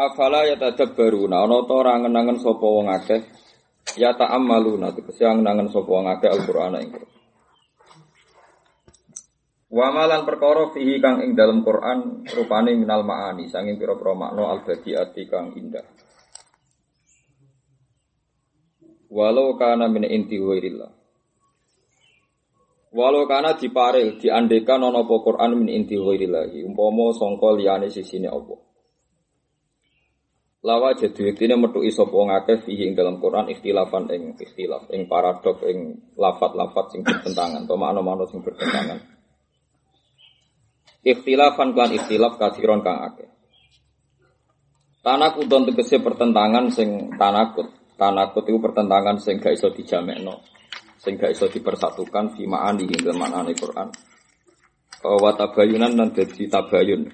Afala ya tadabbaruna ana ta ora ngenangen sapa wong akeh ya ta'ammaluna tegese ngenangen sapa wong akeh Al-Qur'an ing Wa malan perkara fihi kang ing dalam Quran rupane minal maani sanging pira-pira makna al-badiati kang indah. Walau kana min inti ghairillah. Walau kana diparil diandekan ana apa Quran min inti ghairillah umpama sangka liyane sisine apa. Lawa jadi ini metu iso wong akeh fihi ing dalam Quran ikhtilafan ing ikhtilaf ing paradok ing lafat-lafat sing bertentangan atau makna-makna sing bertentangan. Ikhtilafan kan ikhtilaf kathiron kang akeh. Tanakut don tegese pertentangan sing tanakut. Tanakut itu pertentangan sing gak iso dijamekno. Sing gak iso dipersatukan fi ma'ani hingga maknane Quran. Wa tabayunan dan dadi tabayun.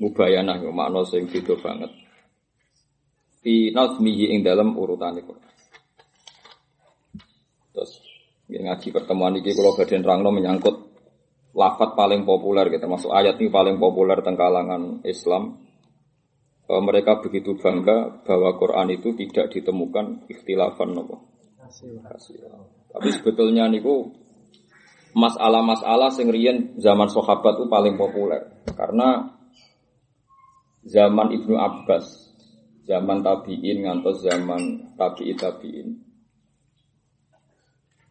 Mubayanah makna sing beda banget. Fi nazmihi ing dalam urutan Quran. Terus ngaji pertemuan ini kalau badan rangno menyangkut lafat paling populer gitu, termasuk ayat ini paling populer tentang kalangan Islam. Bahwa mereka begitu bangga bahwa Quran itu tidak ditemukan ikhtilafan nopo. Tapi sebetulnya niku masalah-masalah sing riyen zaman sahabat itu paling populer karena zaman Ibnu Abbas, zaman tabi'in ngantos zaman tabi'i tabi'in.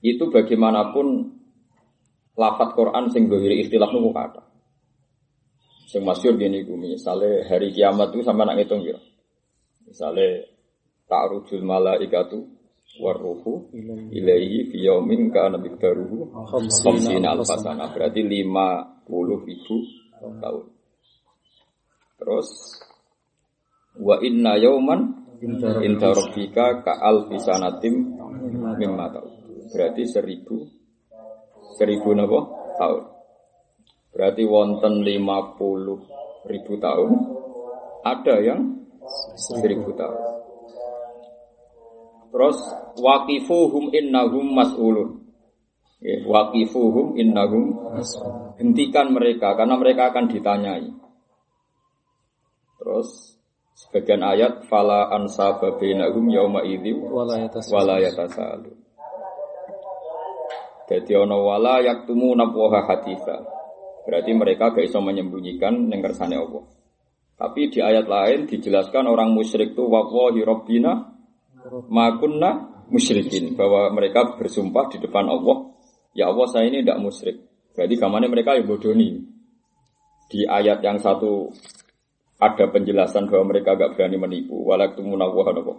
Itu bagaimanapun lafat Quran sing gawiri ikhtilaf niku kata. Sing masyhur gini ku misale hari kiamat itu sampai nak ngitung ya. Misale ta'rujul malaikatu waruhu ilaihi fi yaumin kana miqdaruhu khamsina alfasana berarti 50 ribu tahun. Terus wa inna yauman inda rabbika ka alfi sanatim mimma Berarti seribu seribu napa tahun. Berarti wonten lima puluh ribu tahun, ada yang seribu tahun. Terus waqifuhum innahum mas'ulun. Ya, waqifuhum innahum hentikan mereka karena mereka akan ditanyai. Terus sebagian ayat fala ansaba bainahum yauma idzi wala yatasalu. Jadi ono wala yaktumu nabwaha haditha. Berarti mereka gak bisa menyembunyikan yang kersane Allah. Tapi di ayat lain dijelaskan orang musyrik itu wallahi rabbina makunna musyrikin bahwa mereka bersumpah di depan Allah, ya Allah saya ini tidak musyrik. Berarti gamane mereka yang bodoni. Di ayat yang satu ada penjelasan bahwa mereka gak berani menipu. Walaktumuna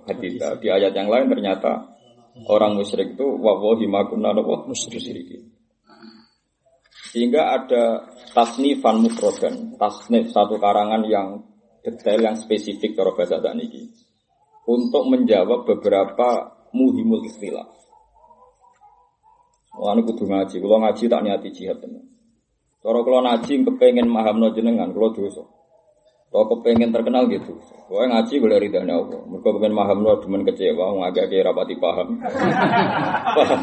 haditha. Di ayat yang lain ternyata Orang musyrik itu wawahi makunna apa? Musyrikin. Sehingga ada tasnifan mufrodan, tasnif satu karangan yang detail yang spesifik cara bahasa ini untuk menjawab beberapa muhimul istilah. Wah, kudu ngaji. Kalau ngaji tak niati jihad tenan. Cara kalau ngaji kepengen no jenengan, kalau dosa. Kalau kepengen terkenal gitu, Pokoknya ngaji boleh ridhanya Allah. Mereka kepengen paham lo, cuman kecewa, ngagak kira rapati paham. paham.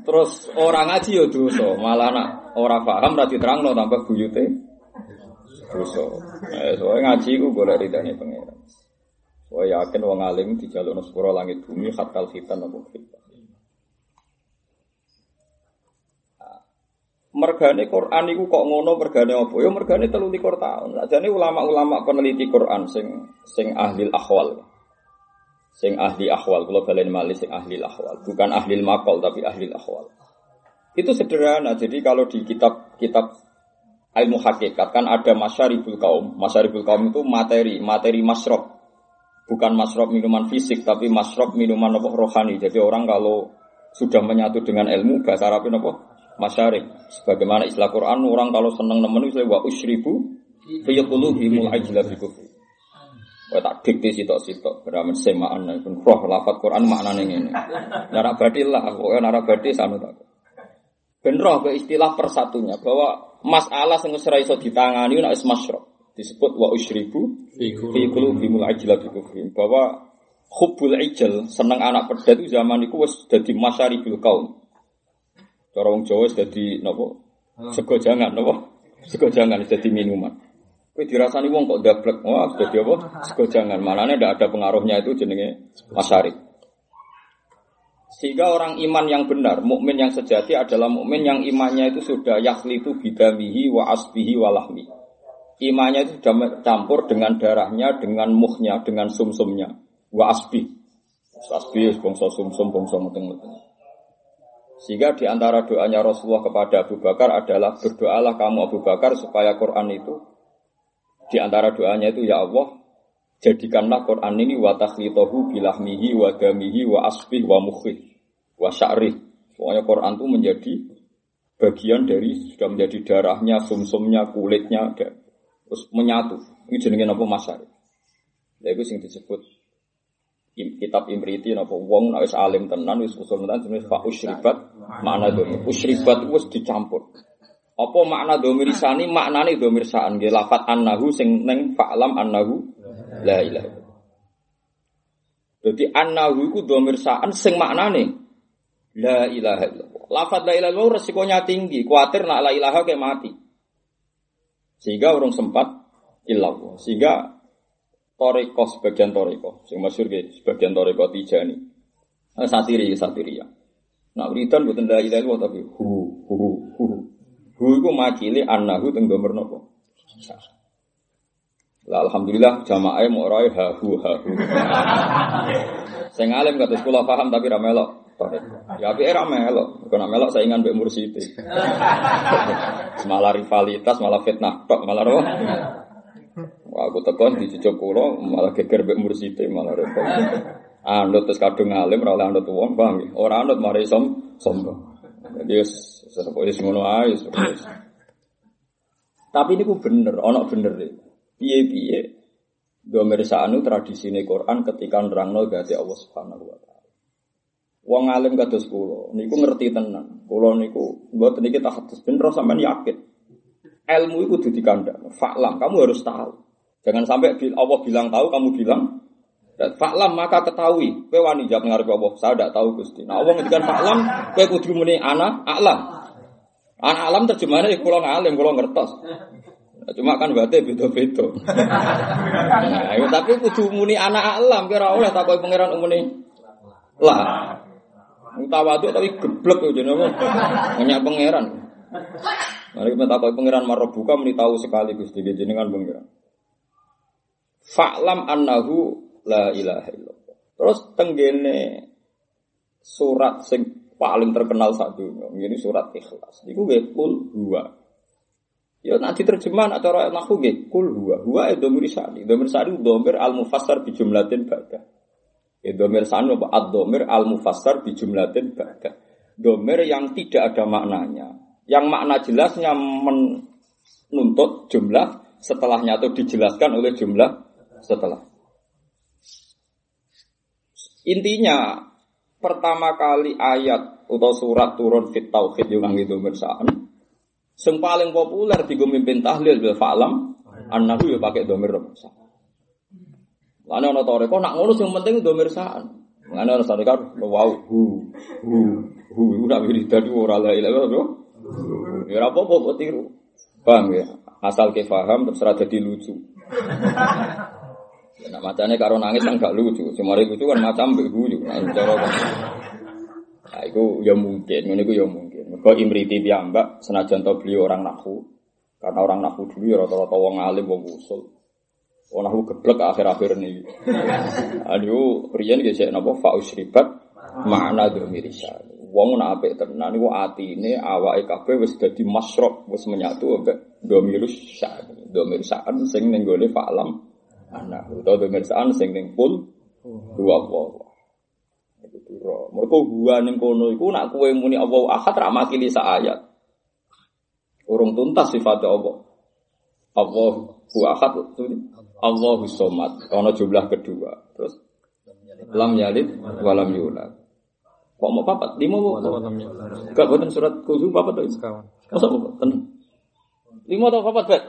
Terus orang ngaji ya dosa, malah nak orang paham berarti terang lo tambah buyute dosa. Eh, soalnya ngaji gue boleh ridhanya pengiran. Soalnya yakin wong alim di jalur sepuro langit bumi khatal khitan apa khitan. Mergane Quran iku kok ngono mergane apa? Ya mergane 33 tahun. Sajane ulama-ulama peneliti Quran sing sing ahli ahwal. Sing ahli ahwal, kalau balen malih sing ahli ahwal, bukan ahli makol tapi ahli ahwal. Itu sederhana. Jadi kalau di kitab-kitab ilmu hakikat kan ada masyaribul kaum. Masyaribul kaum itu materi, materi masrob. Bukan masrob minuman fisik, tapi masrob minuman apa rohani. Jadi orang kalau sudah menyatu dengan ilmu, bahasa Arabnya apa? Masyarik. Sebagaimana istilah Quran, orang kalau seneng nemen itu wa usyribu fi qulubihimul ajla bi kufri. Wa tak dikte sitok-sitok beramen semaan pun roh lafat Quran maknane ngene. Nara badil lah, pokoke nara badil sanu tak. Ben roh ke istilah persatunya bahwa masalah sing ora iso ditangani nek wis masyrak disebut wa usyribu fi qulubihimul ajla bi kufri. Bahwa hubbul ijal seneng anak pedet itu zaman itu wis dadi masyaribul kaum. Cara wong Jawa dadi napa? Sego jangan napa? Sego jangan dadi minuman. Kowe dirasani wong kok dablek. Wah, jadi apa? Sego jangan. Manane ndak ada pengaruhnya itu jenenge masyari. Sehingga orang iman yang benar, mukmin yang sejati adalah mukmin yang imannya itu sudah yakhlitu bidamihi wa asbihi wa lahmi. Imannya itu sudah campur dengan darahnya, dengan muhnya, dengan sumsumnya. Wa asbi. Asbi bangsa sumsum, bangsa meteng-meteng. Sehingga di antara doanya Rasulullah kepada Abu Bakar adalah berdoalah kamu Abu Bakar supaya Quran itu di antara doanya itu ya Allah jadikanlah Quran ini wa takhlitahu bilahmihi wa damihi wa asbih wa mukhi wa sya'rih. Pokoknya Quran itu menjadi bagian dari sudah menjadi darahnya, sumsumnya, kulitnya, dan terus menyatu. Ini jenenge apa masyari. Lha iku disebut kitab Imriti napa wong nek wis alim tenan wis usul tenan jenis fa usyribat makna domir. Usyribat wis dicampur. Apa makna domir sani? Maknane domir saan nggih lafat annahu sing neng fa'lam annahu la ilaha. Jadi annahu iku domir saan sing maknane la ilaha illallah. Lafat la ilaha illallah resikonya tinggi, kuatir nak la ilaha kayak mati. Sehingga orang sempat illallah. Sehingga toriko sebagian toriko, sing masyur sebagian toriko tijani. Satiri, satiri ya. Nah, wiridan buatan la ilaha illallah tapi hu hu hu Hu iku makili annahu teng domir napa? Lah alhamdulillah jamaah mau ora ha hu ha hu. Sing alim kata sekolah paham tapi ra melok. Ya api era melok, bukan melok saingan mbek mursidi. malah rivalitas, malah fitnah malah roh. Wah, aku tekon di cucuk kula malah geger mbek mursidi, malah repot. Anut terus kadung alim ora anut wong, paham ya? Ora anut mari som sombong. Jadi Sepois ngono ae Tapi ini ku bener, ono bener deh. Piye-piye domer sa'anu tradisine Quran ketika nerangno gati Allah Subhanahu wa taala. Wong alim kados kula niku ngerti tenan. Kula niku mboten iki tahadus ben sampean yakin. Ilmu itu kudu dikandang. Faklam, kamu harus tahu. Jangan sampai Allah bilang tahu, kamu bilang Faklam maka ketahui. Kowe wani jawab ngarep Allah. Saya tidak tahu Gusti. Nah, Allah ngendikan faklam, kowe kudu muni ana alam. Anak alam terjemahannya ya kulo ngalim, kulo ngertos. Nah, cuma kan berarti beda-beda. Nah, ya, tapi kudu muni anak alam kira oleh takoi pangeran umune. Lah. Tawadu tapi geblek yo jenenge. Banyak pangeran. Mari kita takoi pangeran buka muni tahu sekali Gusti jenengan pangeran. Fa'lam annahu la ilaha illallah. Terus tenggene surat sing paling terkenal saat dunia. Ini surat ikhlas. Iku gue kul dua. Ya nanti terjemahan acara nahu gue kul dua. Dua itu domir sani. Domir sani domir al mufassar bi jumlatin baga. Ya domir sani apa? Ad domir al mufassar bi jumlatin baga. Domir yang tidak ada maknanya. Yang makna jelasnya menuntut jumlah setelahnya atau dijelaskan oleh jumlah setelah. Intinya pertama kali ayat atau surat turun fit tauhid yang nganggo domir sa'an. Sing paling populer di mimpin tahlil bil fa'lam annahu ya pakai domir sa'an. Lane ana tore kok nak ngono sing penting domir sa'an. Lane ana sare kan wow hu hu hu ora wiridan ora la ilaha illallah. Ya ora apa-apa tiru. Paham ya? Asal ke paham terus ora dadi lucu. Nah macamnya karo nangis kan gak lucu, cuma lucu kan macam beguyu. Nah, cara Nah, itu ya mungkin, ini itu ya mungkin. Mereka imriti mbak senajan tau beliau orang nahu. Karena orang nahu dulu ya rata-rata wong alim, wong usul. Wong nahu geblek akhir-akhir ini. Aduh, rian gesek napa fa usribat makna domirisa. Wong nak apik tenan niku atine awake kabeh wis dadi masrok, wis menyatu ambek domirus sa'an. Domir sa'an sing ning gone fa'lam anak utawa domir sa'an sing ning pun dua. Iku pira. Mergo gua ning kono iku nak kowe muni Allah ahad ra makili sa ayat. Urung tuntas sifat Allah. Allah hu ahad Allahu somad. Ono jumlah kedua. Terus lam yalid walam yulad. Kok mau papat? Lima mau? Enggak buatan surat kuzu papat tuh. Sekawan. Masa mau tenang. Lima atau papat bet?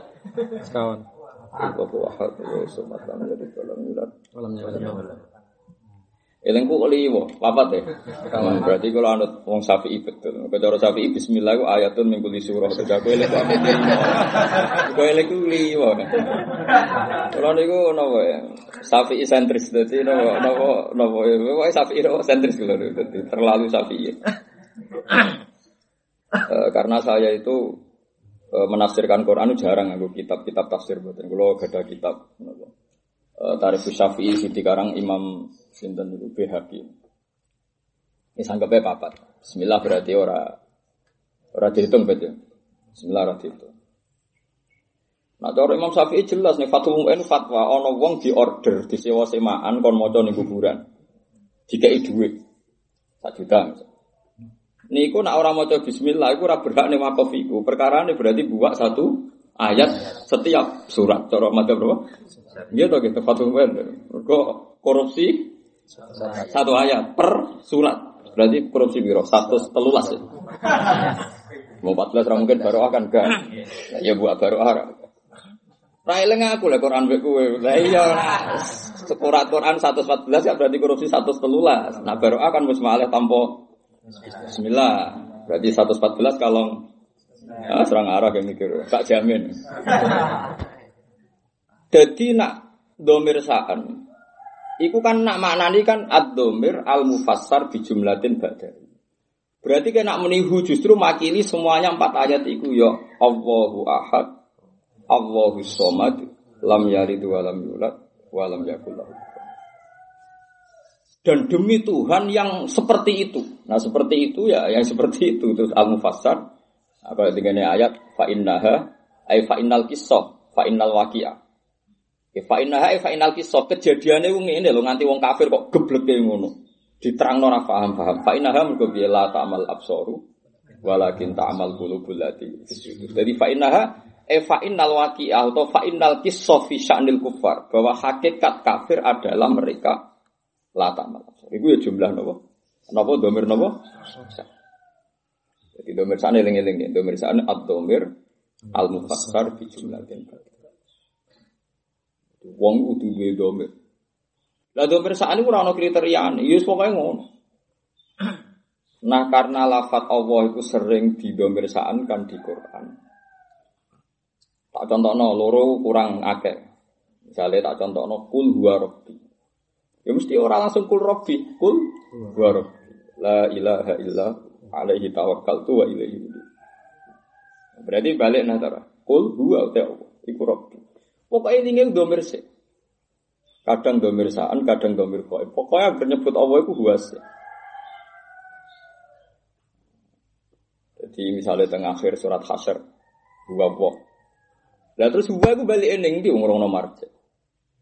Sekawan. Allahu ahad wa somad lam yalid walam yulad. Walam yalid Elengku kok liwo, papat ya. Hmm, berarti kalau anut wong Syafi'i betul. Kalau Syafi'i bismillah ku ayatun min kulli surah. Jadi aku eleng kok liwo. Aku eleng ku liwo. Kalau niku napa ya? Syafi'i sentris dadi napa napa napa ya. Pokoke Syafi'i napa sentris lho dadi terlalu Syafi'i. Uh, karena saya itu uh, menafsirkan Quran jarang aku kitab-kitab tafsir buatan. Kalau ada kitab, Tarif Syafi'i dikarang Imam Sinten itu BHQ. Ini sanggapnya papat. Bismillah berarti ora ora dihitung betul. Bismillah ora dihitung. Nah, cara Imam Syafi'i jelas nih fatwa MUN fatwa ono wong di sewa semaan kon maca kuburan. Dikai dhuwit. Sak juta misalnya. Niku nak orang maca bismillah iku ora berhak ning wakaf. Perkara ini berarti buat satu ayat setiap surat. Cara madzhab berapa? Iya toh gitu MUN. Kok korupsi satu ayat per surat. Berarti korupsi biro satu telulas ya. Mau 14 orang mungkin baru akan gak. Ya buat baru akan. Railing aku lah Quran be kowe. Lah iya surat Quran 114 ya berarti korupsi 113. Nah baru akan wis malih Bismillah. Berarti 114 kalau ah, serang arah yang mikir, tak jamin. Jadi nak domir saan Iku kan nak maknani kan ad-domir al-mufassar bi jumlatin badari. Berarti nak menihu justru makili semuanya empat ayat iku ya Allahu ahad, Allahu somad, lam yalid wa lam yulad wa lam yakul dan demi Tuhan yang seperti itu. Nah seperti itu ya, yang seperti itu terus al mufassar. Apa dengan ayat fa innaha ay fa innal kisah fa. Ya fa innaha fa innal kisah kejadiane wong ngene lho nganti wong kafir kok gebleke ngono. Diterangno ora paham-paham. Fa innaha mergo piye la ta'mal absaru walakin ta'mal qulubul lati Jadi fa innaha e fa innal waqi'ah atau fa innal kisah fi sya'nil kufar bahwa hakikat kafir adalah mereka la ta'mal. Iku ya jumlah nopo? Napa domir nopo? Jadi domir sana eling-eling domir sana ad-domir al-mufassar fi jumlatin. Wong kudu duwe domir. Lah domir sakjane ora ana kriteriane, ya pokoke ngono. Nah karena lafat Allah itu sering didomirsaan kan di Quran. Tak contohno loro kurang akeh. Misalnya tak contohno kul huwa rabbi. Ya mesti orang langsung kul rabbi, kul huwa rabbi. La ilaha illa alaihi tawakkaltu wa ilaihi Berarti balik nah. Kul huwa Allah, iku. Pokoknya ini domir sih. Kadang domir saan, kadang domir koi. Pokoknya bernyebut Allah itu huas. Jadi misalnya tengah akhir surat hasyr. Huwa Allah. Lah terus huwa itu balik ening di umur nomor marja.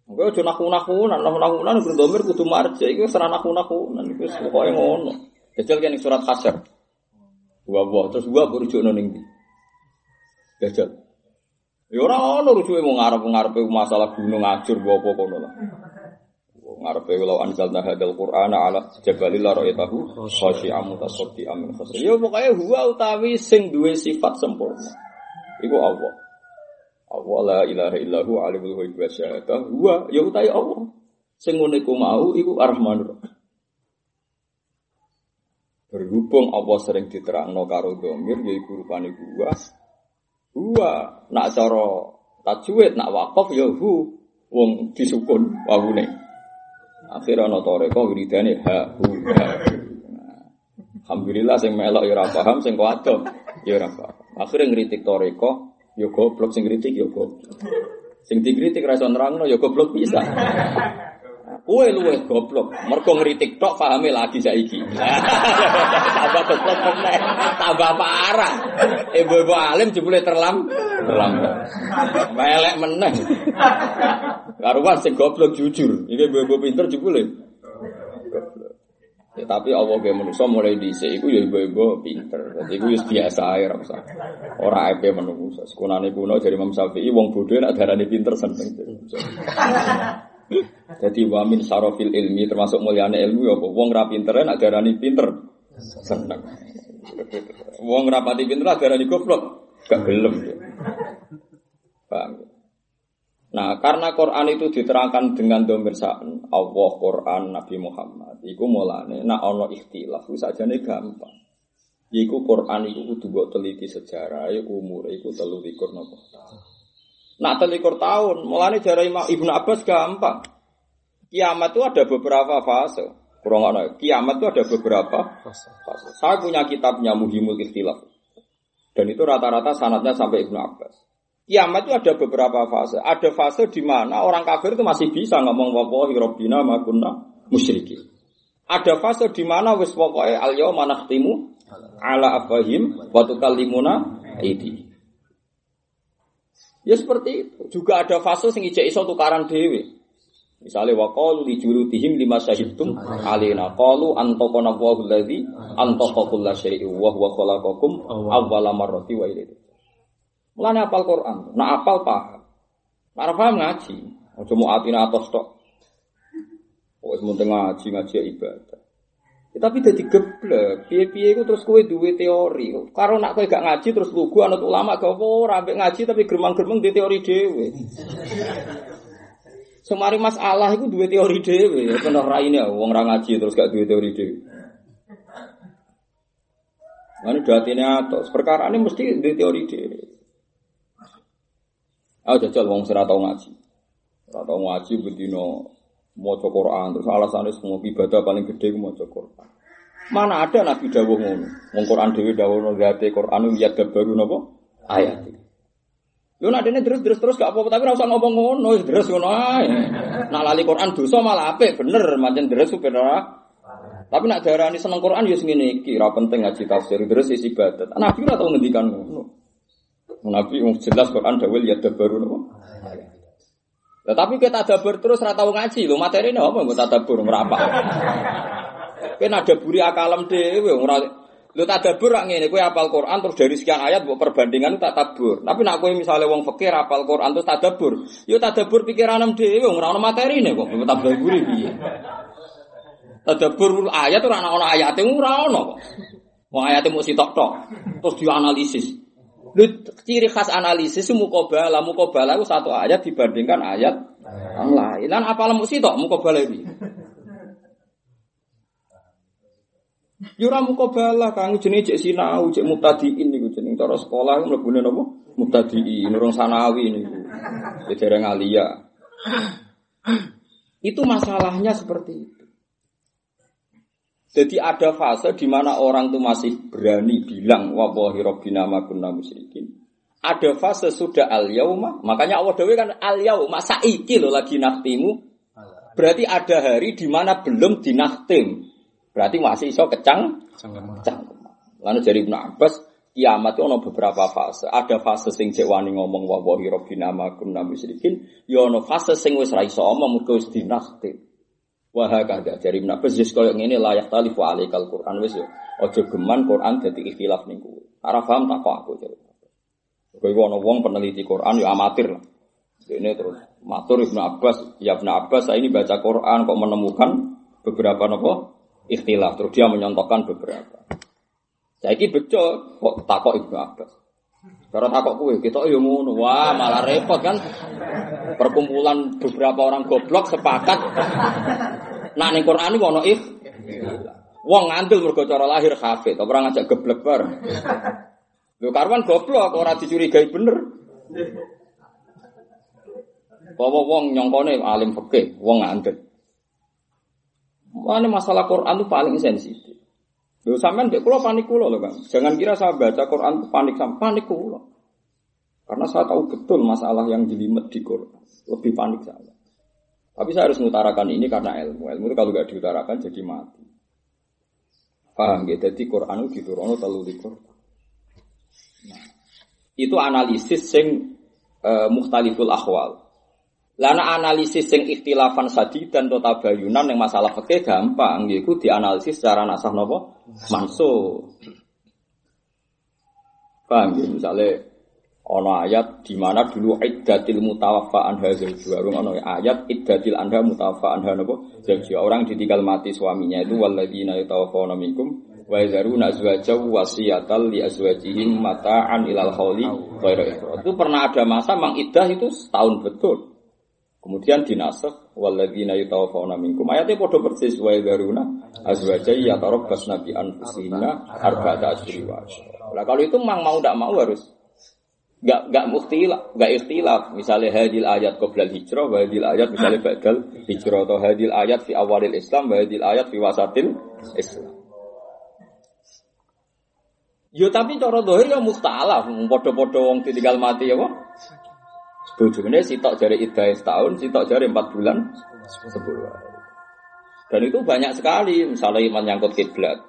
Gue cuma naku nakunan, naku nakunan gue domir kudu marja. Itu serah naku nakunan. Itu pokoknya ngono. Jajal kan surat hasyr. Huwa Allah. Terus huwa berujuk noning di. Jajal. Ya ora ono rujuke mau ngarep-ngarepe masalah gunung ajur apa kono lah. Ngarepe walau anzalna hadzal qur'ana ala jabalil la ra'aytahu khashi'an mutasaddian min khasri. Ya pokoke huwa utawi sing duwe sifat sempurna. Iku Allah. Allah la ilaha illahu alimul ghaibi wasyahadah. Huwa ya utawi Allah. Sing ngene iku mau iku Ar-Rahmanur Berhubung Allah sering diterangno karo domir yaiku rupane buas Huwa nak cara tajwid nak wakaf ya hu wong disukun wawune. Akhirnya ana toreko wiridane ha hu ha. Alhamdulillah sing melok ya ora paham, sing kuwadoh ya ora paham. Akhire ngritik toreko, ya goblok sing ngritik ya goblok. Sing dikritik ra iso nerangno ya goblok bisa. Kowe luwih goblok. Mergo ngritik tok pahame lagi saiki. Tambah goblok meneh. Tambah parah. Ibu-ibu alim jebule terlam terlambat. Melek meneh. Karuan sing goblok jujur. Iki ibu-ibu pinter jebule. Ya, tapi Allah ge manusa mulai dhisik iku ya ibu-ibu pinter. Dadi iku wis biasa ae ora usah. Ora ape manusa. Sekunane kuno dari Imam Syafi'i wong bodho nek darane pinter seneng. Jadi wamin sarofil ilmi termasuk mulyane ilmu ya wong ra pinter nak darani pinter. Seneng. Wong rapati pinter darani goblok. Gak gelem. Nah, karena Quran itu diterangkan dengan domir sa'an, Allah, Quran, Nabi Muhammad. Iku mulane, nah ono ikhtilaf, saja nih gampang. Iku Quran itu mbok teliti sejarah, umur iku telu likur nopo Nak telikur tahun, mulane jare Ibnu Abbas gampang. Kiamat itu ada beberapa fase. Kurang ada. Kiamat itu ada beberapa fase. Saya punya kitabnya Muhimul Ikhtilaf. Dan itu rata-rata sanatnya sampai Ibnu Abbas. Kiamat itu ada beberapa fase. Ada fase di mana orang kafir itu masih bisa ngomong wallahi rabbina ma kunna musyriki. Ada fase di mana wis pokoke al yauma nakhtimu ala afahim wa tukallimuna aidi. Ya seperti itu. Juga ada fase sing ijek iso tukaran dhewe. Misalnya wa qalu li julutihim lima syahidtum alina qalu antaqana Allahu allazi antaqa kulla syai'in wa huwa khalaqakum awwala marrati wa ilayhi Mulane apal Quran, nak apal paham. Para paham ngaji, aja mau atina atos tok. Oh, wis mun ngaji ngaji ya ibadah. Ya, tapi dadi geblek, piye-piye iku terus kowe duwe teori. Karo nak kowe gak ngaji terus lugu anut ulama gak apa ora ngaji tapi geremang-geremeng di teori dhewe. Semari masalah itu dua teori dhewe, ya kena raine wong ora ngaji terus gak dua teori dhewe. Ini ini atau perkara ini mesti di teori dhewe. Ah jajal wong ora tau ngaji. Ora tau ngaji bendino maca Quran terus alasannya semua ibadah paling gede ku maca Quran. Mana ada Nabi dawuh ngono. Wong Quran dhewe dawuh no gate Quran ya baru napa ayat. Lu nak dene terus terus terus gak apa-apa tapi ora usah ngomong ngono, terus ngono ae. Nak lali Quran dosa malah apik, bener mancen terus supir ora. Tapi nak darani seneng Quran ya ngene iki, ora penting ngaji tafsir, terus isi ibadat. Nabi ora tau ngendikan ngono. Nabi jelas Quran dawil ya baru nopo. Nah, tapi kita tadabur terus rata ngaji lo materi ini apa nggak tadabur merapa? Kan ada buri akalam dewe ora Lu tadabur rak ngene, kowe apal Quran terus dari sekian ayat buat perbandingan tak tabur. Tapi nak kowe misalnya wong fakir apal Quran terus tadabur, yo tadabur pikiranem dhewe ora ono materine kok, tadabur piye. Tadabur ayat ora ono ayate ora ono kok. Wong ayate mung sitok-tok terus dianalisis. Lu ciri khas analisis mukobala, mukobala itu satu ayat dibandingkan ayat yang lain. Lan apa lemu sih tok mukobala ini? Yura mukobala kang jenis cek sinau, cek mutadiin niku jenis cara sekolah mlebune napa? Mutadiin, urung sanawi niku. Dereng alia. Itu masalahnya seperti itu. Jadi ada fase di mana orang itu masih berani bilang wallahi rabbina ma kunna musyrikin. Ada fase sudah al yauma, makanya Allah dewe kan al yauma saiki lo lagi naktimu. Berarti ada hari di mana belum dinaktim. Berarti masih iso kecang kecang. Lalu dari Ibnu Abbas kiamat itu ada beberapa fase. Ada fase sing cek wani ngomong wallahi rabbina ma kunna musyrikin, ya ono fase sing wis ra iso omong mergo wis dinaktim. Wah kada dari menapa jis koyo ngene layak talifu alaikal Quran wis yo. Aja geman Quran dadi ikhtilaf ning kowe. Ora paham tak kok aku jare. Kowe wong peneliti Quran yo amatir lah. Ini terus matur Ibnu Abbas, ya Ibnu Abbas saya ini baca Quran kok menemukan beberapa nopo ikhtilaf terus dia menyontohkan beberapa. Saya ini betul kok takok Ibnu Abbas. Karena takok kue, kita yo ngono. Wah, malah repot kan. Perkumpulan beberapa orang goblok sepakat. Nah, ning Quran iki ono if. Wong ngandel mergo cara lahir hafid, ora ngajak geblek bar. Lho karwan goblok ora dicurigai bener. Bawa wong nyongkone alim fikih, wong ngandel. Mana masalah Quran itu paling sensitif. Lho sampean mbek kula panik kula lho, Kang. Jangan kira saya baca Quran panik sama panik kula. Karena saya tahu betul masalah yang jelimet di Quran. Lebih panik saya. Tapi saya harus mengutarakan ini karena ilmu. Ilmu itu kalau gak diutarakan jadi mati. Paham ya? Jadi Quran itu diturunkan terlalu di Quran. Nah, itu analisis sing uh, muhtaliful akhwal. Lana analisis sing ikhtilafan sadi dan tota bayunan yang masalah fikih gampang yaiku dianalisis secara nasah nopo? Manso. Paham ya? Misalnya ono ayat di mana dulu iddatil mutawaffa anha zawjuha. Ono ayat iddatil anha mutawaffa anha nopo? Zawjuha. Orang ditinggal mati suaminya itu walladzina yatawaffawna minkum wa yazaruna azwajaw wasiyatal li azwajihim mata'an ilal hauli ghairu Itu pernah ada masa mang iddah itu setahun betul. Kemudian dinasakh walladzina yatawaffawna minkum. Ayatnya padha persis wa yadharuna azwaja yatarabbasna bi anfusihinna arba'ata asyhur wa Nah, kalau itu memang mau tidak mau harus Gak gak mukhtilaf, gak ikhtilaf. Misalnya hadil ayat qoblal hijrah, hadil ayat misalnya badal hijrah atau hadil ayat fi awalil Islam, hadil ayat fi wasatil Islam. Yo tapi cara dohir ya mustalaf, podo-podo wong ditinggal mati ya kok. Bojone sitok jari iddah setahun, sitok jari empat bulan, sepuluh Dan itu banyak sekali, misalnya menyangkut kiblat.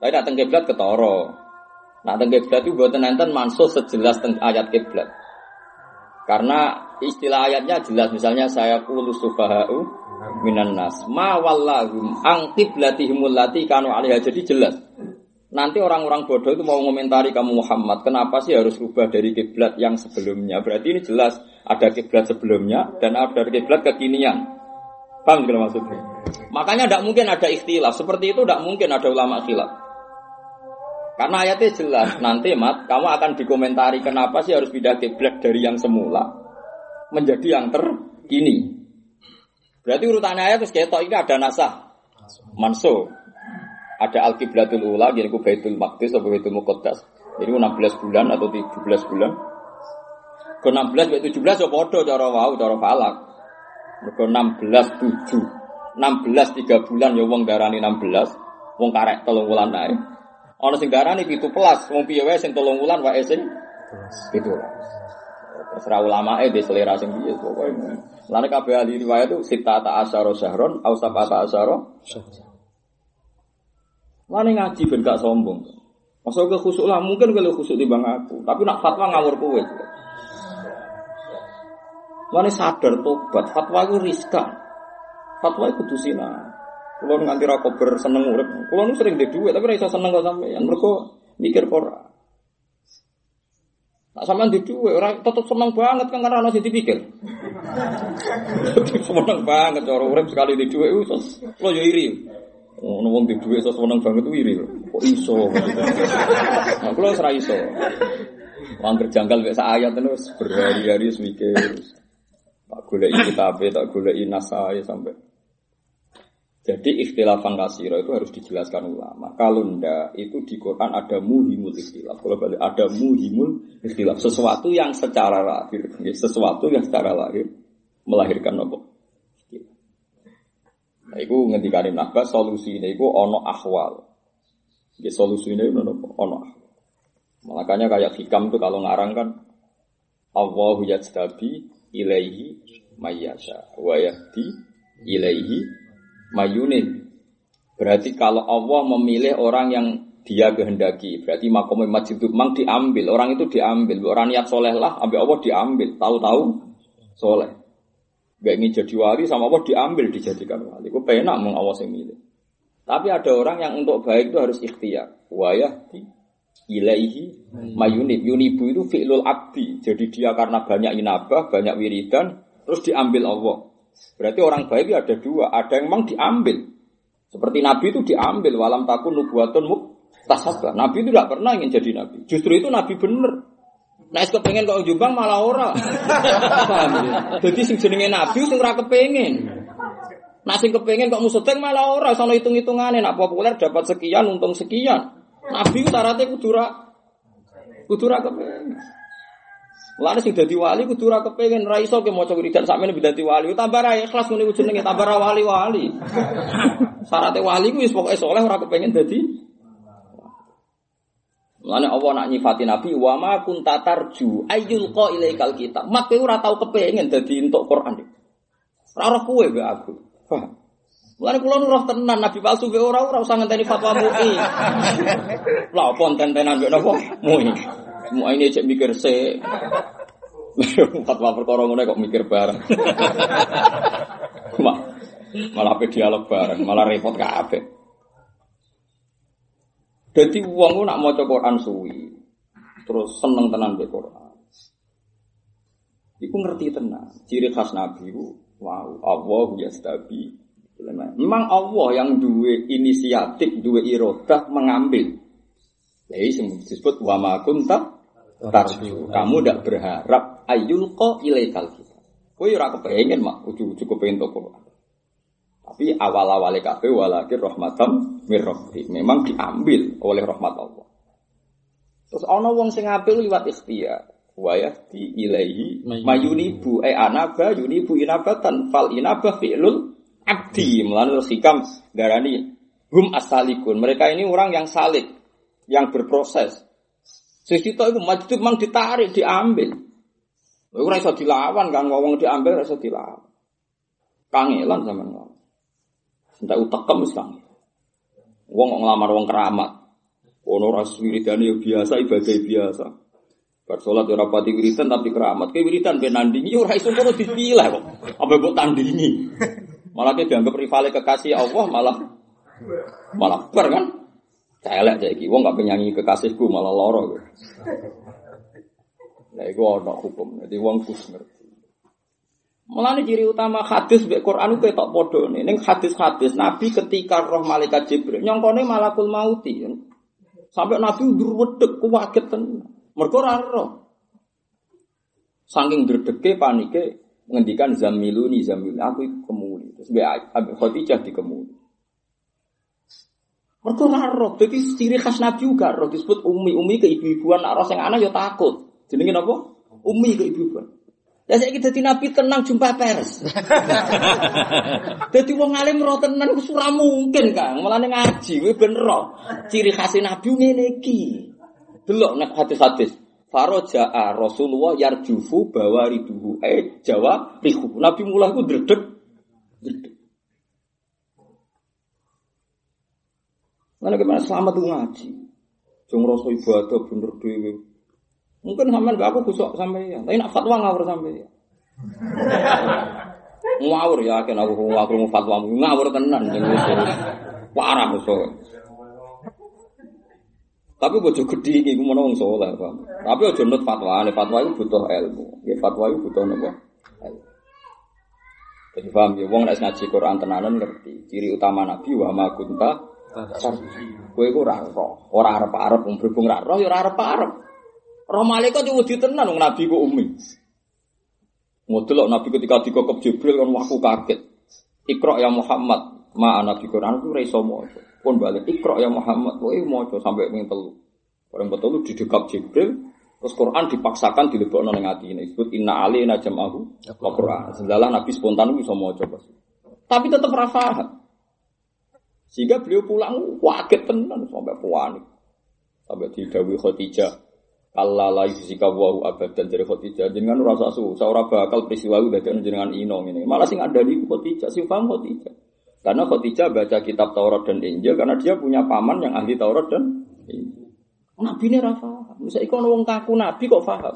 Tapi datang kiblat ketoro, Nah, tentang kiblat itu buatan nonton mansuh sejelas tentang ayat kiblat. Karena istilah ayatnya jelas, misalnya saya kulu subahau minan nas. Ma wallahum ang kiblatihimul lati kanu alihah. Jadi jelas. Nanti orang-orang bodoh itu mau komentari kamu Muhammad, kenapa sih harus rubah dari kiblat yang sebelumnya? Berarti ini jelas ada kiblat sebelumnya dan ada kiblat kekinian. Paham tidak maksudnya? Makanya tidak mungkin ada ikhtilaf. Seperti itu tidak mungkin ada ulama khilaf. Karena ayatnya jelas, nanti mat, kamu akan dikomentari kenapa sih harus pindah kiblat dari yang semula menjadi yang terkini. Berarti urutannya ayat terus ketok ini ada nasah, manso, ada al kiblatul ula, jadi ku baitul maqdis atau baitul muqaddas. Jadi 16 bulan atau 17 bulan. Ke 16 ke 17 ya podo cara wau cara falak. Ke 16 7. 16 3 bulan ya wong darani 16, wong karek telung bulan naik. Ana sing darani 17, wong piye wae sing 3 wulan wae sing 17. Terserah ulama eh di selera sing piye pokoke. Lane kabeh ahli riwayat itu sita ta asyara syahron au sabata asyara Lane ngaji ben gak sombong. Masa ke khusuk lah mungkin kalau khusuk di bang aku, tapi nak fatwa ngawur kowe. Lane sadar tobat, fatwa itu riskan. Fatwa itu kudu Kulo nganti ra kober seneng urip. Kulo sering di duit tapi ra iso seneng kok sampeyan. Mergo mikir ora. Nak sampean di duit ora tetep seneng banget kan karena sing dipikir. seneng banget cara urip sekali di duit iso. Kulo yo iri. Ono wong di duit iso seneng banget iri. Kok iso? Nah, kulo ora iso. Wong kerjangkal mek sak ayat terus berhari-hari mikir. Tak goleki kitabe, tak goleki nasae sampai jadi ikhtilafan kasiro itu harus dijelaskan ulama. Kalau ndak itu di Quran ada muhimul ikhtilaf. Kalau balik ada muhimul ikhtilaf. Sesuatu yang secara lahir, sesuatu yang secara lahir melahirkan apa? Nah, itu ngendikane Nabas solusi ini itu ono ahwal. Ya, solusi ono ono ahwal. Makanya kayak hikam itu kalau ngarang kan Allahu yajtabi ilaihi mayyasha wa yahdi ilaihi mayunin. Berarti kalau Allah memilih orang yang dia kehendaki, berarti makom masjid itu memang diambil, orang itu diambil, orang niat soleh lah, ambil Allah diambil, tahu-tahu soleh. Gak ingin jadi wali sama Allah diambil dijadikan wali. Itu penak mau Allah yang milih. Tapi ada orang yang untuk baik itu harus ikhtiar. Wayah di ilaihi mayunib. Yunibu itu fi'lul abdi. Jadi dia karena banyak inabah, banyak wiridan, terus diambil Allah. Berarti orang baik ada dua, ada yang memang diambil. Seperti Nabi itu diambil, walam takun nubuatun muk tasabah. Nabi itu tidak pernah ingin jadi Nabi. Justru itu Nabi bener. Nah, kepengen kok jumbang malah ora. Ya? Jadi sing jenenge Nabi sing ora kepengen. Nah sing kepengen kok musudeng malah ora, sono hitung-hitungane nak populer dapat sekian untung sekian. Nabi itu syaratnya kudu ra kudu ra kepengen. Lalu sing dadi wali kudu ora kepengin ra iso ke maca wiridan sakmene dadi wali. Tambah ra ikhlas ngene jenenge tambah ra wali-wali. Syaratnya wali ku wis pokoke saleh ora kepengin dadi Mulane Allah nak nyifati Nabi wa ma kunta tarju ayyul qa ilaikal kitab. Mak kowe ora tau kepengin dadi entuk Quran. Ora roh kowe mbek aku. Paham? Mulane kula nu tenan Nabi palsu mbek ora ora usah ngenteni fatwa MUI. Lah apa enten-tenan mbek napa? MUI. Semua ini cek mikir se. Fatwa perkara ngono kok mikir bareng. malah pe dialog bareng, malah repot kabeh. Jadi uang nak mau Quran suwi, terus seneng tenan be Quran. Iku ngerti tenan. Ciri khas Nabi itu, wow, Allah ya stabi. Memang Allah yang dua inisiatif, dua irodah mengambil. Jadi disebut wama kunta tarju. Kamu tidak berharap ayul ko ilaikal kita. Kowe ora kepengin mak ujug-ujug kepengin to Quran. Tapi awal-awale kabeh walakin rahmatam mirrabbi. Memang diambil oleh rahmat Allah. Terus ana wong sing apik liwat ikhtiar. Wa yahdi ilaihi mayunibu e anaba yunibu inabatan fal inabah fi'lul abdi. Mulane hikam darani hum asalikun. Mereka ini orang yang salik, yang berproses. Sesito itu maju mang ditarik, diambil. Ora iso dilawan kan ngomong diambil ora iso dilawan. Kangelan zaman Entak utekem wis kang. Wong kok nglamar wong keramat. Ono ras wiridane ya biasa, ibadah biasa. Bar salat ora pati wiridan tapi keramat. Ke wiridan ben nandingi ora iso kono dipilah kok. Apa mbok tandingi. Malah ke dianggap rivale kekasih Allah malah malah ber kan. Celek saiki wong gak penyanyi kekasihku malah loro. Nah, itu ada hukum. Jadi wong kus ngerti. Mulane ciri utama hadis mbek Quran itu ketok padha nih. Ning hadis-hadis Nabi ketika roh malaikat Jibril nyongkone malakul mauti. Sampai Nabi ndur wedek kuwaget tenan. Mergo ora roh. Saking dredege panike ngendikan zamiluni zamil aku iku kemuli. Terus mbek Abi Khadijah dikemuli. Mergo ora roh. Dadi ciri khas Nabi juga roh disebut umi. Umi ke ibu-ibuan nak roh sing anak ya takut. Jenenge napa? Umi ke ibu-ibuan. Lah saiki dadi nabi tenang jumpa pers. dadi wong alim ro tenan wis ora mungkin, Kang. Mulane ngaji kuwi ben ro. Ciri khas nabi ngene iki. Delok nek hadis-hadis. Faraja'a Rasulullah yarjufu bawariduhu. Eh jawab rihu. Nabi mulai ku. Dredeg. Mana gimana selamat tuh ngaji. Jong rasa ibadah bener dhewe. Mungkin sampean gak aku gusok sampai ya. Tapi nak fatwa ngawur sampai ya. ngawur ya, kan aku aku mau fatwa ngawur tenan. Parah so. Tapi bojo gede iki ku menawa wong saleh, Pak. Tapi aja nut fatwa, fatwa itu butuh ilmu. Ya fatwa itu butuh napa? Jadi paham ya, wong nek ngaji Quran tenanan ngerti. Ciri utama Nabi wa ma kunta Kowe iku ora roh, ora arep-arep wong berhubung ora roh ya ora arep-arep. Roh malaikat yo wedi tenan wong nabi ku umi. Ngodelok nabi ketika dikokop Jibril kan waktu kaget. Iqra ya Muhammad, ma nabi Quran ku ora iso maca. Pun balik Iqra ya Muhammad, kowe maca sampai ping telu. Bareng betul di didekap Jibril, terus Quran dipaksakan dilebokno ning atine. Disebut inna alaina jam'ahu wa Quran. Sedalah nabi spontan bisa maca pas. Tapi tetap ra paham. Sehingga beliau pulang kaget tenan sampai panik. Sampai didawi Khadijah, Allah la yusika wa abadan dari Khadijah jenengan rasa susah ora bakal peristiwa itu dadi jenengan ino ini. Malah sing ada di Khadijah, sing paham Khadijah. Karena Khadijah baca kitab Taurat dan Injil karena dia punya paman yang ahli Taurat dan Injil. Nabi ini rafa, bisa ikon wong kaku Nabi kok paham.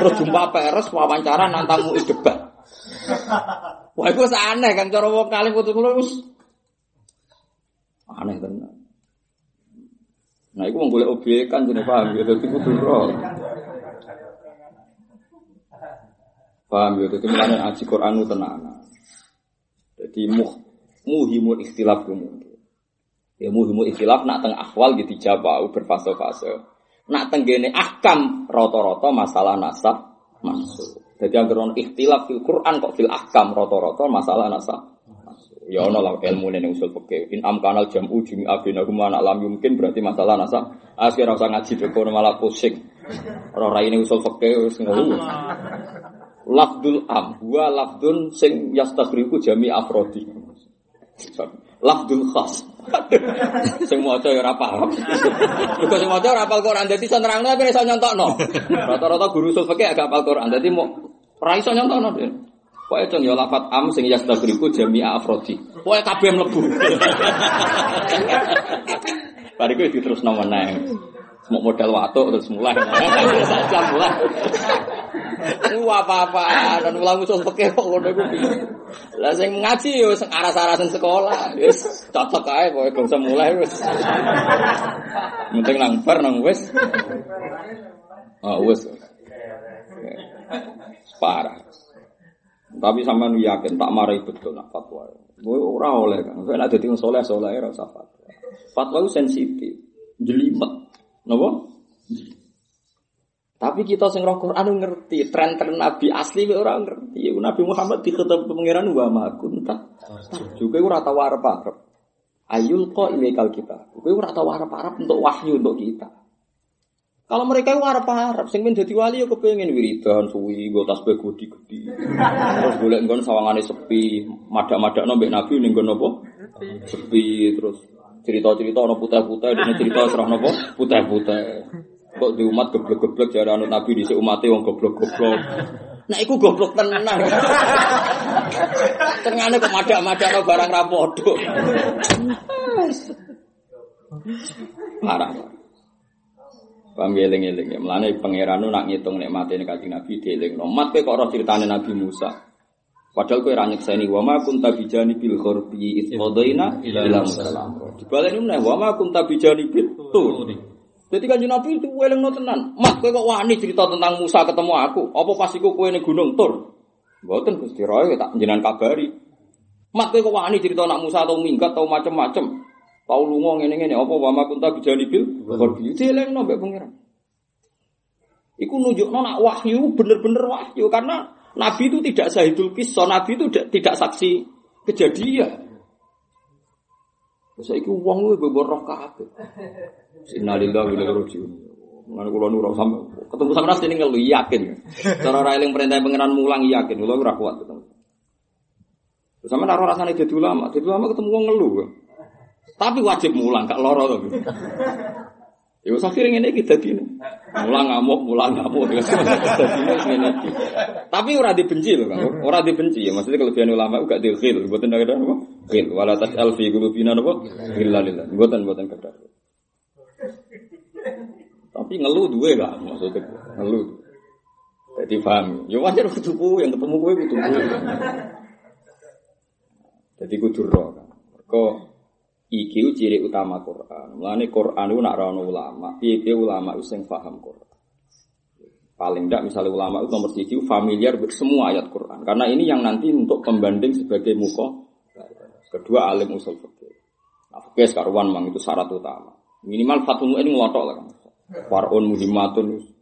Terus jumpa peres wawancara nantamu debat. Wah itu aneh kan cara wong kali putus aneh tenan. Nah, itu boleh objek kan jadi paham ya, jadi kudu roh. Paham ya, jadi mulanya ngaji Quran itu tenang. Jadi muh, muhimul ikhtilaf mungkin. Ya muhimul ikhtilaf nak teng akhwal gitu jabau berfase-fase. Nak teng gene ahkam roto-roto masalah nasab masuk. Jadi yang ikhtilaf fil Quran kok fil ahkam roto-roto masalah nasab Ya ono lah ilmu ning usul fikih. In amkanal jam'u jumi'a bainahuma anak lam mungkin berarti masalah nasa. Akhir usah ngaji deko malah pusing. Ora raine usul fikih wis ngono. Lafdul am wa lafdun sing yastaghriku jami afrodi. Lafdul khas. sing maca ya ora paham. Mergo sing maca ora hafal Quran dadi iso nerangno tapi iso nyontokno. Rata-rata guru usul fikih agak hafal Quran dadi mau ora iso nyontokno. Pokoknya cung ya lafat am sing yastaghriku jami'a afrodi. Pokoknya kabeh mlebu. Bariku terus nomor meneh. Mau modal watuk terus mulai. Saja mulai. Ku apa-apa dan ulang usul peke kok ngono iku Lah sing ngaji yo sing aras-arasen sekolah. Wis cocok ae pokoke gak usah mulai wis. Penting nang bar nang wis. Oh wis. Parah. Tapi sama nu yakin tak marahi betul nak fatwa. Gue ora oleh kan. Saya ada tinggal soleh soleh ora usah fatwa. Itu sensitif, jelimet, nopo? Tapi kita sing roh Quran ngerti, tren-tren Nabi asli orang ngerti. Nabi Muhammad diketep pangeran wa ma kunta. Juga ora tau arep-arep. Ayul kok kal kita. Kowe ora tau arep-arep untuk wahyu untuk kita. Kalau mereka itu arep-arep sing men dadi wali ya kepengin wiridan suwi nggo tasbih gede-gede. Terus golek nggon sawangane sepi, madak-madakno mbek Nabi ning nggon apa? Sepi terus cerita-cerita ana putih-putih dene cerita serah napa? Putih-putih. Kok di umat geblek-geblek jare anut Nabi di umate wong goblok-goblok. Nah, iku goblok tenan. Tengane kok madak-madakno barang ra padha. Parah. Paham eling-eling ya. Mulane pangeran nak ngitung nikmate nek Kanjeng Nabi dieling. Mat kowe kok ora critane Nabi Musa. Padahal kowe ra nyekseni wa ma kunta bijani bil ghurbi id qadaina ila musallam. Dibalik meneh wa ma kunta bijani bil tur. Jadi kan Nabi itu weleng no tenan. Mat kowe kok wani cerita tentang Musa ketemu aku. Apa pas iku kowe ning gunung Tur? Mboten Gusti Roy tak jenengan kabari. Mat kowe kok wani cerita nak Musa atau minggat atau macam-macam. Tau lunga ngene-ngene apa wa ma kunta bijani bil ghurbi. Dielengno mbek pangeran. Iku nunjukno nak wahyu bener-bener wahyu karena Nabi itu tidak sahidul kisah, Nabi itu tidak saksi kejadian. Terus iki wong kuwi roh kabeh. Innalillahi wa inna ilaihi raji'un. Mana kula nurut sampe ketemu sama nasi ini ngelu yakin. Cara ora eling perintah pangeran mulang yakin, kula ora kuat ketemu. Sama naruh rasane dadi ulama, dadi ulama ketemu wong ngelu. Tapi wajib mulang, gak loro to. Ya wis akhire ngene iki dadi. Mulang ngamuk, mulang ngamuk. Tapi ora dibenci lho, Kang. Ora dibenci ya. Maksudnya kelebihan ulama gak dikhil, mboten ada apa? Khil, wala tas'al fi qulubina apa? Illa lillah. Mboten mboten kadar. Tapi ngeluh dua lah maksudnya ngeluh. Jadi paham. Ya wajar kutuku yang ketemu gue kutuku. Jadi kudu roh. Kok iki ciri utama Quran. Mulane Quran itu nak rono ulama. Piye ulama itu sing paham Quran. Paling tidak misalnya ulama itu nomor familiar semua ayat Quran. Karena ini yang nanti untuk pembanding sebagai muka. Kedua alim usul fikih. Nah, fikih karuan mang itu syarat utama. Minimal fatul ini ngelotok lah. Warun muhimatun.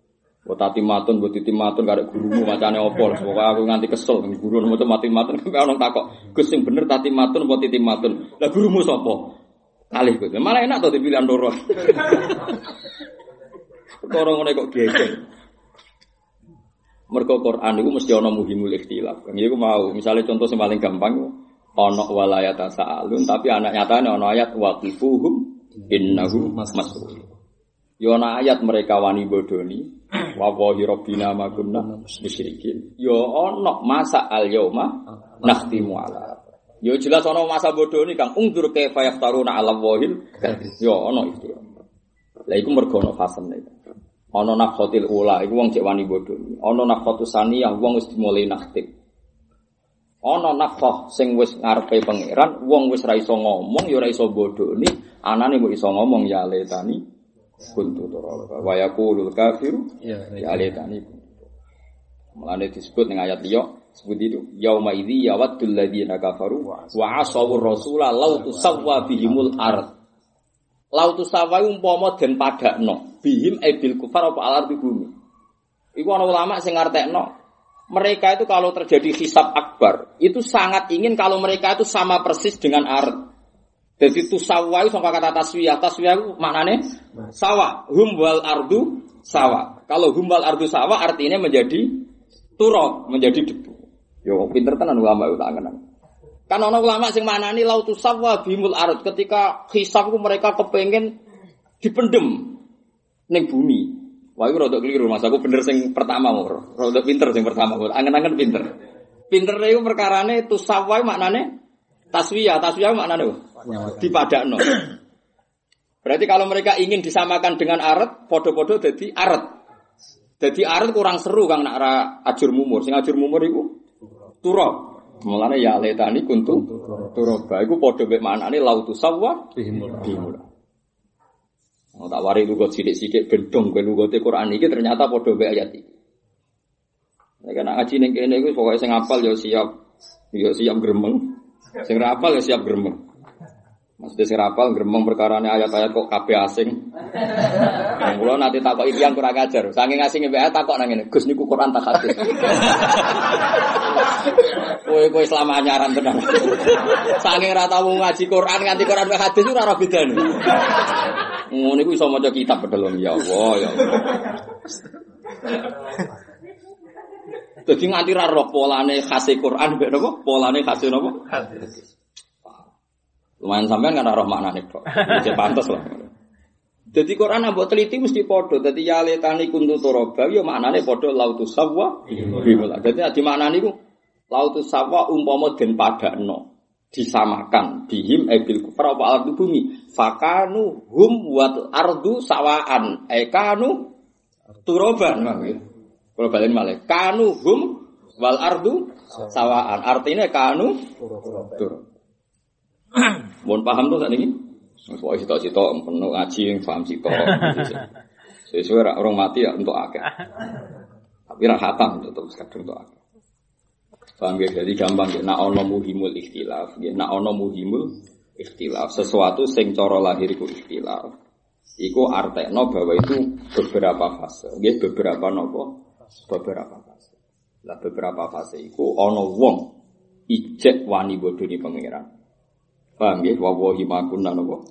Buat tati matun, buat titi matun, gak ada gurumu macamnya opol. Pokoknya aku nganti kesel, guru nomor mati matun, kan orang takok. Gus bener tati matun, buat titi matun. Lah gurumu sopo? Kali gus. Malah enak tuh dipilih andoro. Orang ngono kok geger. Mergo Quran itu mesti ana muhimul ikhtilaf. Kan iku mau, misalnya contoh yang paling gampang ana walayat sa'alun tapi anak nyatane ana ayat waqifuhum innahu mas'ul. Yo ayat mereka wani bodoni wa wahi rabbina ma kunna musyrikin. Yo ana masa al yauma nakhtimu ala. Yo jelas ana masa bodoni Kang ungdur kaifa yaftaruna ala wahil. Yo ana itu. Lah iku mergo ana fasene. Ana nafkhatil ula iku wong cek wani bodoni. Ana nafkhatus saniyah wong wis dimulai nakhtim. Ana nafkah sing wis ngarepe pangeran, wong wis ra iso ngomong ya ora iso bodoni, anane kok iso ngomong ya letani kuntu turaba wa yaqulul kafiru ya, alaytani Mulane disebut ning ayat liya sebut itu yauma idzi yawaddul ladzina kafaru wa asawur rasula law tusawwa bihimul ard. Law tusawwa umpama den padakno bihim ebil kufar apa alar di bumi. Iku ana ulama sing ngartekno mereka itu kalau terjadi hisab akbar itu sangat ingin kalau mereka itu sama persis dengan ard jadi tusawa itu sama kata taswiyah. Taswiyah itu maknanya sawah. Hum wal ardu sawah. Kalau hum wal ardu sawah artinya menjadi turok, menjadi debu. Yo pinter tenan ulama itu tangan. Kan orang ulama sing manani lautu sawah bimul ard ketika hisabku mereka kepengen dipendem neng bumi. Wah, itu rada keliru mas. Aku bener sing pertama mau. Rada pinter sing pertama. Angen-angen pinter. Pinter itu perkarane tusawai maknane taswiyah. Taswiyah maknane dipadakno. Berarti kalau mereka ingin disamakan dengan aret, podo-podo jadi aret. Jadi aret kurang seru kang nak ajur mumur. Sing ajur mumur itu turok. Mulane ya letani kuntu turoba. Iku podo mek manane lautu sawwa bihimul. Oh, tak wari lugot sidik-sidik bendong kowe lugote Quran iki ternyata podo mek ayat iki. Nek ana ngaji ning kene iku pokoke sing apal ya siap ya siap gremeng. Sing rapal ya siap gremeng. Maksudnya sing rapal gremeng perkarane ayat-ayat kok kabeh asing. Yang kula nanti takok iki yang kurang ajar. Saking asing mbek takok nang ngene, Gus niku Quran tak hadis. Kowe kowe selama anyaran tenan. Saking ra tau ngaji Quran nganti Quran tak hadis ora ora bedane. Ngono iku iso maca kitab pedhelom ya Allah ya Allah. Jadi nganti ra roh polane khase Quran mbek napa? Polane khase napa? Lumayan sampean kan roh maknane kok. Jadi pantes lah. Jadi Quran ambok teliti mesti podo. Jadi ya letani kuntu toroba, ya maknane podo lautus sawwa. Jadi di maknane ku lautus sawwa umpama den padakno disamakan bihim ebil kufar apa ardu bumi fakanu hum wat ardu sawaan ekanu turoban kalau balen malah kanu hum wal ardu sawaan artinya kanu tur Mohon paham tuh saat ini. Soalnya cita-cita penuh ngaji yang paham cita. Sesuai orang mati ya untuk akeh. Tapi rak hatam tetap sekadar untuk akeh. Paham ya? Jadi gampang ya. Nak ono muhimul ikhtilaf. Ya. Nak ono muhimul ikhtilaf. Sesuatu sing coro lahir iku ikhtilaf. Iku artekno bahwa itu beberapa fase. Ya, beberapa nopo. Beberapa fase. Lah beberapa fase iku ono wong ijek wani bodoni pangeran. Paham ya? Wawahi makuna nopo.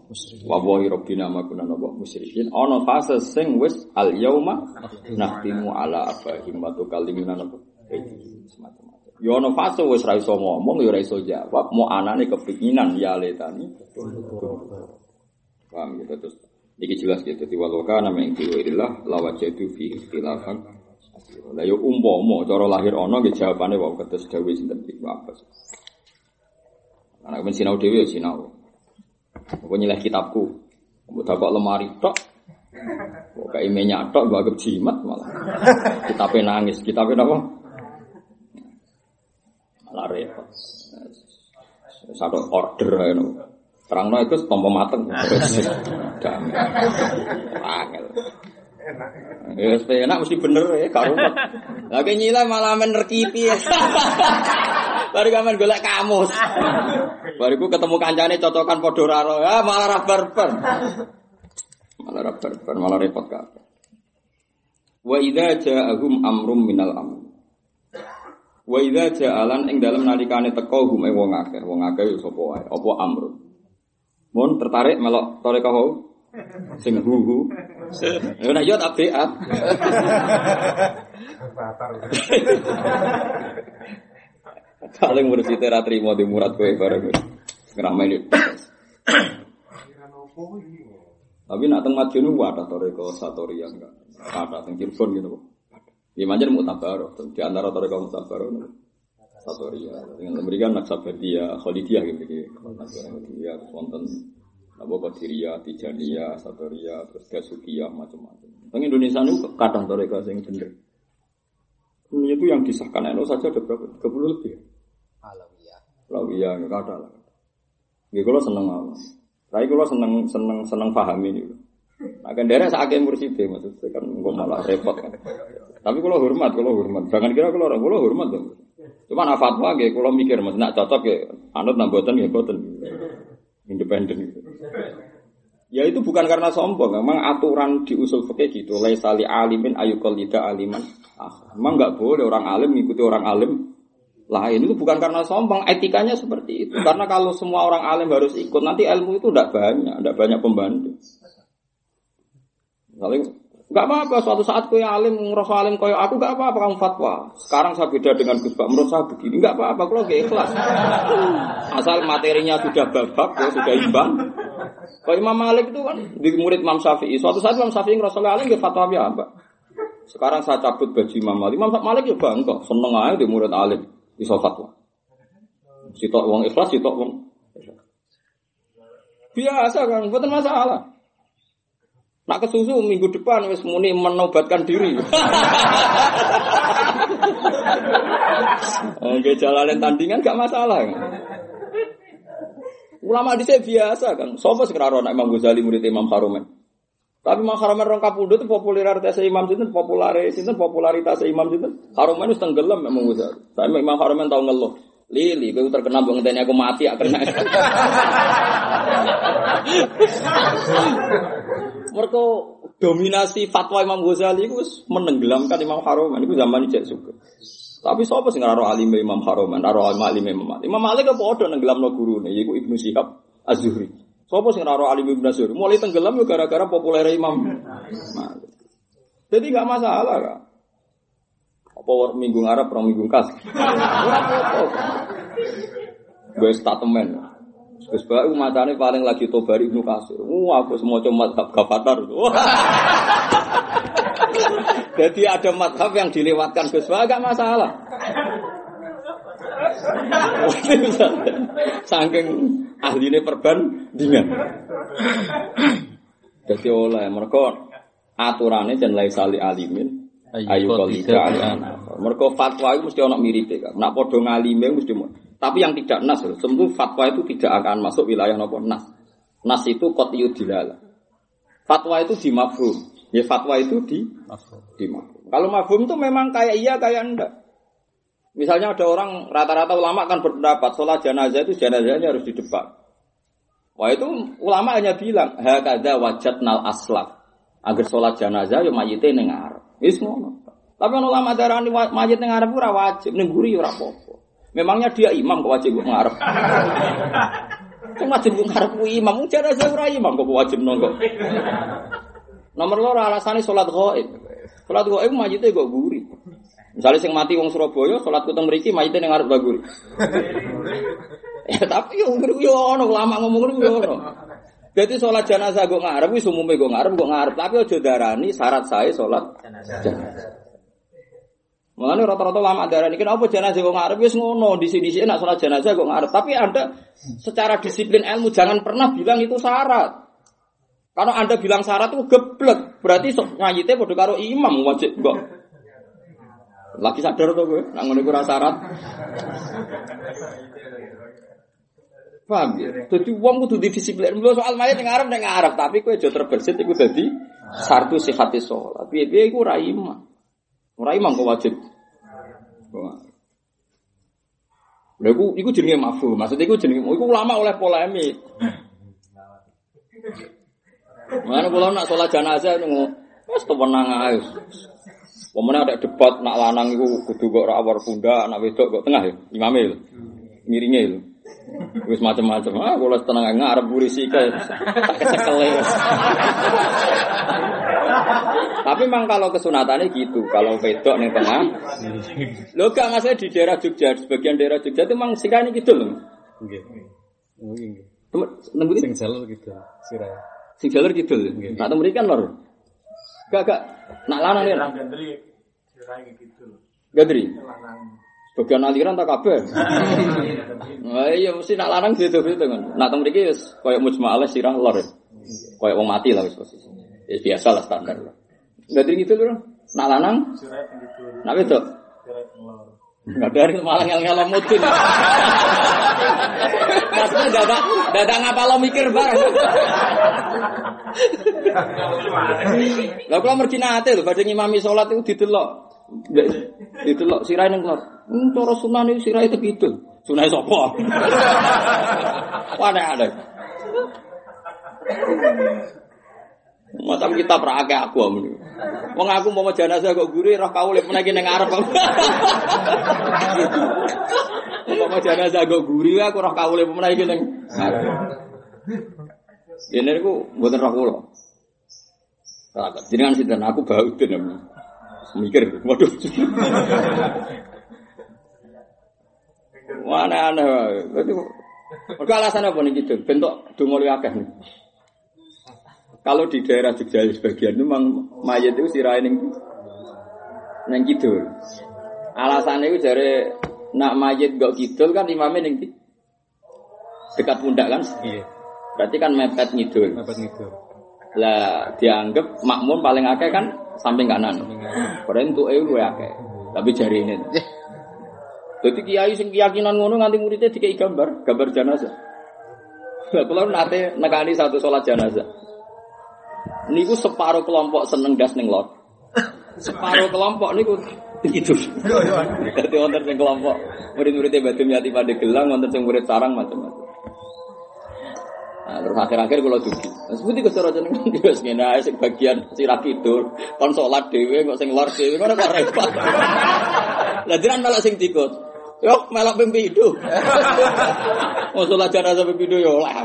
Wawahi robbina makuna nopo. Musyrikin. Ono fase sing wis al yauma nahtimu ala abahim wa tukallimuna nopo. Semacam-macam. Ya ono fase wis ra iso ngomong ya ra iso jawab, mau anane kepinginan ya letani. Paham ya terus. Iki jelas gitu. Tiwaloka nama yang tiwirillah lawajatu fi ikhtilafan. Lah yo umpama cara lahir ono nggih jawabane wae kados dawuh sinten Ibnu Abbas. Anak ben sinau dhewe ya sinau. Aku nyileh kitabku. Mbok tak lemari tok. Kok kayak minyak tok gua anggap jimat malah. Kitabnya nangis, kitabnya apa? Malah repot. Satu order ya no. Terang no itu tompo mateng. Damai. Angel. Ya, enak mesti bener ya, karo. Lagi nyilai malah menerkipi ya. Baru kamen golek kamus. Bariku ketemu kancane cocokan padha raro. Ya malah ra barbar. Malah ra barbar, malah repot kabeh. Wa idza ja'ahum amrum minal amr. Wa idza ja'alan ing dalem nalikane teko hum ing wong akeh, wong akeh ya sapa wae, apa amrun. Mun tertarik melok toreka ho? Sing huhu. Ya nek yo tak beat. Paling mursid ra trimo di murad kowe bareng. Ngrameni. Tapi nak teng Madiun wadah toreko satoria enggak. Ada teng Cirebon gitu. Ya manjen mutabaro, di antara toreko mutabaro satoria. Dengan memberikan naksabedia, kholidiyah gitu gitu. Naksabedia, wonten apa Qadiria, Tijaniyah, Satoria, terus Gasukiyah macam-macam. Teng Indonesia itu kadang toreko sing bener. Ini itu yang disahkan NU saja ada berapa? 30 lebih. Alawiyah. Alawiyah nggak ada lah. Gak kalau seneng apa? Tapi kalau seneng seneng seneng paham ini. Nah, kan daerah sakit mursyid maksudnya kan gue malah repot kan. Tapi kalau hormat, kalau hormat, jangan kira kalau orang kalau hormat dong. Cuma nah fatwa kalau mikir mas nak cocok ya, anut nambuatan ya boten, independen gitu. Ya itu bukan karena sombong, memang aturan di usul fikih gitu. Laisali alimin ayukol tidak aliman. Ah, memang nggak boleh orang alim mengikuti orang alim lain itu bukan karena sombong, etikanya seperti itu. Karena kalau semua orang alim harus ikut, nanti ilmu itu tidak banyak, tidak banyak pembantu. Misalnya, nggak apa-apa. Suatu saat kau alim, ngerasa alim kau aku nggak apa-apa kamu fatwa. Sekarang saya beda dengan Gus Pak, menurut saya begini nggak apa-apa. Kalau gak ikhlas, asal materinya sudah babak, ya, sudah imbang. Kalau Imam Malik itu kan di murid Imam Syafi'i. Suatu saat Imam Syafi'i ngerasa alim, dia fatwa apa? Sekarang saya cabut baju Imam Malik. Imam Malik ya bangga, seneng aja di murid alim, bisa fatwa. Sitok wong ikhlas, sitok wong biasa kan, bukan masalah. Nak kesusu minggu depan wis muni menobatkan diri. Oke, jalanin tandingan gak masalah. Ulama di biasa kan. Sopo sekarang anak Imam Ghazali murid Imam Harumen. Tapi Imam Harumen orang kapundut itu popularitas Imam itu popularitas itu popularitas Imam itu Harumen itu tenggelam Imam Ghazali. Saya Imam Harumen tahu ngeluh. Lili, terkenal mbok ngenteni aku mati aku kena. Mereka dominasi fatwa Imam Ghazali itu menenggelamkan Imam Haroman itu zaman cek suka. Tapi siapa sih ngararo alim Imam Haroman, ngararo alim Imam Malik. Imam Malik apa ada nenggelam no guru nih, yaitu Ibnu Syihab Az-Zuhri. Siapa sih ngararo alim Ibnu Zuhri? Mulai tenggelam ya gara-gara populer Imam Malik. Jadi nggak masalah kan. Apa minggu ngarep, orang minggu kas. Gue statement. Gus Baik macane paling lagi tobari Ibnu Kasir. Wah, aku semua cuma madhab gafatar. Jadi ada madhab yang dilewatkan Gus Baik gak masalah. Saking ahline perbandingan. Jadi oleh mereka aturannya dan lain sali alimin ayu kolida Mereka fatwa itu mesti orang mirip ya. Nak podo ngalime mesti Tapi yang tidak nas, tentu fatwa itu tidak akan masuk wilayah nopo nas. Nas itu kotiu dilala. Fatwa itu di mafhum. Ya fatwa itu di di mafhum. Kalau mafhum itu memang kayak iya kayak enggak. Misalnya ada orang rata-rata ulama kan berpendapat sholat jenazah itu jenazahnya harus di depan. Wah itu ulama hanya bilang hakada wajat nal aslaf. Agar sholat jenazah ya mayite nengar. Wis ngono. Tapi ono ulama darani mayit ning ngarep ora wajib, ning guri ora apa-apa. Memangnya dia imam kok wajib ngarep. Sing wajib ngarep ku imam, jenazah ora imam kok wajib nongko. Nomor loro alasane salat ghaib. Salat ghaib mayite kok guri. Misalnya sing mati wong Surabaya, salat kuteng mriki mayite ning ngarep guri. Ya tapi yo yo ono ulama ngomong ngono yo ono. Jadi sholat jenazah gue ngarep, wis umumnya gue ngarep, gue ngarep. Tapi ojo darani syarat saya sholat jenazah. Mengenai rata-rata lama darani, kenapa jenazah gue ngarep? Wis ngono, di sini sini nak sholat jenazah gue ngarep. Tapi anda secara disiplin ilmu jangan pernah bilang itu syarat. Kalau anda bilang syarat itu geblek, berarti sok ngayite bodoh karo imam wajib kok. Lagi sadar tuh gue, nak ngono gue syarat. Paham ya? Jadi uang kudu disiplin. Mula soal mayat yang Arab yang Arab, tapi kue jauh terbersit itu jadi sartu sihati sholat. Biar biar itu raimah. Raimah kau wajib. Lha iku iku jenenge mafhum. Maksudnya iku jenenge iku ulama oleh polemik. Mana kula nak sholat jenazah niku wis tewenang ae. Pemene ada debat nak lanang iku kudu kok ora awar pundak, nak wedok kok tengah ya, imame lho. Miringe lho. Wis macam-macam. Ah, kalau tenang ngarep polisi ke tak kecekel Tapi memang kalau kesunatannya gitu, kalau wedok nih tengah. Lo gak masalah di daerah Jogja, sebagian daerah Jogja itu memang sirah ini gitu loh. Nggih. Nggih. Temen sing jalur gitu, sirah. Sing jalur gitu. Nak temen kan lor. Gak gak nak lanang ya. Gandri sirah gitu. Gandri. Bagian aliran tak kabeh. Nah, iya mesti nak lanang gitu gitu kan. Nak teng mriki wis koyo mujmalah sirah lor. Koyo wong mati lah wis posisi. Ya biasa lah standar lah. Enggak gitu lho. Nak lanang sirah. Nak itu. Enggak dari malah ngel-ngel mudun. Maksudnya dadak dadak ngapa lo mikir bareng. Lah kula mergi nate lho badhe ngimami salat itu didelok. Didelok sirahe ning kelar. Hmm, cara sunah niku sirahe tepidul. Sunah sapa? Wane ada. Macam kita perakeh aku amun. Wong aku mau jenazah kok guri roh kaule menaki ning ngarep. Mau jenazah kok guri aku roh kaule menaki ning. Ini aku mboten roh kula. Jenengan sinten aku bau den mikir, waduh. Mana aneh, itu. Mereka alasan apa nih gitu? Bentuk dungo akeh nih. Kalau di daerah Jogja sebagian memang mayat itu sirai neng neng kidul. Alasannya itu dari nak mayat gak kidul kan imamnya neng dekat pundak kan? Iya. Berarti kan mepet ngidul. Mepet ngidul. Lah dianggap makmum paling akeh kan samping kanan. Padahal untuk EU gue akeh. Tapi jari ini. Jadi kiai sing keyakinan ngono nganti muridnya dikai gambar, gambar jenazah. Lah kula nate nekani satu sholat jenazah. Niku separuh kelompok seneng gas ning lot. Separuh kelompok niku itu. Jadi wonten sing kelompok murid-muridnya Badum Yati pada gelang, wonten sing murid sarang macam-macam. Nah, terus akhir-akhir kalau dugi. Terus putih kesara jeneng wis ngene ae sing bagian sirah kidul, kon salat dhewe kok sing lor dhewe ngono kok repot. Lah jiran malah sing dikut. Yo melok pimpidu. Oh salat jenazah pimpidu yo lah.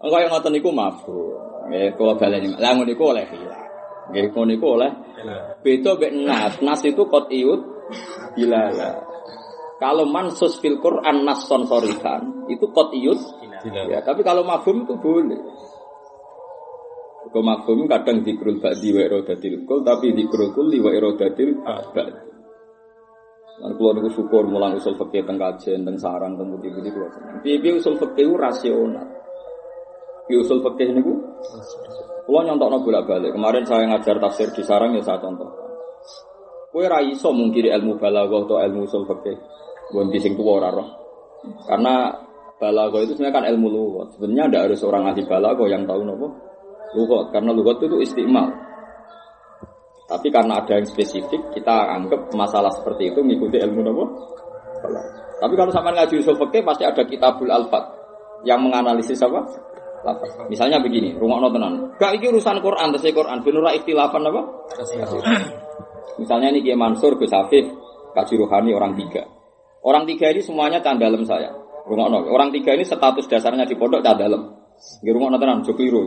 Engko yang ngoten niku mabuk. Nggih kula baleni. Lah ngono niku oleh hilang. Nggih ngono niku oleh beda mek nas. Nas itu qatiut bilala. Kalau mansus fil Quran nasson sorikan itu qatiyut ya, tapi kalau mafhum itu boleh. Kau mafhum kadang dikrul ba'di wa irodatil kul tapi dikrul kulli wa irodatil ba'di. Lan kula niku syukur mulang usul fikih teng kajen teng sarang teng putih-putih kula seneng. Piye usul fikih rasional. Piye usul fikih niku? Kula nyontokno bolak-balik. Kemarin saya ngajar tafsir di sarang ya saya contoh. Kowe ra iso mungkiri ilmu balaghah atau ilmu usul fikih. Gonti sing tua ora roh. Karena balago itu sebenarnya kan ilmu lugat. Sebenarnya ada harus orang ahli balago yang tahu nopo lugat. Karena lugat itu istimal. Tapi karena ada yang spesifik, kita anggap masalah seperti itu mengikuti ilmu nopo. Tapi kalau sama ngaji usul fikih pasti ada kitabul alfat yang menganalisis apa? Lafaz. Misalnya begini, rumah nontonan. Gak iki urusan Quran, terus Quran benura ikhtilafan apa? Misalnya ini Kiai Mansur, Gus Afif, Kaji Ruhani orang tiga. Orang tiga ini semuanya dalam saya. Rumah Orang tiga ini status dasarnya di pondok dalam. Di rumah tenan jokliru.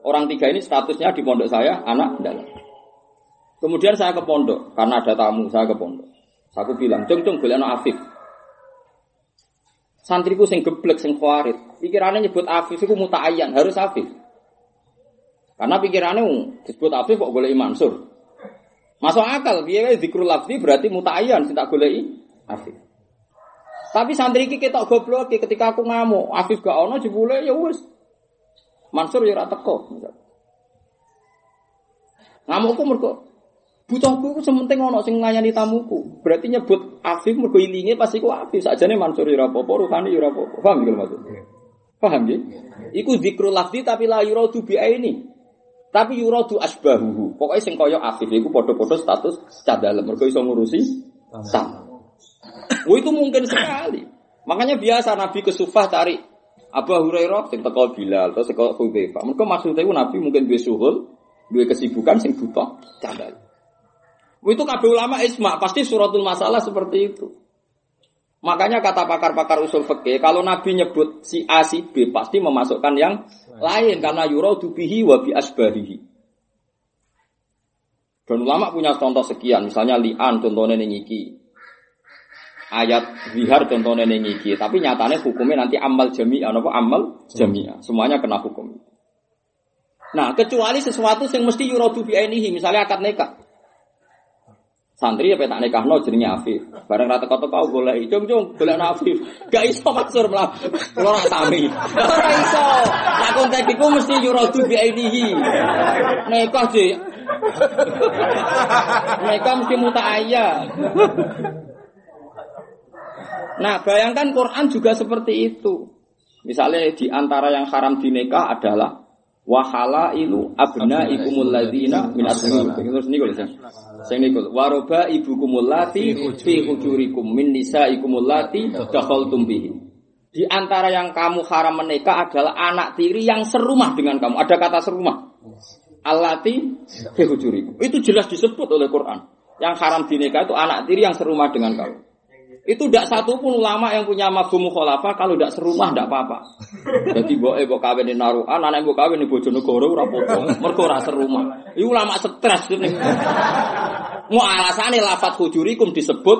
Orang tiga ini statusnya di pondok saya anak dalam. Kemudian saya ke pondok karena ada tamu saya ke pondok. Saya bilang, cung cung boleh Afif. Santriku sing geblek sing khawarit. Pikirannya nyebut Afif itu muta'ayyan, harus Afif. Karena pikirannya disebut Afif kok boleh Mansur. Masuk akal, dia dikrul lafzi berarti muta'ayyan, tidak boleh Afif. Tapi santri iki ketok goblok ketika aku ngamuk, Afif gak ono jebule ya wis. Mansur ya ora teko. Ngamukku mergo butuhku ku sementing ono sing nglayani tamuku. Berarti nyebut Afif mergo ilinge pasti ku Afif. Sakjane Mansur ya ora apa-apa, ya ora apa-apa. Paham iki maksud? Paham ya? Iku zikrul lafzi tapi la yuradu bi ini. Tapi yuradu asbahuhu. Pokoknya sing kaya Afif iku padha-padha status cah dalem mergo iso ngurusi tamu. Oh itu mungkin sekali. Makanya biasa Nabi ke Sufah cari Abu Hurairah sing teko Bilal atau teko Hudzaifah. Mereka maksudnya itu Nabi mungkin duwe suhul, duwe kesibukan sing butuh cadal. Oh itu kabeh ulama isma pasti suratul masalah seperti itu. Makanya kata pakar-pakar usul fikih, kalau Nabi nyebut si A si B pasti memasukkan yang lain karena yuradu bihi wa bi asbarihi. Dan ulama punya contoh sekian, misalnya li'an contohnya nih iki ayat bihar contohnya ning iki, tapi nyatanya hukumnya nanti amal jami'ah apa amal jami'ah. Semuanya kena hukum. Nah, kecuali sesuatu yang mesti yuradu bi ainihi, misalnya akad nikah. Santri apa tak nikah no jenenge Afif. Bareng rata kota kau boleh cung cung boleh Afif. Gak iso maksur malah kalau nak sami. Ora iso. Nak kontak iku mesti yuradu bi ainihi. Nikah sih. Nikah mesti muta ayah. Nah, bayangkan Quran juga seperti itu. Misalnya di antara yang haram dinikah adalah wahala ilu abna ikumul ladina min asma'ikum. Terus niku lho. Sing niku waroba ibukumul lati fi hujurikum min nisaikumul lati dakhaltum bihi. Di antara yang kamu haram menikah adalah anak tiri yang serumah dengan kamu. Ada kata serumah. Allati fi hujurikum. Itu jelas disebut oleh Quran. Yang haram dinikah itu anak tiri yang serumah dengan kamu. Itu tidak satu pun ulama yang punya mafhum mukhalafah kalau tidak serumah tidak apa-apa. Jadi boe mbok kawin naruhan, anak mbok kawin Bojonegoro ora apa-apa. Serumah. Iku ulama stres ini. Mau alasane lafat hujurikum disebut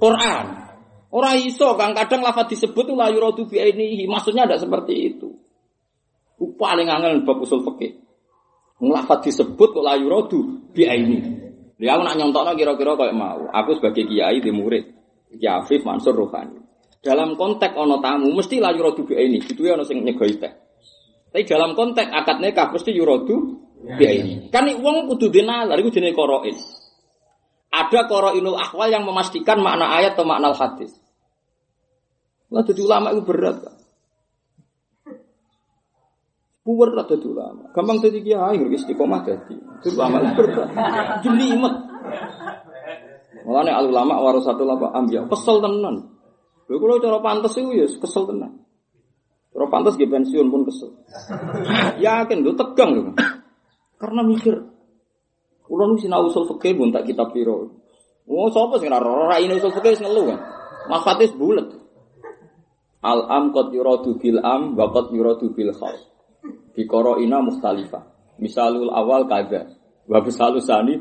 Quran. Ora iso kang kadang lafat disebut la yuradu bi ainihi. Maksudnya tidak seperti itu. Paling angel bab usul fikih. Lafat disebut kok la yuradu bi ainihi. Dia aku nak nyontokno kira-kira kayak mau. Aku sebagai kiai di murid. Ya Afif Mansur Rohani. Dalam konteks ono tamu mesti lah yurodu bi ini. Itu ya ono sing nyegoi teh. Tapi dalam konteks akad nikah mesti yurodu bi ini. Kan wong kudu dinalar iku jenenge qarain. Ada qarainul ahwal yang memastikan makna ayat atau makna hadis. Lah jadi ulama itu berat kan. Puwer lah dadi ulama. Gampang dadi kiai istiqomah dadi. Dadi ulama berat. Jelimet. Mulane al ulama warasatul apa ambiya kesel tenan. Lha kula cara pantes iku ya kesel tenan. Cara pantes nggih pensiun pun kesel. Yakin lho tegang lho. Karena mikir Kulo nu sinau usul fikih pun tak kitab piro. Oh sapa sing ora ora ini usul fikih wis ngelu kan. Bulet. Al am qad yuradu bil am wa qad yuradu bil khas. Bikoro ina mustalifah. Misalul awal kada. Wa bisalus sani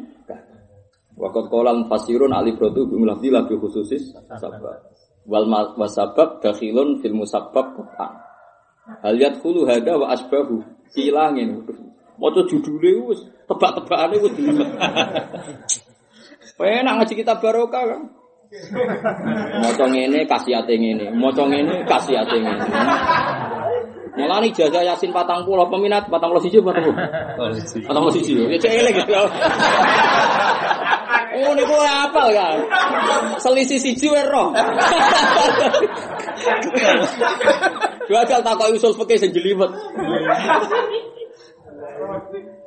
Wa qad qala mufassirun ali brotu bi mulafdi labi khususis sabab. Wal wasabab dakhilun fil musabbab Quran. Hal yadkhulu hada wa asbabu. Silangin. Maca judule wis tebak-tebakane wis dilimet. Penak ngaji kitab barokah kan. Maca ngene kasihate ngene, maca ngene kasihate ngene. Mulane jaga Yasin patang pulau peminat patang pulau siji patang pulau. Patang pulau siji. Ya cek elek gitu. Oh niku apal kan. Selisih siji wae roh. Dua kali takok usul fikih sing jelimet.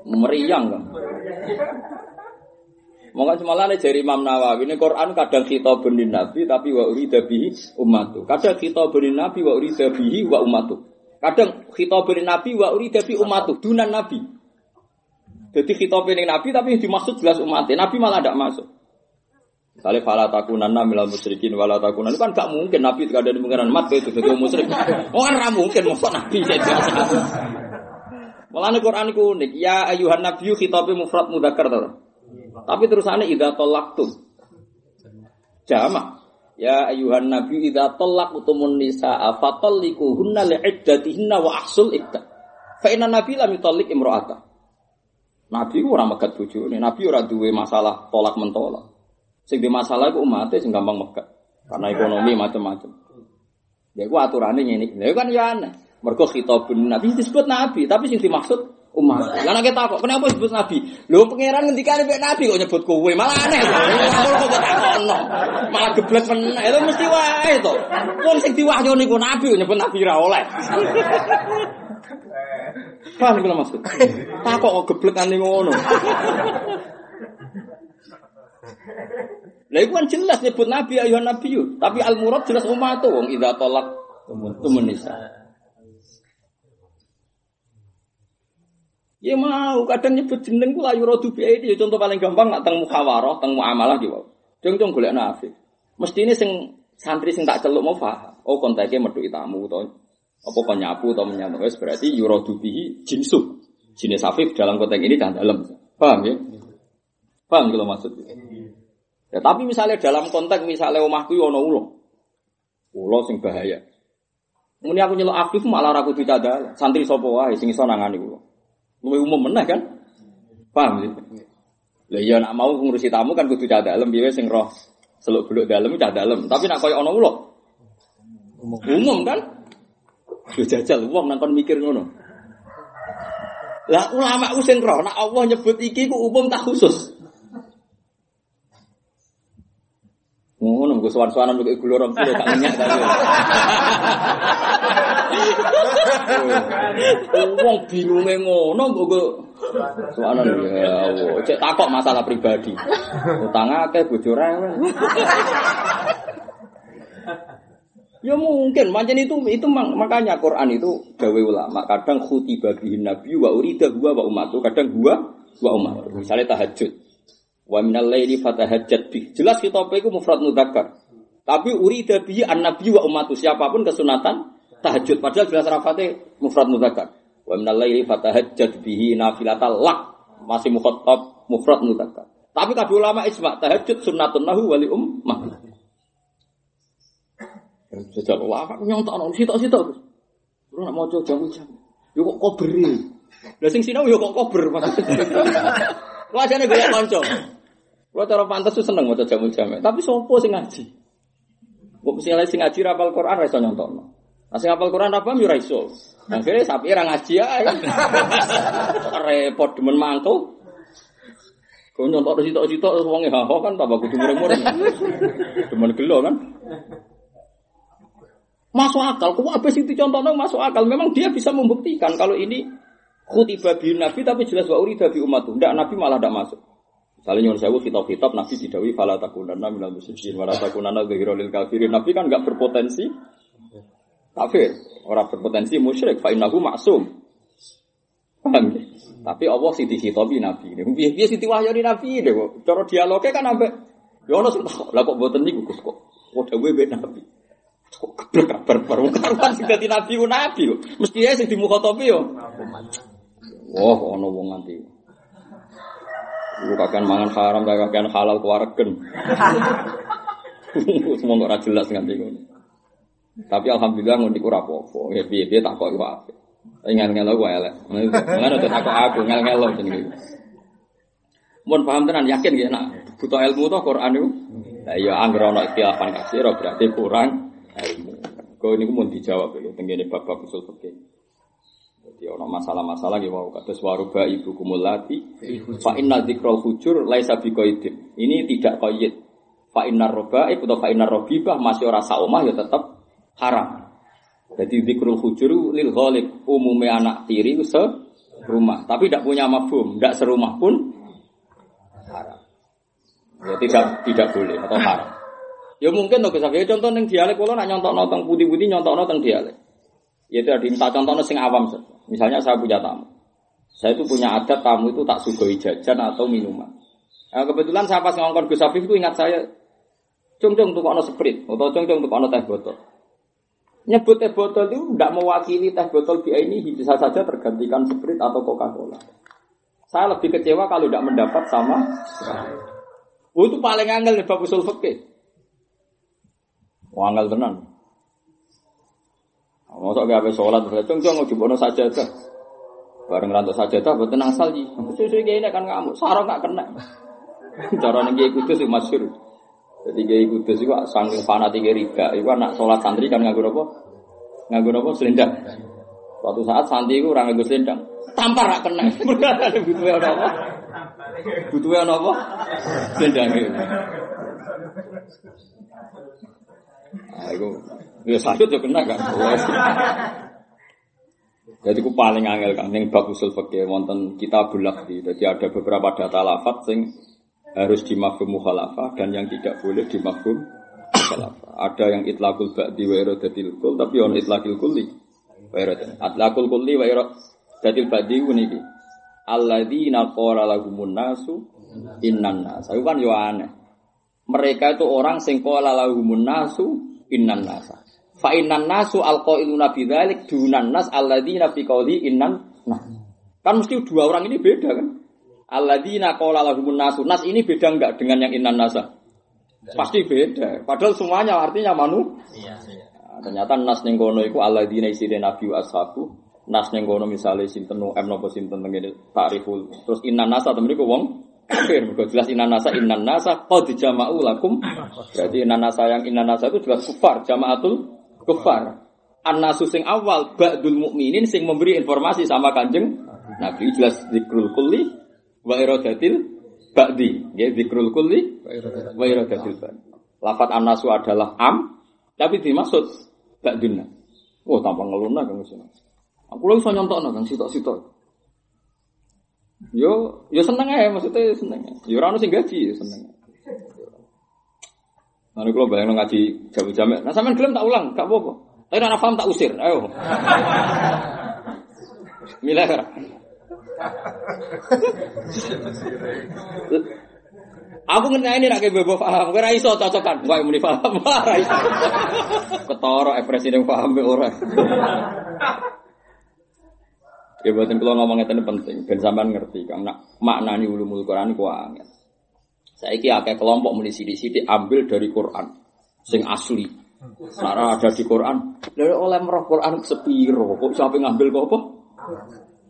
Meriang kan. Monggo semalane jari Imam Nawawi ini Quran kadang kita benin Nabi tapi wa urida bihi ummatu. Kadang kita benin Nabi wa urida bihi wa ummatu. Kadang kita benin Nabi wa urida bihi ummatu dunan Nabi. Jadi kita benin Nabi tapi dimaksud jelas umatnya. Nabi malah tidak masuk. Misalnya fala takunanna milal musyrikin wala takunan itu kan gak mungkin Nabi ada di pengiran mat itu jadi musyrik. Oh kan mungkin maksud Nabi jadi Malah Quran itu unik. Ya ayuhan nabiyyu khitabnya mufrad mudzakkar. Tapi terusannya idza talaqtum. Jama. Ya ayuhan nabiyyu idza talaqtumun nisaa fatalliquhunna li'iddatihinna wa ahsul iddah. Fa inna nabi lam yutalliq. Nabi ora megat bojone, Nabi ora duwe masalah tolak mentolak. Sing di masalah iku umate sing gampang megat. Karena ekonomi macam-macam. Ya iku aturane ngene. Lha kan ya aneh. Mergo khitabun Nabi disebut Nabi, tapi sing dimaksud umat. Lah nek kok kenapa disebut Nabi? Lho pangeran ngendikane mek Nabi kok nyebut kowe, malah aneh. Kok kok takono. Malah geblek meneh. Itu mesti wae to. Wong sing diwahyoni ku Nabi kok nyebut Nabi ra oleh. Paham kula maksud? Takok kok geblekane ngono. Lah iku kan jelas nyebut Nabi ayuhan Nabi tapi al murad jelas umat wong idza tolak tumun nisa. Ya mau kadang nyebut jeneng ku layu rodu biaya ini contoh paling gampang nak teng muhawarah, teng muamalah gitu. Jeng jeng golek nafi. Mesti ini sing santri sing tak celuk mau paham. Oh kontaknya metu tamu atau apa penyapu atau menyapu berarti yurodu bihi jinsu. Jenis afif dalam konteks ini dan dalam. Paham ya? Paham kalau maksudnya? Ya tapi misalnya dalam konteks misalnya omahku ono ulo. Ulo sing bahaya. Muni aku nyelok afif malah aku tidak Santri sopo wae sing iso nangani ulo. Luwe umum meneh kan? Paham sih? Lah iya nak mau ngurusi tamu kan kudu cah dalem piye sing roh seluk beluk dalem cah dalem. Tapi nak koyo ana ulo. Umum kan? Yo jajal wong nang kon mikir ngono. Lah ulama ku sing nak Allah nyebut iki ku umum tak khusus. Ngono gue suan-suanan gue gula orang kilo gak ngenyak tadi. Wong bingunge ngono gue suanan ya Allah. Cek takok masalah pribadi. Utang akeh bojo Ya mungkin, macam itu itu makanya Quran itu gawe ulama. Kadang khutiba bihin nabi wa urida huwa wa umatu, kadang gua wa umat. Misalnya tahajud. Wa minal laili fatahajjat bih. Jelas khitab itu mufrad mudzakkar. Tapi urida bihi an-nabi wa ummatu siapa pun kesunatan tahajud padahal jelas rafatnya mufrad mudzakkar. Wa minal laili fatahajjat bihi nafilatal lak masih mukhatab mufrad mudzakkar. Tapi kabeh ulama ijma tahajud sunnatun lahu wali ummah. Jajal ulama nyontok sitok-sitok. Lu nak maca jamu-jamu. Yo kok koberi. Lah sing sinau yo kok kober maksudnya. Wajane golek kanca. Kalau cara pantas tuh seneng mau jamu jamu, tapi sopo sing ngaji. Kok misalnya sing ngaji rapal Quran raiso nyontok. Nah sing rapal Quran apa yo raiso. Akhirnya sapi orang ngaji ya. Repot demen mantul. Kau nyontok situ-situ wonge ha kan tambah kudu mureng-mureng. Demen gelo kan. Masuk akal, kok apa sih contohnya masuk akal? Memang dia bisa membuktikan kalau ini Khutiba bi nabi tapi jelas wa urida bi umat. Ndak nabi malah ndak masuk. Misalnya nyuruh sewu kitab-kitab Nabi didawi fala takunanna minal musyrikin wala takunanna dzahira lil kafirin. Nabi kan enggak berpotensi kafir, orang berpotensi musyrik fa innahu maksum. Ya? Tapi Allah sing dihitobi Nabi. Piye piye sing diwahyani Nabi deh. Cara dialoge kan ambek ya ono sing lah kok mboten niku Gus kok. Kok dawuhe Nabi. Kok keblek kabar baru karuan sing Nabi ku Nabi kok. Mesti ya sing dimukhotobi yo. Wah, ono wong nganti. Lu kakean mangan haram, kakean halal kewaregen. Semua ora jelas nganti ngono. Tapi alhamdulillah ngono iku ora apa-apa. Ya piye-piye tak kok iku apik. Ngel-ngel aku elek. Ngono tuh tak aku ngel-ngel jenenge. Mun paham tenan yakin ya nak butuh ilmu to Quran itu. Lah iya anggere ana ikhtilafan kasir berarti kurang ilmu. Kau ini mau dijawab ya, tenggine bab-bab usul fikih. Jadi ono masalah-masalah gitu wow kados waruba ibu kumulati fa inna dzikrul hujur laisa biqaidin. Ini tidak qaid. Fa inna roba atau fa inna robibah masih ora omah ya tetap haram. Jadi dzikrul hujur lil ghalib umumnya anak tiri se rumah, tapi tidak punya mafhum, tidak serumah pun haram. Ya tidak tidak boleh atau haram. Ya mungkin tuh kesafian contoh neng dialek kalau nak nyontok nonton putih-putih nyontok nonton dialek. Ya itu diminta contoh sing awam saja. Misalnya saya punya tamu. Saya itu punya adat tamu itu tak sugoi jajan atau minuman. Nah, kebetulan saya pas ngongkon Gus itu ingat saya, cung cung tuh kono sprit, atau cung cung tuh kono teh botol. Nyebut teh botol itu tidak mewakili teh botol BI ini bisa saja tergantikan sprit atau Coca-Cola. Saya lebih kecewa kalau tidak mendapat sama Oh, itu paling angel nih Bapak Usul Fikih. Wangel tenan. Masa gak habis sholat, cung cung dibono saja tuh. Bareng rantuk saja tuh, buat tenang salji. Susu kayak ini kan ngamuk, sarong gak kena. Cara nengi kudus sih masyur. Jadi kayak kudus itu sanggeng fanatik riba. Itu anak sholat santri kan nganggur apa? Nganggur apa? Selendang. Suatu saat santri itu orang nganggur selendang. Tampar gak kena. Butuhnya apa? Butuhnya apa? Selendang Nah, itu ya sakit ya kena kan. Jadi ku paling angel kan yang bab usul fikih wonten kita bulat di. Jadi ada beberapa data lafat sing harus dimafhum mukhalafah dan yang tidak boleh dimafhum mukhalafah. Ada yang itlaqul ba'di wa iradatil kul tapi on itlaqil kulli. Wa iradatil. Atlaqul kulli wa iradatil ba'di niki. Alladzina qala lagumun nasu innan nas. Itu kan yo aneh. Mereka itu orang sing qala lagumun nasu innan nasa. Fa innan nasu alqailuna bidzalik dunan nas alladzina fi qawli innan nas. Kan mesti dua orang ini beda kan? Alladzina qala lahumun nasu. Nas ini beda enggak dengan yang innan nasa? Pasti beda. Padahal semuanya artinya manu. Iya, nah, ternyata nas ning kono iku alladzina isine nabi ashabu. Nas ning kono misale sinten M napa sinten takriful. Terus innan nasa temen iku wong kafir. Mergo jelas innan nasa innan nasa qad jama'u lakum. Berarti innan nasa yang innan nasa itu jelas kufar, jama'atul kufar. An-nasu sing awal ba'dul mukminin sing memberi informasi sama Kanjeng Nabi jelas zikrul kulli wa iradatil ba'di. Ya zikrul kulli wa iradatil ba'di. Lafat an-nasu adalah am tapi dimaksud ba'dunna. Oh, tanpa ngeluna kan. Aku lagi so nyontokno kan sitok-sitok. Yo, yo seneng aja maksudnya seneng. Yo ora ono sing gaji yo seneng. Nanti kalau bayang ngaji jauh jamek, nah sampean gelem tak ulang, gak apa-apa. Tapi anak paham tak usir, ayo. Milah Aku ngerti ini nak bebo paham, kira cocokan, wah muni paham, wah iso. Ketoro eh presiden paham be ora. Ya buatin kalau ngomongnya ini penting, ben sampean ngerti, karena maknani ulumul Quran ku angel. Saya kira kayak kelompok muni sidik-sidik ambil dari Quran, sing asli. Nara ada di Quran, dari oleh merah Quran sepiro, kok siapa ngambil kok apa?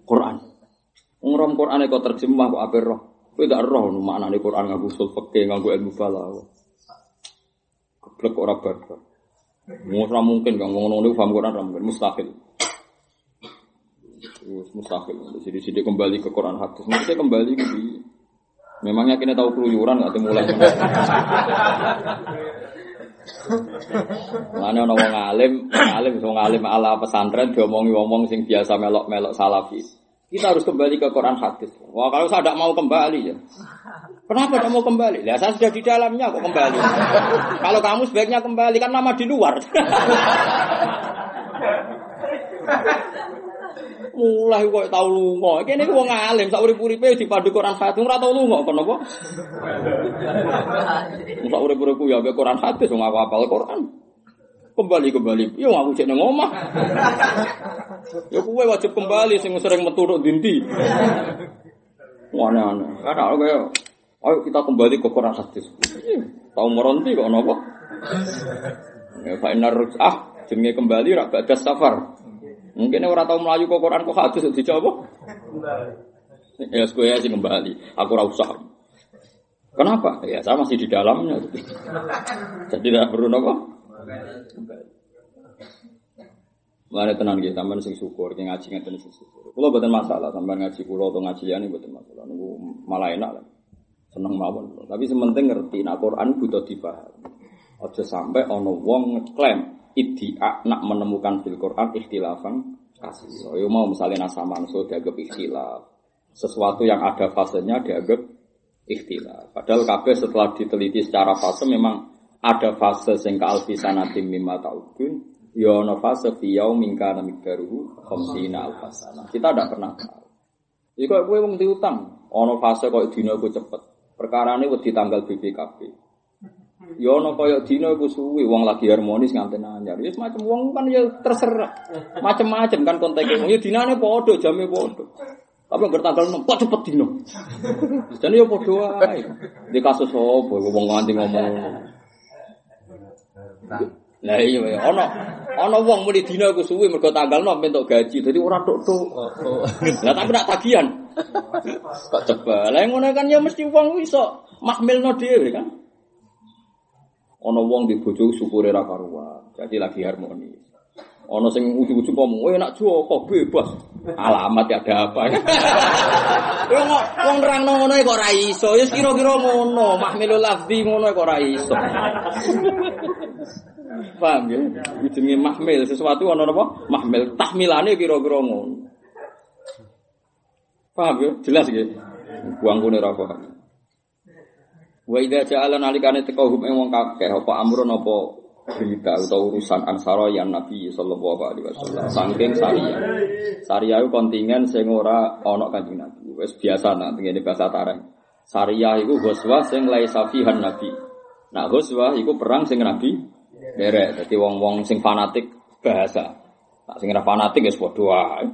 Quran. Ngrom Quran kok terjemah kok apa roh? Kowe gak roh nu maknane Quran nganggo usul fikih, nganggo ilmu balaghah. Keblek ora barbar. Ora mungkin kang ngono niku paham Quran mungkin mustahil. Mustahil. Jadi sini kembali ke Quran hadis. Maksudnya kembali ke Memangnya kini tahu keluyuran nggak mulai. Mana orang wong alim, alim wong alim ala pesantren diomongi ngomong sing biasa melok-melok salafi. Kita harus kembali ke Quran hadis. Wah kalau saya tidak mau kembali ya. Kenapa tidak mau kembali? Ya saya sudah di dalamnya kok kembali. kalau kamu sebaiknya kembali kan nama di luar. Mulai kok tau lunga. Kene wong alim sak urip-uripe dipadu Quran hadis ora tau lunga kono apa? Sak urip-uripku ya Quran hadis wong apal Quran kembali kembali. Yo aku cek nang omah. Yo kowe wajib kembali sing sering metu tok dindi. Wana ana. Kada kaya ayo kita kembali ke Quran hadis. Tahu meronti kok napa? Ya fa innar ah jenenge kembali ra badha safar. Mungkin ora tau melayu ke Quran kok hadis dijawab. Ya kowe ya sing kembali. Aku ora usah. Kenapa? Ya saya masih di dalamnya. Jadi tidak perlu nopo. Mulane tenan nggih sampean sing syukur, sing ngaji ngeten sing syukur. Kula mboten masalah sampean ngaji kula atau ngaji liyane mboten masalah. Niku malah enak lah. Seneng mawon. Tapi sementing ngerti nek Quran butuh dipaham. Aja sampai ana wong ngeklaim iddia nak menemukan fil Quran ikhtilafan kasih. So, mau misalnya nasaman so dianggap ikhtilaf. Sesuatu yang ada fasenya dianggap ikhtilaf. Padahal kabeh setelah diteliti secara fase memang ada fase sing ka sanatim mimma ta'udun ya ana fase fi yaumin kana miqdaruhu khamsina alfasana kita tidak pernah tahu kok kowe wong diutang ana fase kok dina iku cepet perkarane wedi tanggal BPKB ya ana kaya dina iku suwi wong lagi harmonis nganten anyar ya semacam wong kan ya terserah macam-macam kan konteke ya dinane padha jame padha tapi nggak tanggal enam, kok cepet dino. Jadi ya podo aja. Di kasus apa, wong nganti ngomong. Lah iya ya, ana ana wong muni dina aku suwi mergo tanggal 6 entuk gaji. Dadi ora tok-tok. Lah tapi nak tagihan. Kok coba. Lah ngono kan ya mesti wong iso mahmilno dhewe kan. Ana wong di bojo syukure ra karuan. Jadi lagi harmonis. Ana sing ujug-ujug ngomong, "Oh enak Joko bebas." Alamat ya ada apa? Ya kok wong nerangno ngono kok ora iso. Ya kira-kira ngono, mahmilul lafzi ngono kok ora iso. Paham ya? Jenenge mahmil sesuatu ana napa? Mahmil tahmilane kira-kira ngono. Paham ya? Jelas ya? Buang kune ra paham. Wa idza ja'ala nalikane teka hum ing wong kakeh apa amrun apa berita atau urusan ansaro yang Nabi sallallahu alaihi wasallam. Saking saria. Saria itu kontingen sing ora ana Kanjeng Nabi. Wis biasa nak ngene bahasa tareng. Saria iku ghuswa sing laisa fihan Nabi. Nah ghuswa iku perang sing Nabi derek. Dadi wong-wong sing fanatik bahasa. Nah sing fanatik wis padha wae.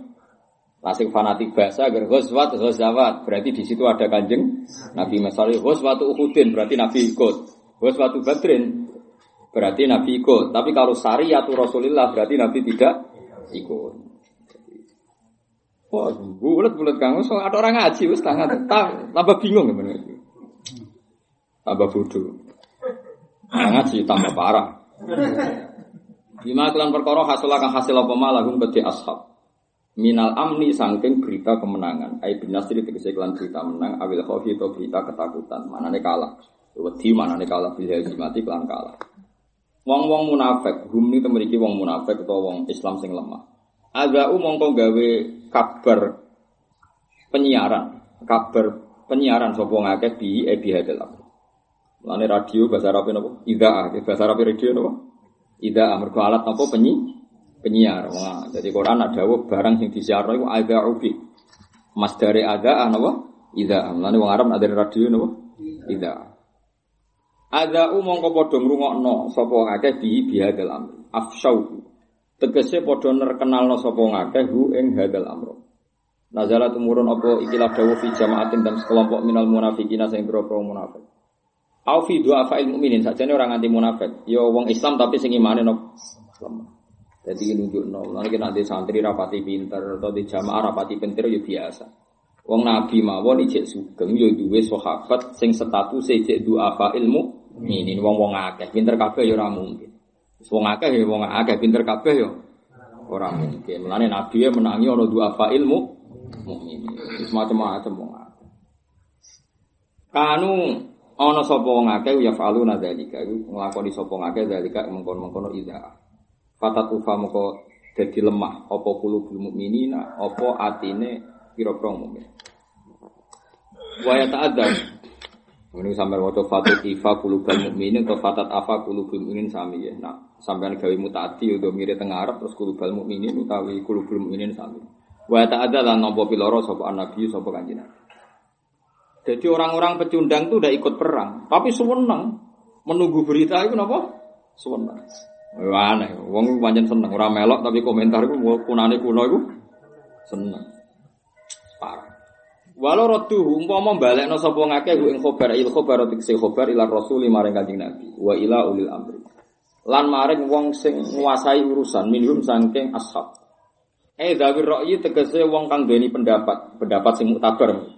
Sing fanatik bahasa agar ghuswat ghazawat berarti di situ ada Kanjeng Nabi misalnya ghuswatu Uhudin berarti Nabi ikut. Ghuswatu Badrin berarti Nabi ikut. Tapi kalau syariatu Rasulullah berarti Nabi tidak ikut. Wah, bulat-bulat kamu so ada orang ngaji wis tangan tambah bingung gimana itu. Tambah bodoh. Nah, ngaji tambah parah. Lima kelan perkara hasil akan hasil apa malah gum beti ashab. Minal amni sangking berita kemenangan. Ai bin nasri tegese kelan berita menang. Awil khawfi itu berita ketakutan. Mana nih kalah. Wedi mana nih kalah. Bila mati kelan kalah. Wong-wong munafik, hum ini memiliki wong munafik atau wong Islam sing lemah. Ada mongko gawe kabar penyiaran, kabar penyiaran sapa ngakeh di ebi hadal Lane radio bahasa Arab napa? Idaah, bahasa Arab radio napa? Idaah mergo alat napa penyi penyiar. Wah, jadi Quran ada barang sing disiarno iku ada ubi. Mas dari ada napa? Idaah. Lane wong Arab ada radio napa? Idaah. Ada umong kau podo ngrungokno sapa ngakeh di bihadal amr. Afsyauhu. Tegese podo nerkenalno sapa ngakeh hu ing hadal amr. Nazalat umurun apa ikilah dawu fi jamaatin dan sekelompok minal munafiqina sing boro munafik. Au fi fa'il mukminin sajane orang anti munafik. Yo wong Islam tapi sing imane no Jadi nunjukno, nanti nanti santri rapati pinter atau di jamaah rapati pinter yo biasa. Wong Nabi mawon ijek sugeng yo duwe sahabat sing status ijek duafa ilmu ini wong wong akeh pinter kabeh yo ora mungkin. Wong akeh yo wong akeh pinter kabeh yo ora mungkin. Mulane Nabi ya menangi ana duafa ilmu mukmin. Semacam-macam wong akeh. Kanu ana sapa wong akeh ya falu nadzalika iku nglakoni sapa ngakeh zalika mengkon-mengkono ida. Fatat ufa moko dadi lemah apa kulubul mukminina apa atine kira-kira umum. Wa ya ta'adda. Ini sampai waktu fatut ifa kulubal mukminin atau fatat afa kulubul mukminin sami ya. Nah, sampai gawe mutati udah mirip tengah Arab terus kulubal mukminin utawi kulubul mukminin sami. Ya ta'adda lan nopo piloro sapa nabi sapa kanjeng Jadi orang-orang pecundang itu udah ikut perang, tapi seneng menunggu berita itu napa? Seneng. Wah, aneh, wong pancen seneng ora melok tapi komentar iku kunane kuno iku seneng. Parah. Walau rotu umpama balekno sapa ngake ing khobar il khobar se khobar ila rasul maring kanjeng Nabi wa ila ulil amri. Lan maring wong sing nguasai urusan minhum saking ashab. Eh dawir ra'yi tegese wong kang duweni pendapat, pendapat sing muktabar.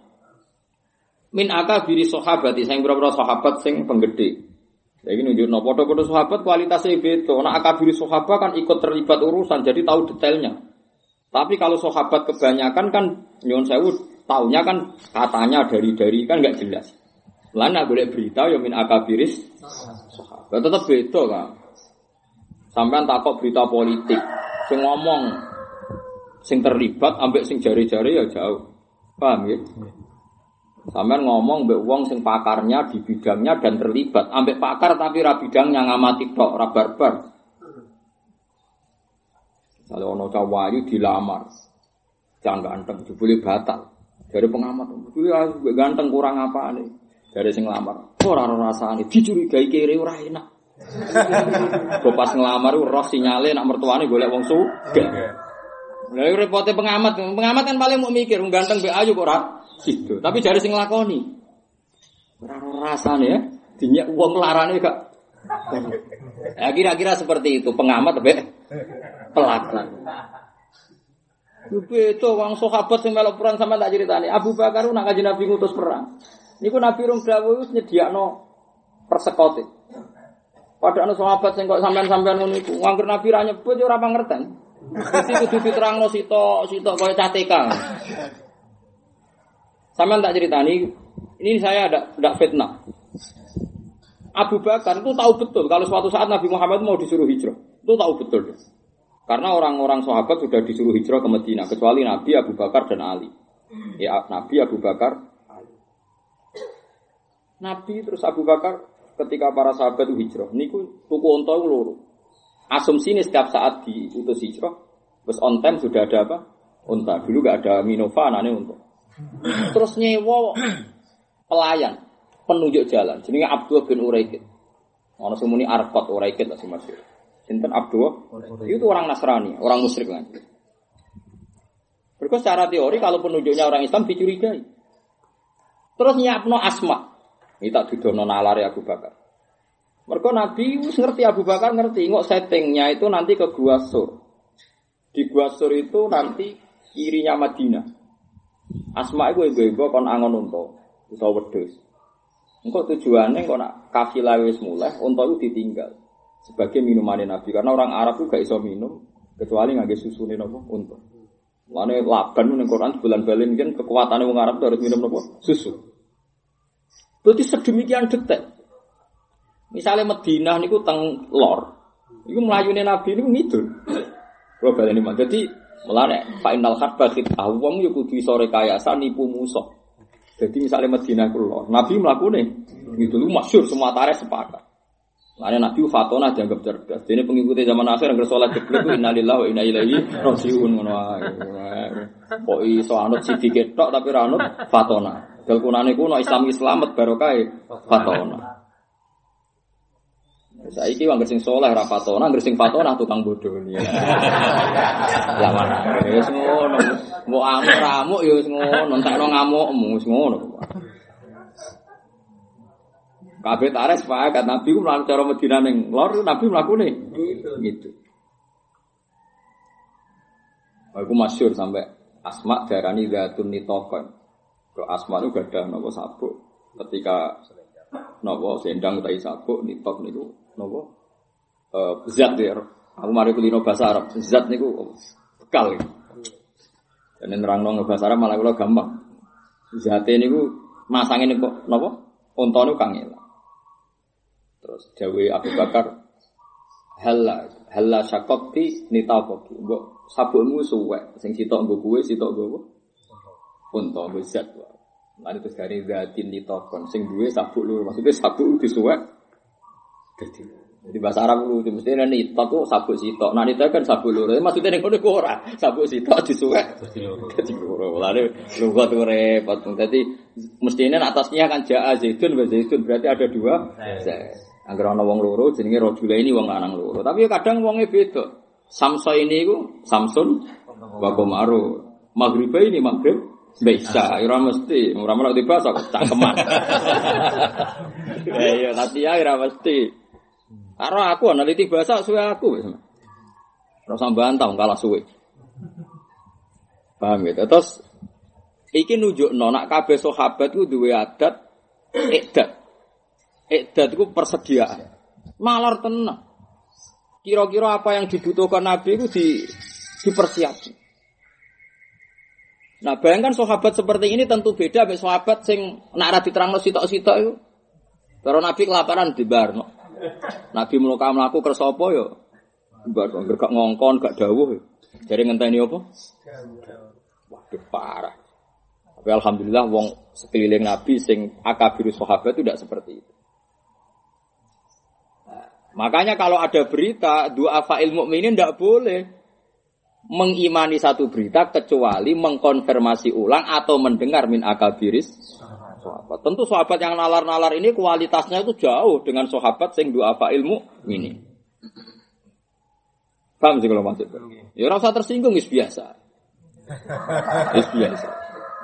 Min akabiri sahabati sing pira-pira sahabat sing penggede. Jadi nunjuk no foto-foto sahabat kualitasnya beda. Nah akabiri sahabat kan ikut terlibat urusan, jadi tahu detailnya. Tapi kalau sahabat kebanyakan kan nyon sewu taunya kan katanya dari dari kan nggak jelas. Lah nak boleh berita ya min akabiris sahabat tetap beda kan. Sampai takut berita politik, sing ngomong, sing terlibat, ambek sing jari-jari ya jauh. Paham ya? Sampean ngomong mbek wong sing pakarnya di bidangnya dan terlibat, ambek pakar tapi ra bidangnya ngamati tok, ra barbar. Kalau ono cawayu dilamar, jangan ganteng, jebule batal. Dari pengamat, jebule ganteng kurang apa nih? Dari sing lamar, ora ora rasane, dicurigai kiri ora enak. Kok pas ngelamar roh sinyale nak mertuane golek wong sugih. Lah repote pengamat, pengamat kan paling mau mikir, ganteng be ayu kok ora. Tapi jari sing lakoni. Ora rasane ya, dinyak wong larane gak. Ya kira-kira seperti itu pengamat be pelaku. Itu wong sahabat sing melok perang sama tak ceritani. Abu Bakar nak kaji Nabi ngutus perang. Niku Nabi rong dawuh wis nyediakno persekote. Padha ana sahabat sing kok sampean-sampean ngono iku. Nganggur Nabi ra nyebut ya ora pangerten. Mesti kudu diterangno sitok sitok kaya cateka. Sampean tak ceritani, ini saya ada tidak fitnah. Abu Bakar itu tahu betul kalau suatu saat Nabi Muhammad mau disuruh hijrah. Itu tahu betul. Karena orang-orang sahabat sudah disuruh hijrah ke Madinah kecuali Nabi Abu Bakar dan Ali. Ya Nabi Abu Bakar Ali. Nabi terus Abu Bakar ketika para sahabat hijrah, niku tuku onto loro. Asumsi ini setiap saat diutus hijrah, terus on time sudah ada apa? Unta. Dulu gak ada Minova, anaknya untuk. Terus nyewa pelayan, penunjuk jalan. Jenenge Abdul bin Uraikid. Ono semuni Arkot Uraikid lah masyhur. Sinten Abdul? Itu orang Nasrani, orang musyrik lagi. Berikut secara teori kalau penunjuknya orang Islam dicurigai. Terus nyiapno asma. Ini tak dudono nalari Abu Bakar. Mereka Nabi wis ngerti Abu Bakar ngerti, ngok settingnya itu nanti ke Gua Sur. Di Gua Sur itu nanti kirinya Madinah. Asma iku ibu-ibu kon angon unta utawa wedhus. Engko tujuannya kok nak kafilah wis mulai unta itu ditinggal sebagai minuman Nabi karena orang Arab itu gak iso minum kecuali ngangge susune napa unta. Lane laban ning Quran bulan balen kan kekuatannya wong Arab harus minum napa susu. Berarti sedemikian detek. Misalnya Madinah niku teng lor, iku melayune Nabi niku ngidul. Kalau balen ini jadi Melane Pak Inal Harba kita wong yo kudu iso rekayasa nipu musuh. Jadi misalnya Madinah kulo, Nabi melakukan itu lu masyur semua tarikh sepakat. Lainnya Nabi Fatona dianggap cerdas. Ini pengikuti zaman akhir yang bersolat jeblok itu innalillahi wa inna ilaihi rajiun ngono Kok iso anut sidike tok tapi ra anut Fatona. Dal kunane kuno Islam Islamet barokah Fatona. Saiki wong sing saleh ra fatona, anggere sing fatona tukang bodoh ya. Lah mana? Wis ngono. Mbok amuk-amuk ya wis ngono, entekno ngamukmu wis ngono. Kabeh tares sepakat Nabi ku mlaku cara Madinah ning lor Nabi mlakune gitu. Aku masyur sampai Asma darani zatun nitokon. Ke Asma itu gak ada nopo sabuk ketika nopo sendang utai sabuk nitok niku nopo uh, zat ya. Aku mari kulino bahasa Arab. Zat niku bekal. Dan nerang nong bahasa Arab malah kula gampang. Zate niku masangin kok nopo? Unta niku kang Terus Dewi Abu Bakar hella hella syakokti nitakoki. Mbok sabukmu suwe sing sitok nggo kuwe sitok nggo unta bezat. Lan itu sekali zatin litokon sing duwe sabuk lur maksudnya sabuk disuwek jadi bahasa Arab lu mesti nek nita tuh sabuk sitok. Nah nita kan sabuk loro. Maksudnya ning kono ora. Sabuk sitok disuwek dadi loro. Loro. Lare lugat repot. Dadi mestinya atasnya kan jaa zaitun zaitun berarti ada dua. Agar ana wong loro jenenge rajula ini wong lanang loro. Tapi ya kadang wonge beda. Samsa ini iku Samsun wa. Maghrib ini maghrib bisa, ora mesti, ora melok di bahasa cangkeman. Ya iya, nanti ya ora mesti. Karena aku analitik bahasa suwe aku. Rasa bantah kalah suwe. Paham gitu. Terus iki nunjuk nak kabeh sahabat ku duwe adat ikdat. Ikdat ku persediaan. Malar tenang. Kira-kira apa yang dibutuhkan Nabi itu di dipersiapkan. Nah, bayangkan sahabat seperti ini tentu beda dengan sahabat sing nak ra diterangno sitok-sitok itu. Kalau Nabi kelaparan di Barno. Nabi mluka mlaku kersa apa ya? Barno gak ngongkon, gak dawuh. Jadi ngenteni apa? Waduh parah. Tapi alhamdulillah wong sekeliling Nabi sing akabir sahabat itu tidak seperti itu. Nah, makanya kalau ada berita dua fa'il mukminin tidak boleh mengimani satu berita kecuali mengkonfirmasi ulang atau mendengar min akabiris sahabat. Tentu sahabat yang nalar-nalar ini kualitasnya itu jauh dengan sahabat sing apa ilmu ini. Paham sih kalau maksud? Ya rasa tersinggung is biasa. Is biasa.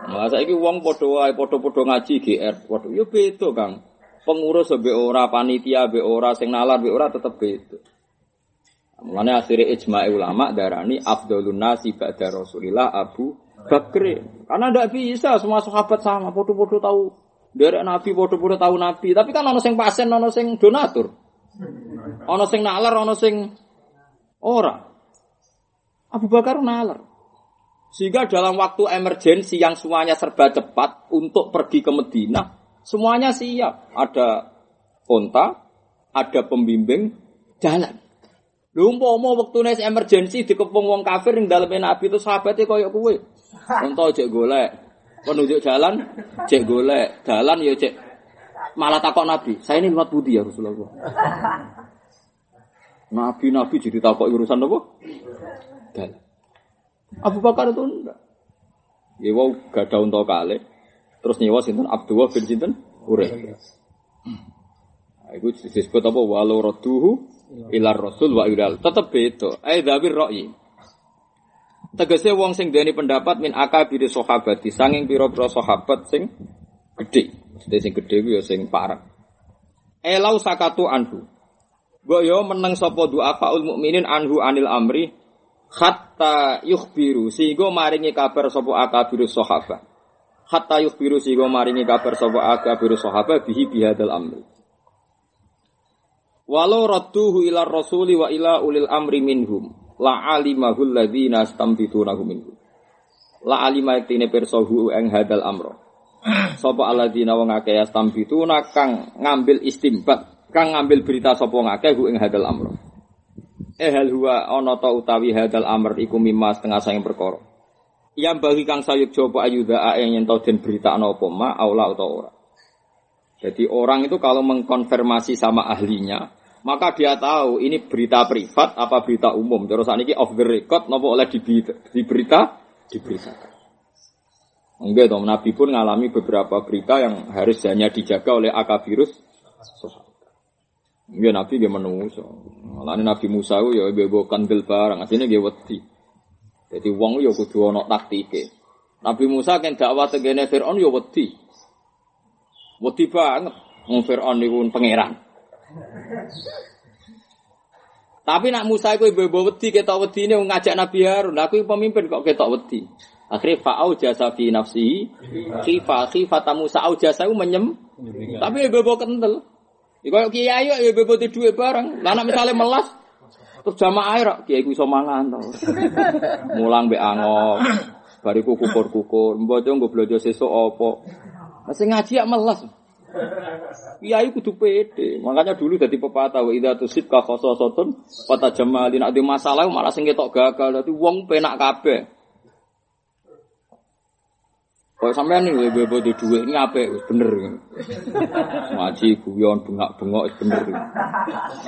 Masa ini uang podo wae podo-podo ngaji GR, podo ya beda Kang. Pengurus be ora, panitia be ora, sing nalar be ora tetep beda. Mulane akhirnya ijma ulama darani afdalun nasi ba'da Rasulillah Abu Bakri. Karena tidak bisa semua sahabat sama, foto-foto tahu dari Nabi, foto-foto tahu Nabi. Tapi kan ono sing pasien, ono sing donatur. Ono sing nalar, ono sing ora. Abu Bakar nalar. Sehingga dalam waktu emergensi yang semuanya serba cepat untuk pergi ke Medina, semuanya siap. Ada onta, ada pembimbing, jalan. Lho umpama wektune emergency dikepung wong kafir ning daleme Nabi itu sahabate koyo kowe. Contoh cek golek. Penunjuk jalan cek golek, jalan ya cek malah takok Nabi. Saya ini lewat budi ya Rasulullah. Nabi-nabi jadi takok urusan apa? Jalan. Abu Bakar itu enggak. Ya wow gak ada untuk kali. Terus nyewa sinten Abdullah bin sinten Urek. Nah, itu disebut apa? Walau roduhu ilar rasul wa ilal tetep beda ai dzawir ra'yi tegese wong sing duweni pendapat min akabir sahabati. Sanging pira-pira sahabat sing gedhe. Mesti sing gedhe ya sing parek. Elau sakatu anhu. Mbok yo meneng sapa du'afaul mukminin anhu anil amri hatta yukhbiru sehingga maringi kabar sapa akabir sahabat hatta yukhbiru sehingga maringi kabar sapa akabir sahabat bihi bihadal amri. Walau radduhu ila rasuli wa ila ulil amri minhum la alimahul ladzina stambitunahu minhum. La alima tine persohu eng hadal amro. Sapa alladzina wong akeh stambituna kang ngambil istimbat, kang ngambil berita sapa ngakeh hu ing hadal amro. Eh hal huwa ana ta utawi hadal amr iku mimma setengah sayang perkara. Yang bagi kang sayuk coba ayuda ae yen den berita ana apa ma aula utawa ora. Jadi orang itu kalau mengkonfirmasi sama ahlinya, maka dia tahu ini berita privat apa berita umum. Terus ini off the record, nopo oleh di, di berita, diberitakan. Enggak dong, Nabi pun mengalami beberapa berita yang harus hanya dijaga oleh akabirus Enggak Nabi dia menunggu. Lalu Nabi Musa itu ya bebo kandil barang, aslinya dia wedi. Jadi uang ya kudu ono taktike. Nabi Musa kan dakwah tegene Fir'aun ya wedi. Wedi banget. Wong Fir'aun niku pangeran. Tapi nak Musa iku ibu wedi ketok wedi ini ngajak Nabi Harun. Aku pemimpin kok ketok wedi. Akhirnya fa'au jasa fi nafsi khifa khifata Musa au jasa menyem. Tapi ibu kental. Iku kiai yo ibu ibu duwe bareng. Lah nak misale melas terus jamaah air kiai ku iso mangan to. Mulang mbek angok. Bariku kukur-kukur, mbok nggo blojo sesuk apa. Masih ngaji ya melas. Kiai kudu pede. Makanya dulu jadi pepatah wa idza tusibka khososatun kata jamali nek masalah malah sing ketok gagal. Dadi wong penak kabeh. Kok sampean nih bebo di duit ini apa? Bener. Ngaji guyon bengak-bengok wis bener.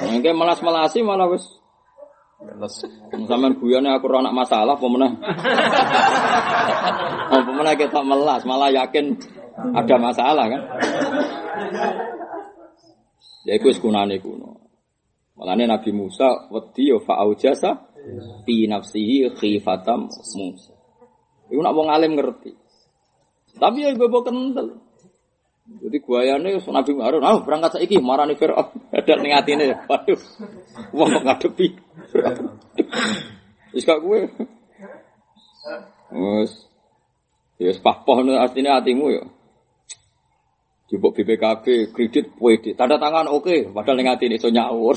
Engke melas-melasi malah wis Sampean guyone aku ora anak masalah apa meneh. Apa meneh kita melas malah yakin ada masalah kan. Ya iku wis kunane kuno. Malane Nabi Musa wedi yo fa aujasa fi nafsihi khifatam Musa. Iku nak wong alim ngerti. Tapi ya bebo kental. Jadi guayane Nabi Harun, ah berangkat saiki marani Firaun. Ada ning atine. Waduh. Wong kok ngadepi. Wis gak kowe. Wes. Ya wis artinya hatimu ya. Jupuk BPKB kredit puede tanda tangan oke okay. padahal ning atine iso nyawur.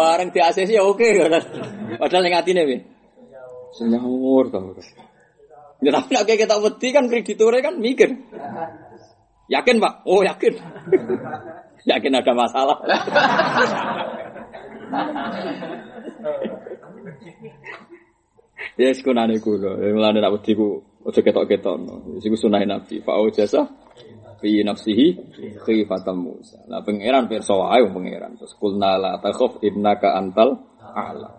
areng di ACC ya oke okay. padahal ning atine piye? Iso nyawur to. Ya tapi nek kita wedi kan krediturnya kan mikir. Yakin Pak? Oh yakin. yakin ada masalah. ya sekunane kula. Mulane nek wedi ku aja ketok-ketok. Iku sunah Nabi. Fa jasa fi nafsihi khifatam Musa. Nah pangeran pirsa wae pangeran. Terus kulna la takhaf innaka antal a'la.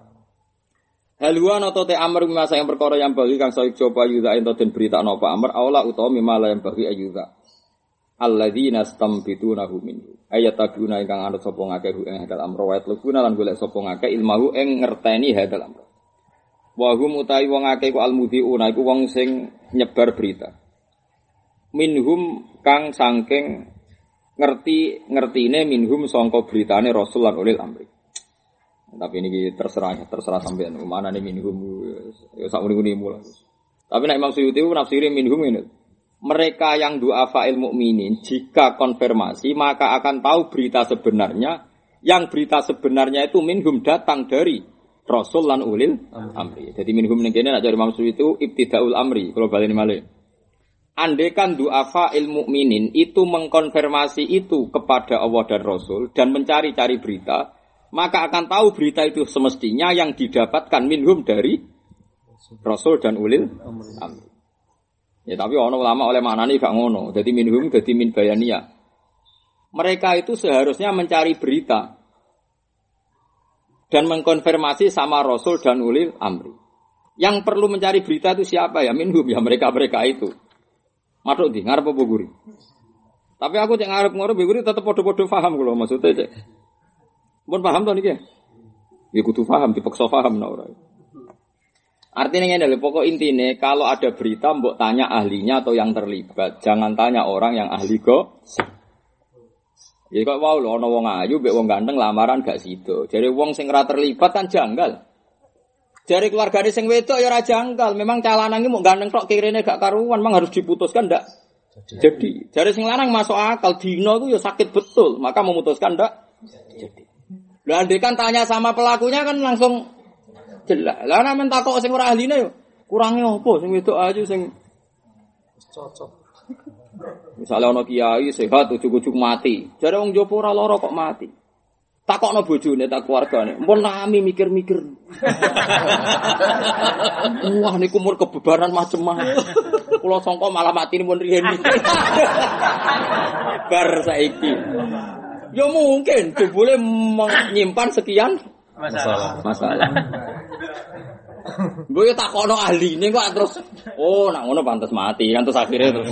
Haluan atau te amr masa yang perkara yang bagi kang soik coba yuda ento den berita napa amr aula utawa mimala yang bagi ayuda. Alladzina stamfitunahu minhu. Ayat tabuna ingkang anut sapa ngakeh ing hadal amr wa yatlubuna lan golek sapa ngakeh ilmahu ing ngerteni hadal amr. Wa hum utawi wong akeh ku almudhiuna iku wong sing nyebar berita. Minhum kang sangking ngerti ngertine minhum sangka beritane Rasul lan ulil amri. Tapi ini terserah terserah sampean mana nih minhum ya sak muni mulai. Tapi nek Imam Suyuti nafsiri minhum ini. Mereka yang du'afa ilmu mukminin jika konfirmasi maka akan tahu berita sebenarnya yang berita sebenarnya itu minhum datang dari Rasul lan ulil amri. Jadi minhum ning kene nek dari Imam Suyuti itu ibtidaul amri kalau balik malih. Andekan du'afa ilmu mukminin itu mengkonfirmasi itu kepada Allah dan Rasul dan mencari-cari berita, maka akan tahu berita itu semestinya yang didapatkan minhum dari Rasul dan ulil amri. Ya tapi ono ulama oleh mana nih gak ngono. Jadi minhum jadi min bayania. Mereka itu seharusnya mencari berita dan mengkonfirmasi sama Rasul dan ulil amri. Yang perlu mencari berita itu siapa ya? Minhum ya mereka mereka itu. Matuk di ngarep apa guri. Tapi aku cek ngarep ngarep guri tetap podo-podo paham kalau maksudnya cek. Pun paham tuh nih Ya kudu paham, dipaksa paham nah orang. Artinya ini adalah pokok intinya kalau ada berita mbok tanya ahlinya atau yang terlibat, jangan tanya orang yang ahli kok. Ya kok wow lo ono wong ayu mbek wong ganteng lamaran gak sido. Jadi wong sing ora terlibat kan janggal. Dari keluarga sing wedok ya ora janggal. Memang calanange mau ganteng tok kirene gak karuan, memang harus diputuskan ndak? Jadi, jadi sing lanang masuk akal dino itu ya sakit betul, maka memutuskan ndak? Jadi. Lah kan tanya sama pelakunya kan langsung jelas. Lah nek takok sing ora ahline yo kurange opo sing wedok aja sing cocok. Misalnya ono kiai sehat ujuk-ujuk mati. Jare wong jopo ora lara kok mati. Takokno bojone tak keluargane. Mpun nami mikir-mikir. Wah niku umur kebebaran macem-macem. Kula sangka malah mati mun riyen. Bar saiki. Ya mungkin, boleh menyimpan sekian masalah. Masalah. Gue tak kono ahli ini kok terus, oh nak ngono pantas mati kan terus akhirnya terus.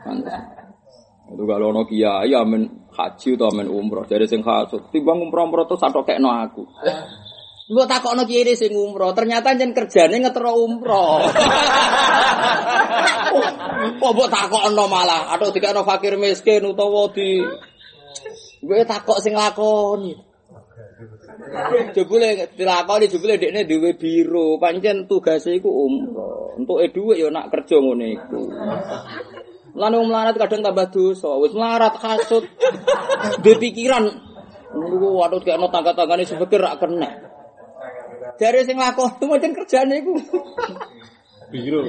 pantas. Itu kalau ono kiai amin haji atau amin umroh dari sing haji, timbang umroh umroh terus kayak no aku. Mbok takokno kiye sing umroh, ternyata jen kerjane ngetero umroh. Kok mbok takokno malah, atau dikakno fakir miskin utawa di Gue takok sing lakoni. Jebule dilakoni jebule dekne duwe biro, pancen tugase iku umroh. Entuke dhuwit ya nak kerja ngene iku. Lan wong melarat kadang tambah dosa, wis melarat kasut. Duwe pikiran, Nunggu waduh kayak no tangga-tanggane sebekir rak kena. Dari sing lakon macam kerjane iku. Biro.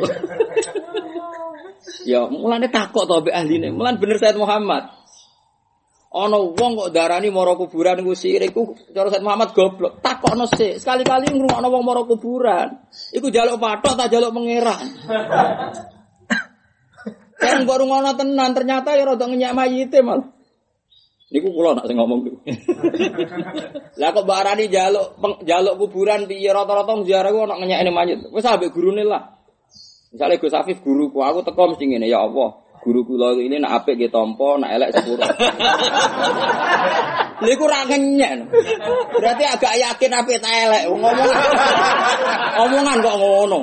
ya, mulane takok to mbek ahline. Mulan bener Said Muhammad. Ana wong kok darani mara kuburan iku sirik iku cara Said Muhammad goblok. Takokno sik, sekali-kali ngrungokno wong mara kuburan. Iku jaluk patok tak jaluk pangeran. Kan baru ngono tenan ternyata ya rada ngenyak mayite malah. Niku kula nak sing ngomong niku. Lah kok Mbak Arani jaluk jaluk kuburan piye rata-rata ziarah ku ana ngenyekne mayit. Wis ambek gurune lah. Misalnya Gus Afif guruku, aku teko mesti ngene ya Allah. Guru kula ini nak apik nggih tampa, nak elek sepuro. Lha iku ra. Berarti agak yakin apik ta elek. Ngomong omongan kok ngono.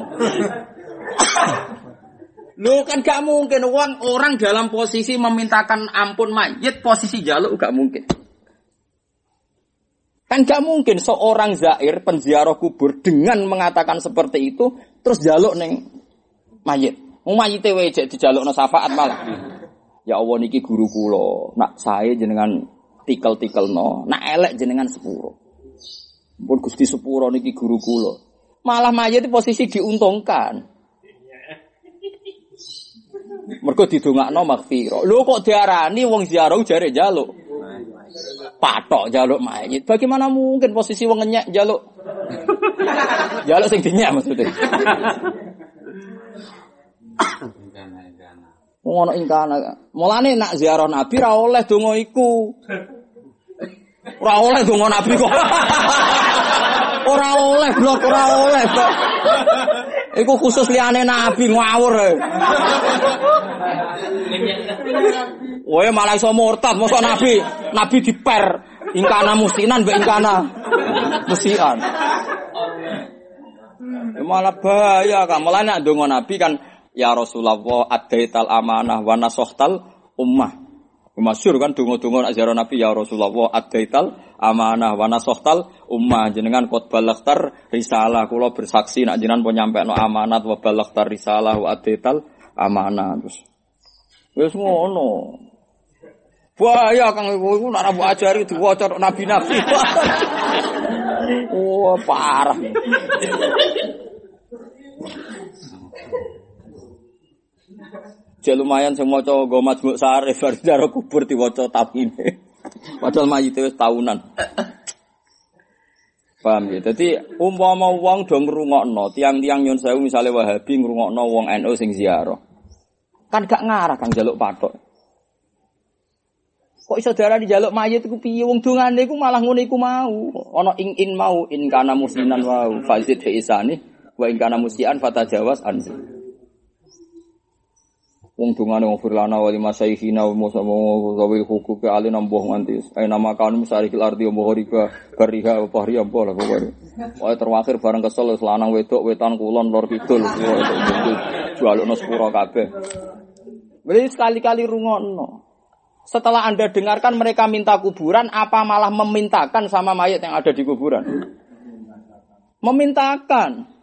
Lu kan gak mungkin uang orang dalam posisi memintakan ampun mayit posisi jaluk gak mungkin. Kan gak mungkin seorang zair penziarah kubur dengan mengatakan seperti itu terus jaluk neng mayit. Wong mayite wae jek dijalukno syafaat malah. Ya Allah niki guru kula, nak saya jenengan tikel-tikelno, nak elek jenengan sepuro. Pun Gusti sepuro niki guru kula. Malah mayit posisi diuntungkan. Mergo didongakno maghfirah. Lho kok diarani wong ziarah jare jaluk. Patok jaluk mayit. Bagaimana mungkin posisi wong jaluk? jaluk sing dinyak maksudnya. Ngono ingkana. Mulane nak ziarah Nabi ra oleh donga iku. Ora oleh donga Nabi kok. Ora oleh blok ora oleh kok. Iku khusus liyane Nabi ngawur. Woe malah iso murtad, mosok Nabi, Nabi diper ingkana musinan mbek ingkana musian. Ya malah bahaya kan. Malah nek donga Nabi kan ya Rasulullah adaital amanah wa nasohtal ummah. Masyur kan donga-donga nak Nabi ya Rasulullah adaital amanah wa nasohtal ummah. Jenengan kot balaktar risalah. Kula bersaksi nak jenengan pun nyampe no amanat wa balaktar risalah wa adaital amanah. Terus wis ngono. Bahaya kang. Iku iku nak rabu ajari diwaca nabi-nabi. Wah parah Jek lumayan sing maca nggo majmuk sarif bar jaro kubur diwaca tapine. Padahal mayit wis tahunan. Paham ya? Jadi umpama wong do ngrungokno, tiang-tiang nyun sewu misale Wahabi ngrungokno wong NU sing ziarah. Kan gak ngarah kang jaluk patok. Kok iso di jaluk mayit iku piye wong dongane iku malah ngono iku mau. Ana ing in mau in kana musliman wa fazid fi isani wa in kana musian fatajawas anzi. Wong dungane wong firlana wali masaihina wa musa zawil ke alin amboh nganti. Ai nama kan misarikil ardi amboh riba bariha wa pahri. Wae terakhir bareng kesel selanang wedok wetan kulon lor kidul. Jualno sepuro kabeh. Beli sekali-kali rungokno. Setelah Anda dengarkan mereka minta kuburan, apa malah memintakan sama mayat yang ada di kuburan? Memintakan.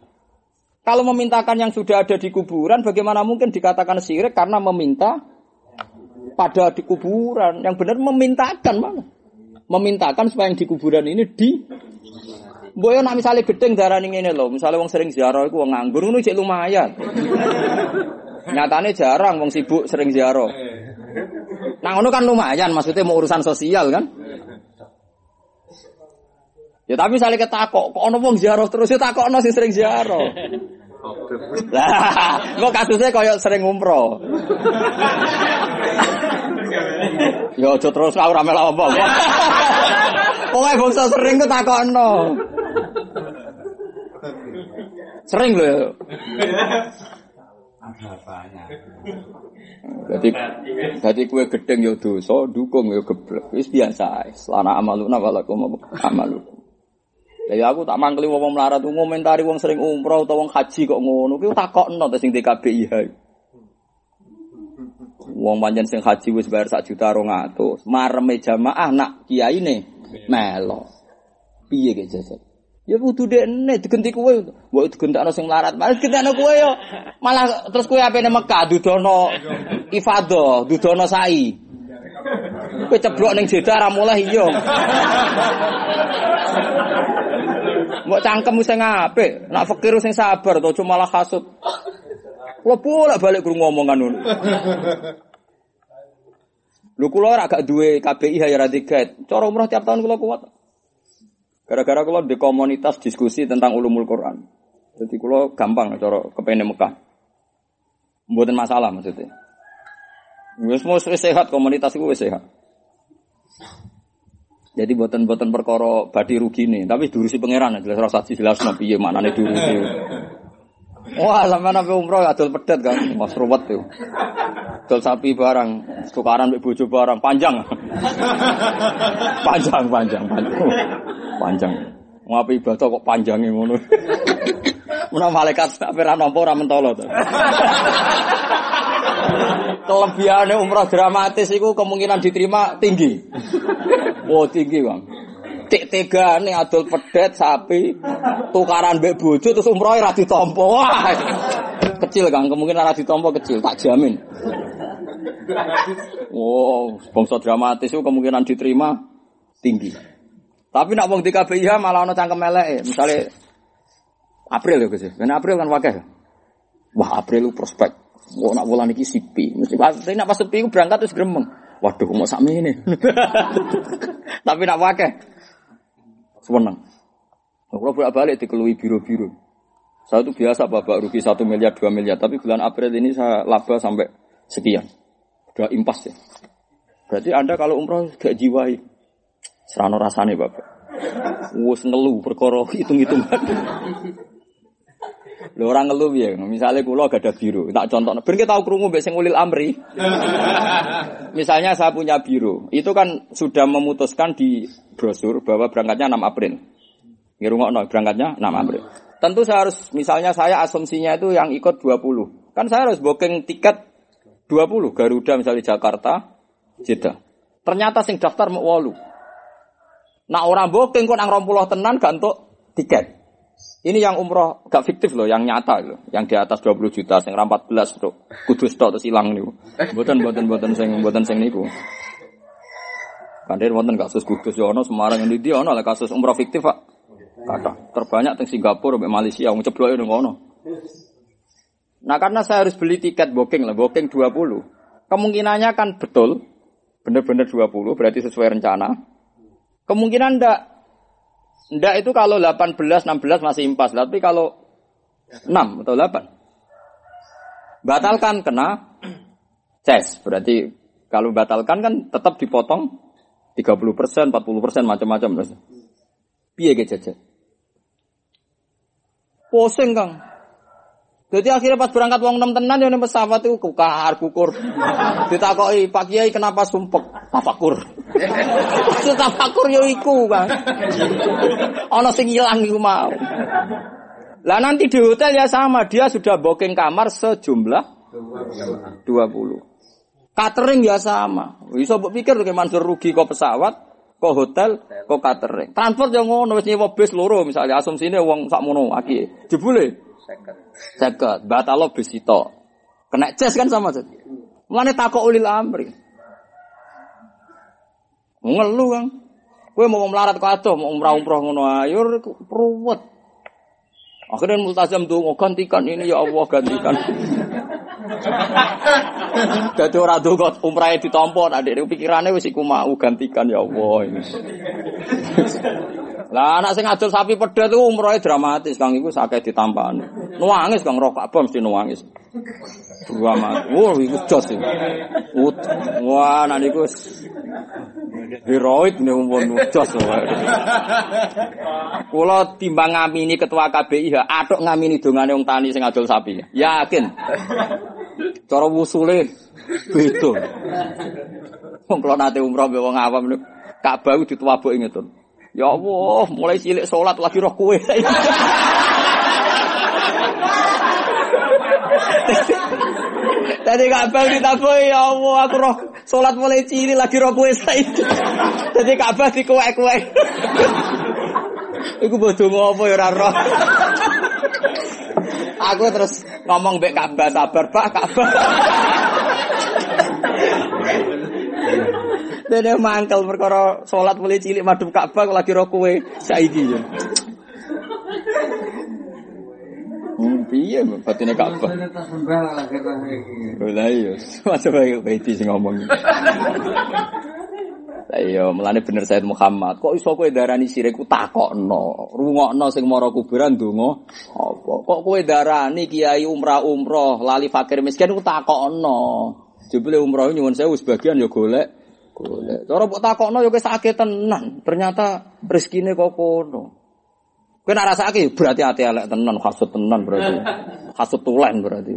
Kalau memintakan yang sudah ada di kuburan, bagaimana mungkin dikatakan syirik karena meminta pada di kuburan? Yang benar memintakan mana? Memintakan supaya yang di kuburan ini di Boyo nak misalnya gedeng darah ini loh, misalnya wong sering ziarah, wong nganggur, itu cek lumayan. Nyatanya jarang wong sibuk sering ziarah. Nah, itu kan lumayan, maksudnya mau urusan sosial kan? Ya tapi misalnya ketakok, kok ono wong ziarah terus ya takokno sing sering ziarah. Lah, kok kasusnya koyo sering umroh. Ya aja terus ora melok apa. Pokoke bangsa sering ketakokno. Sering lho ya. Jadi, jadi kue gedeng ya dosa, dukung ya geblek. Wis biasa. Selana amaluna walakum amalukum. Lah ya aku tak mangkeli wong melarat ngomentari wong sering umroh utawa wong haji kok ngono. Ki takokno ta sing DKBIH. Wong panjen sing haji wis bayar sak juta 200. Mareme jamaah nak kiyaine melo. Piye ge jajan? Ya kudu dekne digenti kowe. Mbok digentakno sing melarat. Malah digentakno kowe yo. Malah terus kowe apene Mekah dudono ifadah, dudono sa'i. Kowe ceblok ning Jeddah ra mulai iya. Mbok cangkem sing apik, nak fakir sing sabar to cuma malah hasud. Kula bolak balik guru ngomongan ngono. Lu kula ora gak duwe KBI ya ra guide. Cara tiap tahun kula kuat. Gara-gara kula di komunitas diskusi tentang ulumul Quran. Jadi kula gampang cara kepene Mekah. Mboten masalah maksudnya. Wis mau sehat komunitas wis sehat. Jadi buatan-buatan perkara badi rugi nih, tapi durusi pangeran jelas rasa jelas no piye nih durusi. Wah, sama nabi umroh adol pedet kan, mas ruwet tuh. Adol sapi barang, tukaran mbek bojo barang, panjang. panjang, panjang, panjang. Panjang. Ngapi ibadah kok panjangnya ngono. Menawa malaikat tak pernah nampa ora. Kelebihannya umroh dramatis itu kemungkinan diterima tinggi. Oh tinggi bang. Tik tega nih adol pedet sapi tukaran mbek bojo terus umroh ra ditampa. Wah. Kecil Kang, kemungkinan ra ditampa kecil, tak jamin. Wow, bangsa dramatis itu kemungkinan diterima tinggi. Tapi nak wong di KBIH malah ono cangkem elek. Misalnya April ya Gus. Ben April kan wakil. Wah, April lu prospek. Wah, nak bulan iki sipi. Mesti pas nak pas sepi berangkat terus gremeng. Waduh, mau sami ini. Tapi nak wakil. Seneng. Kalau bolak balik dikelui biru-biru. Saya itu biasa babak rugi satu miliar, dua miliar. Tapi bulan April ini saya laba sampai sekian. Udah impas ya. Berarti Anda kalau umroh gak jiwai. Serano rasanya bapak. Wus ngeluh perkara hitung-hitungan. Lho orang ngeluh ya, misalnya kulo gak ada biru, tak contoh. Ben kita tahu krungu mbek sing ulil amri. misalnya saya punya biru, itu kan sudah memutuskan di brosur bahwa berangkatnya 6 April. Ngirungokno berangkatnya 6 April. Tentu saya harus misalnya saya asumsinya itu yang ikut 20. Kan saya harus booking tiket 20 Garuda misalnya Jakarta, Jeddah. Ternyata sing daftar mau walu. Nah orang booking kok nang rompuloh tenan gak untuk tiket. Ini yang umroh gak fiktif loh, yang nyata loh, yang di atas 20 juta, yang 14 tuh, kudus tuh terus hilang nih. Buatan buatan buatan sing buatan sing niku. Kandir wonten kasus kudus ya ono Semarang ini dia ono lah kasus umroh fiktif pak. Kata terbanyak di Singapura, di Malaysia, wong ceblok itu ngono. Nah karena saya harus beli tiket booking lah, booking 20. Kemungkinannya kan betul, bener-bener 20, berarti sesuai rencana. Kemungkinan ndak Ndak itu kalau 18, 16 masih impas. Tapi kalau 6 atau 8. Batalkan kena ces. Berarti kalau batalkan kan tetap dipotong 30 persen, 40 persen, macam-macam. Piye ge jajan? Pusing kang. Jadi akhirnya pas berangkat uang enam tenan ya pesawat itu kukar kukur. Ditakoi Pak Kiai kenapa sumpek? Tafakur. Maksud tafakur yo iku kan. Ono sing ilang iku mau. Lah nanti di hotel ya sama, dia sudah booking kamar sejumlah 20. Catering ya sama. Bisa mbok pikir kayak Mansur rugi kok pesawat, kok hotel, kok catering. Transport yang ngono wis nyewa bis loro misalnya asumsine wong sakmono aki. Jebule Seket. Batalo besito. Kena ces kan sama saja. Mulane takok ulil amri. Ngeluh kan. Kowe mau melarat kacau, mau umrah umrah ngono ayo peruwet. Akhirnya multazam tuh mau gantikan ini ya Allah gantikan. Jadi orang tuh kok umrahnya ditompo, adik pikirannya wis iku mau gantikan ya Allah. Lah anak sing adol sapi pedet itu umrohnya dramatis, Kang iku sakit ditampani. Nuangis Kang rokok apa mesti nuangis. Drama. Wah, iku jos iki. Wah, anak niku heroik nih umpun jos. Kula timbang ngamini ketua KBIH, atok ngamini dongane wong tani sing adol sapi. Yakin. Cara wusule beda. Wong kula nate umroh mbek wong awam niku Ka'bah dituwabuk ingetun. Ya Allah, mulai cilik sholat lagi roh kue. Tadi Ka'bah ditaboi ya Allah, aku roh sholat mulai cilik lagi roh kue saya. Jadi Ka'bah di kue kue. Iku bodoh ngopo ya roh. Aku terus ngomong bek Ka'bah sabar Pak. Dene mangkel perkara salat mulai cilik madhep Ka'bah lagi ro kowe saiki ya. Hmm, piye batine Ka'bah? Lah iya, masa bae baiti sing ngomong. Lah iya, mulane bener Said Muhammad. Kok iso kowe darani sirik ku takokno. Rungokno sing mara kuburan ndonga apa? Kok kowe darani kiai umrah-umroh lali fakir miskin ku takokno. Jebule umroh nyuwun sewu sebagian ya golek golek. Cara mbok takokno ya sakit tenan. Ternyata rezekine kok kono. Kowe nek rasake berarti ati elek tenan, hasud tenan berarti. Hasud tulen berarti.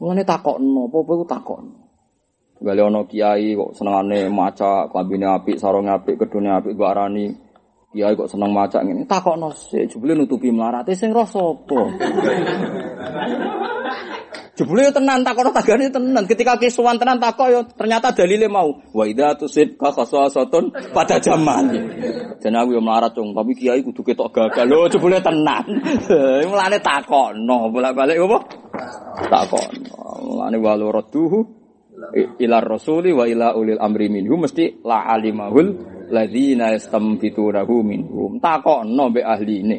Mulane takokno, apa-apa iku takokno. Gale ana kiai kok senengane maca, klambine apik, sarunge apik, kedune apik, mbok arani kiai kok seneng maca ngene. Takokno sik, jebule nutupi mlarate sing roh sapa? Jebule yo tenan takono tagane tenan. Ketika kisuwan tenan takok yo ternyata dalile mau. Wa idza tusid ka khasasatun pada zaman. Dan aku yo melarat cung, tapi kiai kudu ketok gagal. Lho jebule tenan. Mulane takono, bolak-balik apa? Takono. Mulane walu radduhu ila rasuli wa ila ulil amri minhum mesti la alimahul ladzina yastambitunahu minhum. Takono mbek ahline.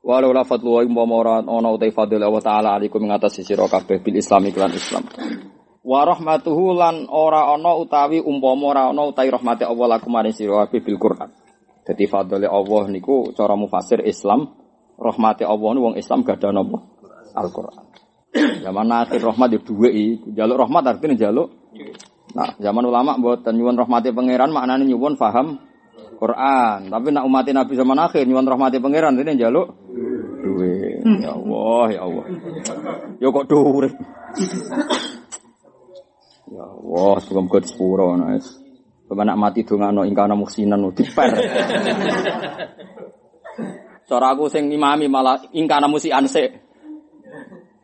Walau la fadlu wa umpama ora ana utai fadil Allah taala alaikum ing atas sira kabeh bil Islam iklan Islam. Wa rahmatuhu lan ora ana utawi umpama ora ana utai rahmate Allah lakum maring sira kabeh bil Quran. Dadi fadile Allah niku cara mufasir Islam rahmate Allah wong Islam gak ada napa Al-Qur'an. Zaman akhir rahmat yo dhuwit iki. Jaluk rahmat artinya jaluk. Nah, zaman ulama mboten nyuwun rahmate pangeran maknane nyuwun paham Quran. Tapi nak umat Nabi zaman akhir nyuwun rahmati pangeran ini jaluk duwe. Ya Allah, ya Allah. Ya kok dhuwur. Ya Allah, sebelum kau sepuro nice. Pemenak mati dongano ingkana muksinan diper. Cara aku sing imami malah ingkana musi anse.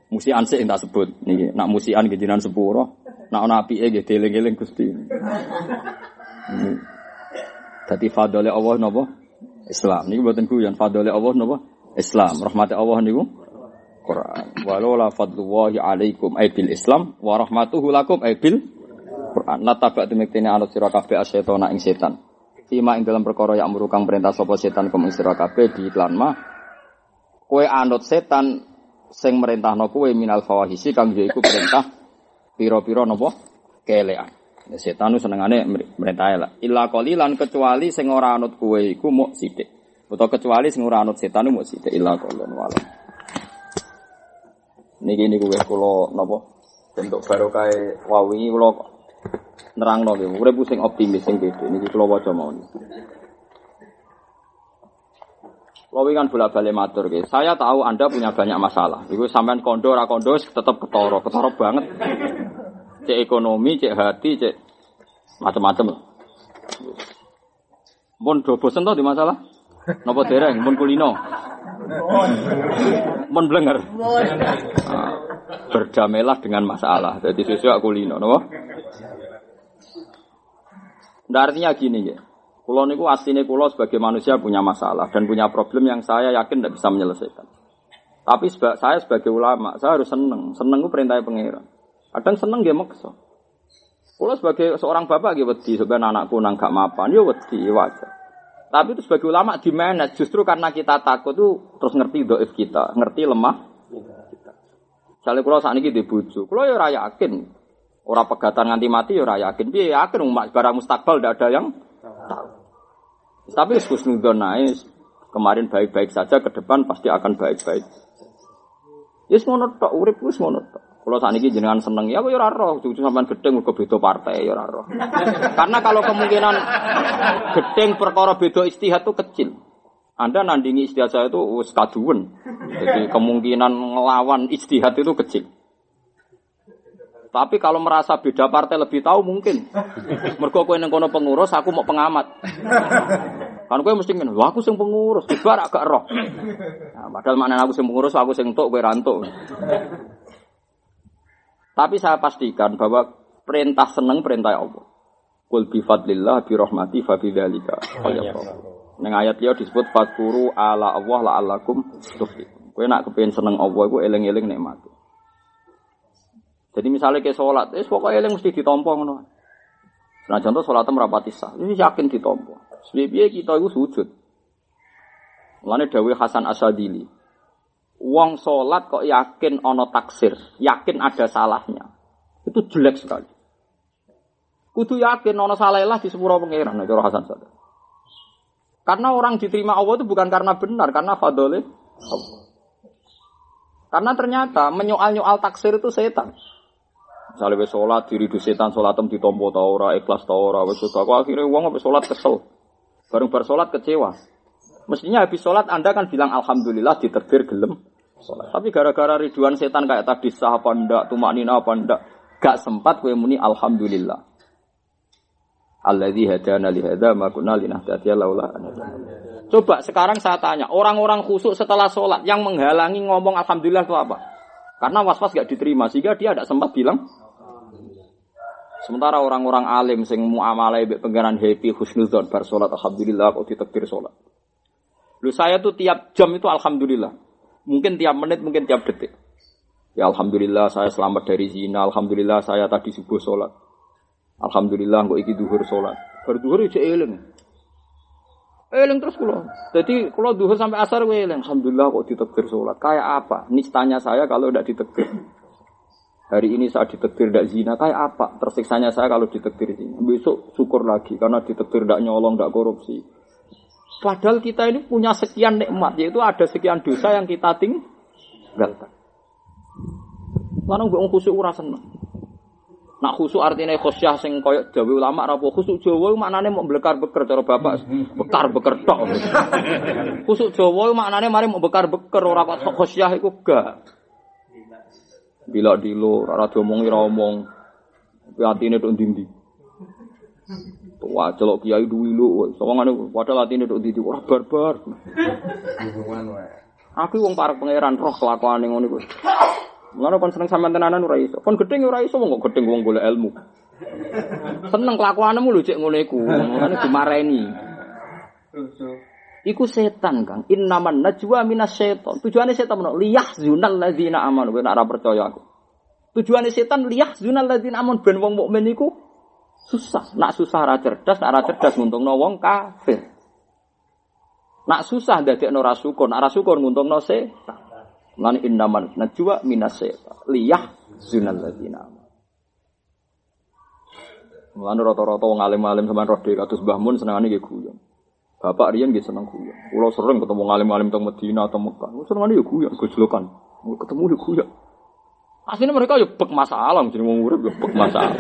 Musi anse yang tak sebut. Niki nak musian kejinan sepuro. Nak ana apike nggih deling-eling Gusti. Dadi fadole Allah napa? Islam. Niku mboten guyon fadole Allah napa? Islam. Rahmate Allah niku Quran. Walau la fadlullahi alaikum ay bil Islam wa rahmatuhu lakum ay bil Quran. La tabak tumiktene anut sira kabeh asyetona ing setan. Fima ing dalam perkara yang merukang perintah sapa setan kum ing sira di iklan mah kowe anut setan sing merintahno kowe minal fawahisi kang yaiku perintah pira-pira napa kelean. Ya, setan itu senengane merintah lah. Illa qalilan kecuali sing ora anut kowe iku muk sithik. Utawa kecuali sing ora anut setan muk sithik illa qalilan wala. Niki niku wis kula napa bentuk barokah wau wingi kula nerangno nggih. Urip sing optimis sing beda niki kula waca mawon. Kula kan bola-balik matur nggih. Saya tahu Anda punya banyak masalah. Iku sampean kondo ora kondo tetep ketara, ketara banget cek ekonomi, cek hati, cek macam-macam. Mun do bosen to di masalah? Napa dereng? Mun kulino. Mun blenger. Nah, berdamailah dengan masalah. Jadi sesuai kulino, napa? Nah, artinya gini ya. Kulo niku aslinya kulo sebagai manusia punya masalah dan punya problem yang saya yakin tidak bisa menyelesaikan. Tapi saya sebagai ulama, saya harus seneng. Seneng itu perintah pangeran. Kadang seneng dia maksa. Kalau sebagai seorang bapak gitu wedi sebenarnya anakku nang gak mapan, ya wedi wajar. Tapi itu sebagai ulama di mana justru karena kita takut tuh terus ngerti doif kita, ngerti lemah. Misalnya kalau saat ini di buju, kalau ya raya yakin, orang pegatan nganti mati ya raya yakin, dia yakin umat barang mustakbal tidak ada yang tahu. Tapi khusnudon naik, kemarin baik-baik saja, ke depan pasti akan baik-baik. Ya semono tok, urip wis ngono tok. Kalau saat ini jenengan seneng ya, ya roh. Cucu sampean gedeng ke beda partai ya roh. Karena kalau kemungkinan gedeng perkara beda istihad itu kecil. Anda nandingi istihad saya itu wis kaduwen. Jadi kemungkinan ngelawan istihad itu kecil. Tapi kalau merasa beda partai lebih tahu mungkin. Mergo kowe ning kono pengurus, aku mau pengamat. Kan kowe mesti ngene, aku sing pengurus, kibar agak roh. Nah, padahal maknanya aku sing pengurus, aku sing entuk kowe rantuk. Tapi saya pastikan bahwa perintah seneng perintah Allah. Kul bi fadlillah bi rahmati fa bi dzalika Neng ayat dia disebut fadkuru ala Allah la alakum tuflihun. Kowe nak kepengin seneng Allah iku eling-eling nikmat. Jadi misalnya ke sholat, eh pokoknya eling mesti ditompo ngono. Nah contoh sholat merapati sah, ini yakin ditompo. Sebab kita itu sujud. Mulane dawuh Hasan Asadili. Wong salat kok yakin ana taksir, yakin ada salahnya. Itu jelek sekali. Kudu yakin ana salah di sepuro pangeran cara Hasan Asadili. Karena orang diterima Allah itu bukan karena benar, karena fadolin. Karena ternyata menyoal-nyoal taksir itu setan. Misalnya wis sholat diri di setan sholatem ditompo ta ora, ikhlas ta ora, wis sudah akhirnya uang habis sholat kesel. Bareng bar sholat kecewa. Mestinya habis sholat Anda kan bilang alhamdulillah diterbir gelem sholat. Tapi gara-gara riduan setan kayak tadi sah apa ndak, tumak nina apa ndak, gak sempat kue muni alhamdulillah. Alladzi hadana li hadza ma kunna linahtadiya laula Coba sekarang saya tanya, orang-orang khusuk setelah sholat yang menghalangi ngomong alhamdulillah itu apa? Karena was-was gak diterima sehingga dia tidak sempat bilang Sementara orang-orang alim sing muamalah mbek pangeran happy husnuzon bar salat alhamdulillah kok ditekbir salat. Lu saya tuh tiap jam itu alhamdulillah. Mungkin tiap menit, mungkin tiap detik. Ya alhamdulillah saya selamat dari zina, alhamdulillah saya tadi subuh salat. Alhamdulillah kok iki duhur salat. Bar duhur ijo eling. Eling terus kula. Jadi kalau duhur sampai asar gue eling. Alhamdulillah kok ditekbir salat. Kayak apa? Nistanya saya kalau tidak ditekbir. Hari ini saat ditektir tidak zina, kayak apa? Tersiksanya saya kalau ditektir zina. Besok syukur lagi karena ditektir tidak nyolong, tidak korupsi. Padahal kita ini punya sekian nikmat, yaitu ada sekian dosa yang kita tinggalkan. Lalu gue khusyuk ura seneng. Nak khusyuk artinya khosyah sing koyok dawe ulama rapo khusyuk Jawa maknane mau bekar-beker cara bapak bekar-beker tok. khusyuk Jawa maknane mari mau bekar-beker ora kok khosyah iku gak. Bila dilo, rara diomongi ra omong. Tapi atine tok ndi Wah, celok kiai duwi lu, sawangane padahal atine tok ndi ora barbar. Aku wong parek pangeran roh kelakuane ngono iku. Mulane kon seneng sampean tenanan ora iso. Kon gedeng ora iso wong kok gedeng wong golek ilmu. Seneng kelakuanmu lho cek ngono iku. Mulane dimareni. Iku setan kang. Innaman najwa minas setan. Tujuannya setan mana? Liyah zunal ladzina aman. Gue nak percaya aku. Tujuannya setan liyah zunal ladzina aman. Ben wong mukmin iku susah. Nak susah ra cerdas, nak ra cerdas nguntungno wong kafir. Nak susah dadekno ra syukur, nak ra syukur nguntungno setan. Lan innaman najwa minas setan. Liyah zunal ladzina aman. Mulane rata-rata wong alim-alim sampean roh dhewe kados Mbah Mun senengane guyon. Bapak Rian gitu seneng guyon. Kulo sering ketemu ngalim-ngalim teng Medina atau Mekah. Seneng ya guyon, gojlokan. Ketemu ya guyon. Aslinya mereka ya bek masalah, jadi mau ngurip ya bek masalah.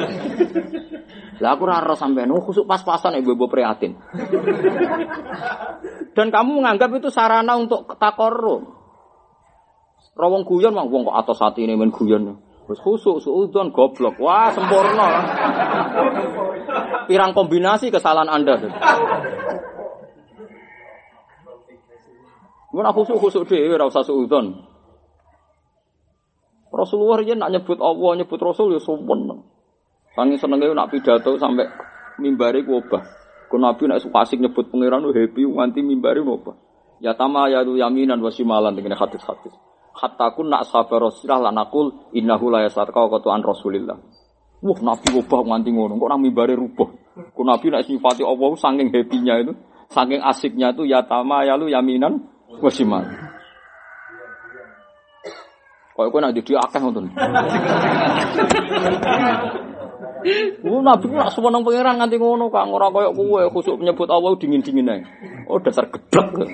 Lah aku raro sampai oh khusuk pas-pasan ibu-ibu prihatin. Dan kamu menganggap itu sarana untuk takorum. Rawong guyon mang wong kok atas hati ini main guyon. Wis khusuk suudon goblok. Wah, sempurna. Pirang kombinasi kesalahan Anda. Mun khusuk khusuk dhewe ora usah suudon. Rasulullah ya nak nyebut Allah, nyebut Rasul ya sumpun. Sangi senenge nak pidato sampai mimbari ku obah. Ku Nabi nak suka asik nyebut pangeran happy nganti mimbari obah. Ya tama ya tu yaminan wa shimalan dengan hadis-hadis. Hatta kun nak sabar Rasulullah lan aqul innahu la yasarqa qatu'an Rasulillah. Wah, Nabi obah nganti ngono, kok nang mimbari rubah. Ku Nabi nak sifati Allah saking happy-nya itu, saking asiknya itu ya tama ya lu yaminan Wasiman. Kok kowe nak jadi akeh ngoten. Ku nabi nak suweneng pangeran nganti ngono Kang, ora koyo kowe khusuk menyebut Allah dingin-dingin ae. Oh dasar gedhek.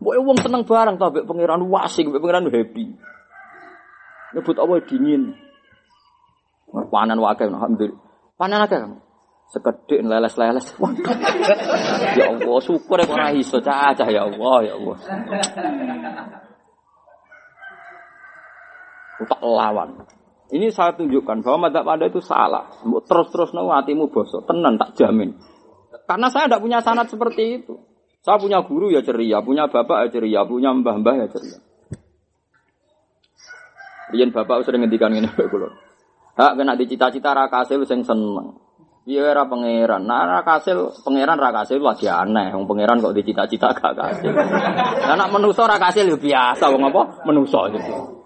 Mbok wong seneng barang to mbek pangeran wasing, mbek pangeran happy. Nyebut Allah dingin. Panen wae alhamdulillah. Panen akeh Sekedek leles-leles. ya Allah, syukur ya ora iso cacah ya Allah, ya Allah. Tak lawan. Ini saya tunjukkan bahwa madzhab Anda itu salah. Terus-terus nang hatimu bosok, tenan tak jamin. Karena saya tidak punya sanat seperti itu. Saya punya guru ya ceria, punya bapak ya ceria, punya mbah-mbah ya ceria. Rian bapak sering ngendikan ngene kula. Hak kena dicita-cita ra kasil sing seneng. Iya era pangeran. Nah ra kasil pangeran ra kasil lagi aneh. Wong pangeran kok dicita-cita gak kasil. Nah nak menusa ra kasil ya biasa wong apa? Menusa gitu.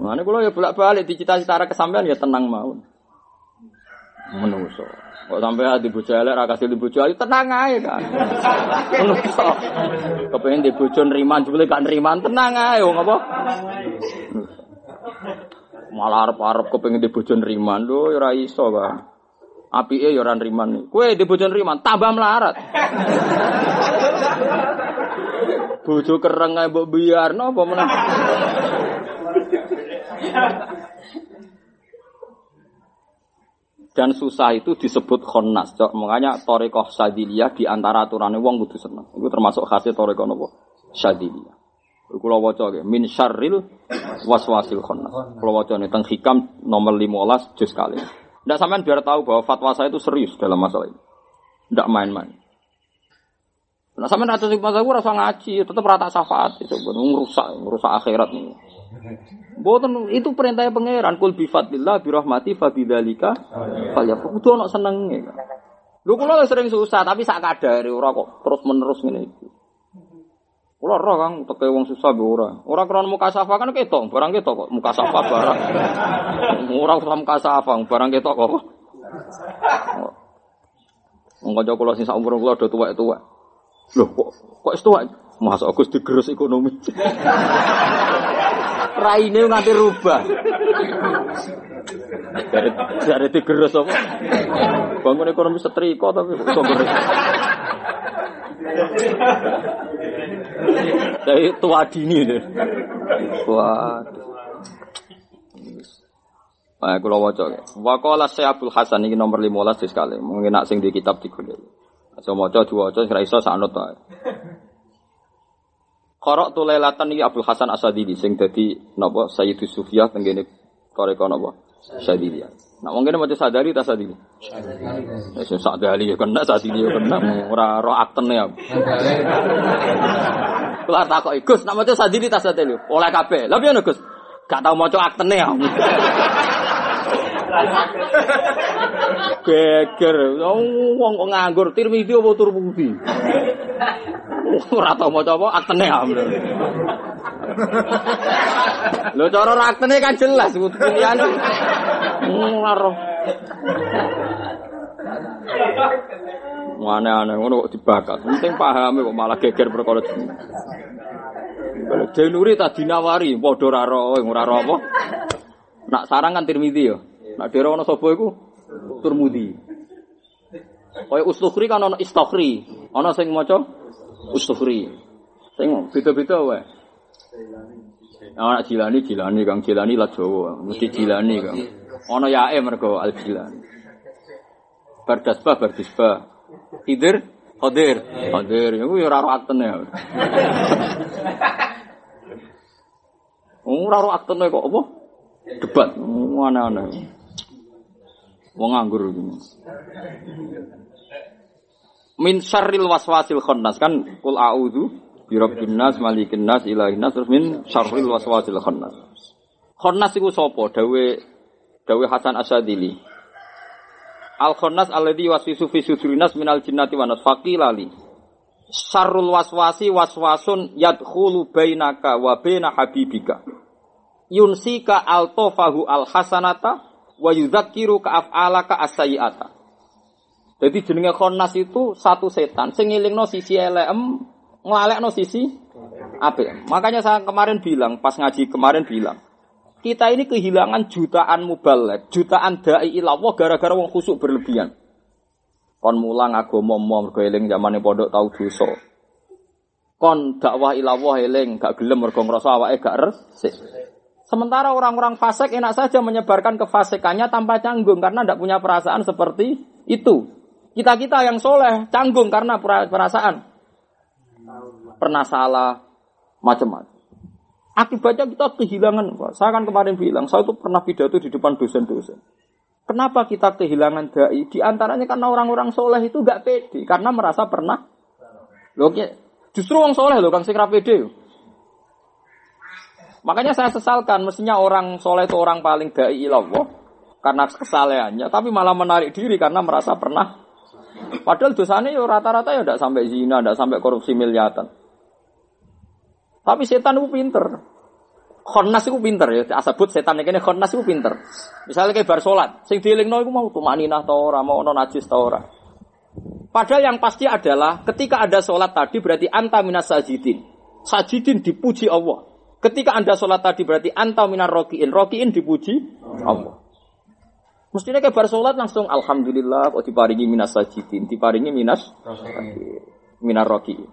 Mana kalau ya bolak-balik dicita-cita ra kesampean ya tenang mau. Menungso. Kok sampai hati bojo elek ra kasih di bojo ayu tenang ae kan. Menungso. Kepengin di bojo nriman jebule gak nriman tenang ae wong apa? Malah arep-arep kepengin di bojo nriman lho ya ora iso kan. Apike ya ora nriman. Kowe di bojo nriman tambah melarat. Bojo kereng ae mbok biarno apa meneh. Dan susah itu disebut khonnas. Makanya torekoh sadiliyah di antara aturannya wong kudu seneng. Itu termasuk khasnya torekoh nopo sadiliyah. Kulo waca nggih min syarril waswasil khonnas. Kulo waca nih teng hikam nomor 15 juz kali. Ndak sampean biar tahu bahwa fatwa saya itu serius dalam masalah ini. Ndak main-main. Nah sampean atus masalah gue rasa ngaji, tetap rata syafaat itu merusak, merusak akhirat nih. Boten itu perintahnya pangeran kul bi fadlillah bi rahmati fa bidzalika falya. Kudu ono senenge. Lho kula sering susah tapi sak kadare ora kok terus menerus ngene iki. Kula ora Kang teke wong susah be ora. Ora krana muka safa kan ketok, barang ketok kok muka safa barang. Ora usah muka safa, barang ketok kok. Wong kanca kula sing sak umur kula do tuwek-tuwek. Loh kok kok tuwek? Masa Agus digerus ekonomi. Raine nganti rubah. Dari dari digerus apa? Bangun ekonomi setrika tapi kok gerus. Dari tua dini deh. Wah. Nah, kula waca. Wa qala Syekh Hasan ini nomor 15 sekali. Mungkin nak sing di kitab digolek. Aja maca diwaca ora iso sanut wae. Korok tu lelatan iki Abdul Hasan Asadili sing dadi napa Sayyidus Sufiyah tenggene koreko napa Sadili. Nah wong kene maca sadari ta sadili. Ya, sadali ya kena sadili ya kena ora ro aktene ya. Kula takoki Gus nak maca sadili ta sadili. Oleh kabeh. Lah piye Gus? Gak tau maca aktene ya. Geger, wong kok nganggur Tirmidzi apa Turmudi? Ora tau maca apa aktene amre. Lho cara aktene kan jelas pilihan. Ora Aneh-aneh ngono kok dibakat. Penting paham kok malah geger perkara jeneng. Denuri tak dinawari padha ora ora apa. Nak sarang kan Tirmidzi ya. Nak dhewe ana sapa iku? Turmudi. Kaya Ustukhri kan ana Istakhri. Ana sing maca Ustukhri. Sing beda-beda wae. Ana Jilani Jilani Kang Jilani lah Jawa, mesti Jilani Kang. Ana yae mergo Al Jilani. Bardasbah Bardisbah. Khidir Khadir iku ya ora ro aktene. Ora ro aktene kok apa? Debat. Aneh-aneh. Wong nganggur. Min syarril waswasil khannas kan kul a'udzu bi rabbin nas malikin nas ilahin nas terus min syarril waswasil khannas. Khannas iku sapa? Dawe dawe Hasan Asadili. Al khannas alladhi waswisu fi sudurinas minal jinnati wa nas faqilali. Syarrul waswasi waswasun yadkhulu bainaka wa baina habibika. Yunsika altofahu al hasanata wa yudzakiru ka af'alaka as-sayyi'ata. Jadi jenenge khonnas itu satu setan sing ngelingno sisi elem, nglalekno sisi apik. Makanya saya kemarin bilang, pas ngaji kemarin bilang, kita ini kehilangan jutaan mubalek, jutaan dai ilawah gara-gara wong khusuk berlebihan. Kon mulang agama mau mergo eling zamane pondok tau dosa. Kon dakwah ilawah eling gak gelem mergo ngrasa awake gak resik. Sementara orang-orang fasik enak saja menyebarkan kefasikannya tanpa canggung karena tidak punya perasaan seperti itu. Kita-kita yang soleh canggung karena perasaan. Pernah salah, macam-macam. Akibatnya kita kehilangan. Saya kan kemarin bilang, saya itu pernah pidato di depan dosen-dosen. Kenapa kita kehilangan dai? Di antaranya karena orang-orang soleh itu gak pede. Karena merasa pernah. Loh, justru orang soleh loh, Kang Sikra pede. Makanya saya sesalkan, mestinya orang soleh itu orang paling dai ilallah karena kesalehannya, tapi malah menarik diri karena merasa pernah. Padahal dosanya ya rata-rata ya tidak sampai zina, tidak sampai korupsi miliatan. Tapi setan itu pinter. Khonnas itu pinter ya, asabut setan ini khonnas itu pinter. Misalnya kayak bar sholat, sing dielingno iku mau tumaninah ta ora, mau ono najis ta ora. Padahal yang pasti adalah ketika ada sholat tadi berarti anta minas sajidin. Sajidin dipuji Allah. Ketika anda sholat tadi berarti anta minar rokiin. Rokiin dipuji Allah. Mestinya kayak bar sholat langsung Alhamdulillah kok diparingi minas sajidin. Diparingi minas minar rokiin.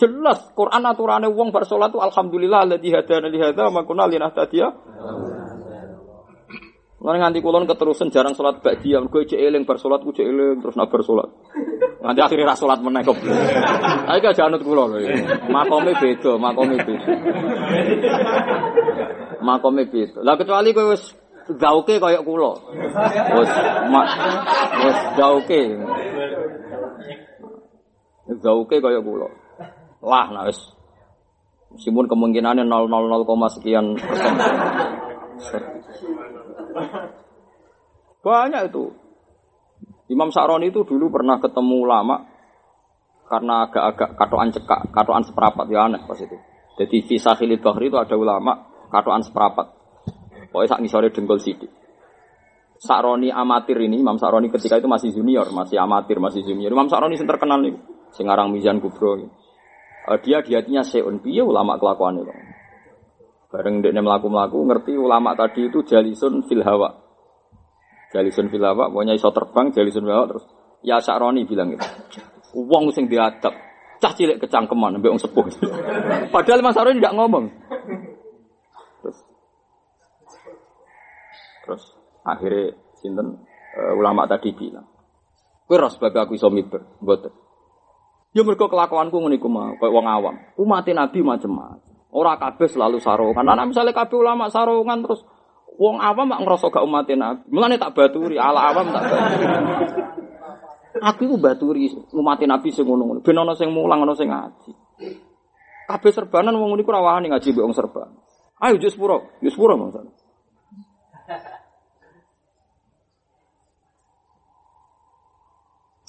Jelas Quran aturannya wong bar salat alhamdulillah alladzi hadana li hadza wa Lan nganti kulon keterusan jarang salat ba'diyah, mergo cek eling bar salat ku cek eling terus nak bar salat. Nganti akhirnya ra salat meneh kok. Ayo gak janut kula lho. Makome beda, makome beda. Makome beda. Lah kecuali kowe wis zauke kaya kula. Wis wis zauke. Zauke kaya kula. Lah, nah wis. Meskipun kemungkinannya 000, sekian persen. Banyak itu. Imam Sa'roni itu dulu pernah ketemu ulama karena agak-agak katoan cekak, katoan seperapat ya aneh pas itu. Jadi di Sahilid Bahri itu ada ulama katoan seperapat. Pokoknya sak ngisore dengkul sidik. Sa'roni amatir ini, Imam Sa'roni ketika itu masih junior, masih amatir, masih junior. Imam Sa'roni yang terkenal nih, Singarang Mizan Kubro. Gitu uh, dia di hatinya seun piye ulama kelakuan itu. Bareng dia melaku melaku ngerti ulama tadi itu jalisun fil hawa. Jalisun fil hawa, pokoknya iso terbang jalisun fil hawa terus ya Sa'roni bilang itu. Uang sing diadab, cah cilik kecangkeman mbek wong sepuh. Padahal Mas Sa'roni tidak ngomong. Terus terus akhirnya sinten uh, ulama tadi bilang, "Kowe ras sebab aku iso miber, mboten." Ya mergo kelakuanku ngene iku mah, koyo wong awam. Umat Nabi macam-macam. Ora kabeh selalu sarungan. Ana misalnya kabeh ulama sarungan terus wong awam mak ngrasa gak umat Nabi. Mulane tak baturi, ala awam tak. Aku iku baturi umat Nabi sing ngono-ngono. Ben ana sing mulang, ana sing ngaji. Kabeh serbanan wong niku ora wani ngaji mbek wong serban. Ayo jus pura, jus pura mangsa.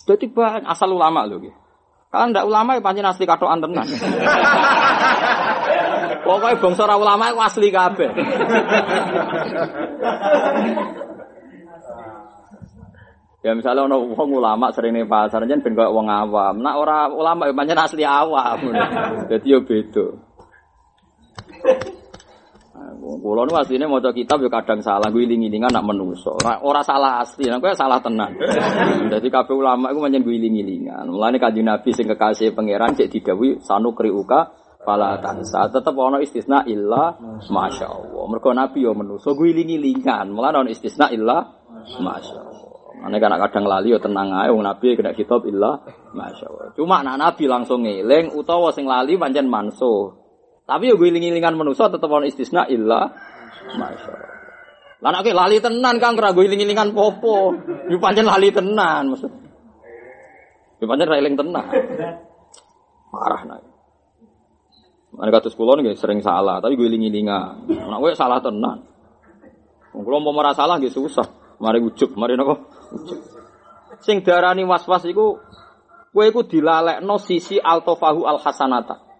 Jadi asal ulama loh. Kalau ndak ulama ya pancen asli katokan tenan. Pokoknya bangsa ora ulama itu asli kabeh. Ya misalnya ono wong ulama sering ning pasar jen ben koyo wong awam. Nak ora ulama ya pancen asli awam. Dadi yo beda. Kulo nu asline maca kitab yo kadang salah, gue iling-ilingan nak menungso. Ora, ora salah asli, nek kowe salah tenan. Jadi kabeh ulama iku pancen gue iling-ilingan. Mulane kanjeng Nabi sing kekasih pangeran cek didhawuhi sanu kriuka fala tansa. Tetep ana istisna illa masyaallah. Mergo Nabi yo menungso gue iling-ilingan. Mulane ana istisna illa masyaallah. Mane kan kadang lali yo tenang ae wong Nabi kena kitab illa masyaallah. Cuma nak Nabi langsung ngeling utawa sing lali pancen mansuh. Tapi yo giling-gilingan manusa tetep ana istisna illa masyaallah. Lah nek lali tenan Kang ora giling-gilingan popo. Yo pancen lali tenan maksud. Yo pancen ra tenan. Marah nek. Mana kados kula nggih sering salah, tapi giling-gilingan. Nek kowe salah tenan. Wong mau merasa salah nggih susah. Mari ujug, mari napa? Ujug. Sing darani was-was iku kowe iku dilalekno sisi altofahu al hasanata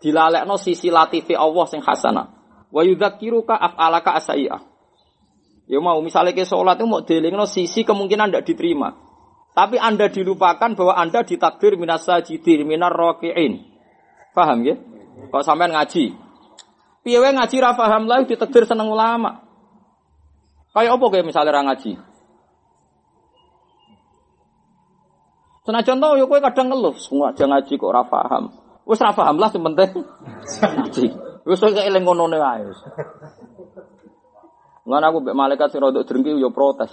dilalekno sisi latifi Allah sing hasanah. Wa yudzakiruka af'alaka asai'ah. Ya mau misalnya ke sholat itu mau dilingno sisi kemungkinan tidak diterima. Tapi Anda dilupakan bahwa Anda ditakdir minas sajidin, minar roki'in. Paham ya? Kalau sampean ngaji. Piye ngaji ra paham lah ditakdir seneng ulama. Kayak apa kayak misalnya ra ngaji? Senajan tau ya kowe kadang ngeluh, semua aja ngaji kok ora paham. Wis ra paham lah sing penting ngaji. Wis kok eling ngono wae wis. Ngan aku mbek malaikat sing rodok drengki yo protes.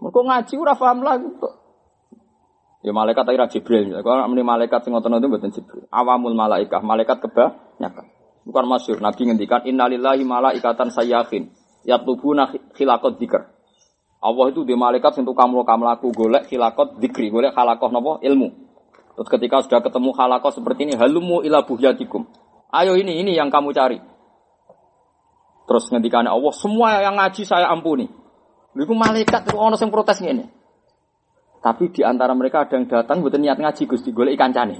Mergo ngaji ora paham lah kok. Ya malaikat ira Jibril. Kalau meni malaikat sing ngoten itu mboten Jibril. Awamul malaikat, malaikat kebanyakan. Bukan masyur. Nabi ngendikan innalillahi malaikatan sayyahin. Yatlubuna khilaqat dzikr. Allah itu di malaikat sing tukang mlaku golek khilaqat dzikri, golek khalakoh napa ilmu. Terus ketika sudah ketemu halakoh seperti ini, halumu ila buhyatikum. Ayo ini, ini yang kamu cari. Terus ngendikan Allah, semua yang ngaji saya ampuni. Lalu malaikat itu orang yang protes ini. Tapi di antara mereka ada yang datang buat niat ngaji Gusti golek ikan cane.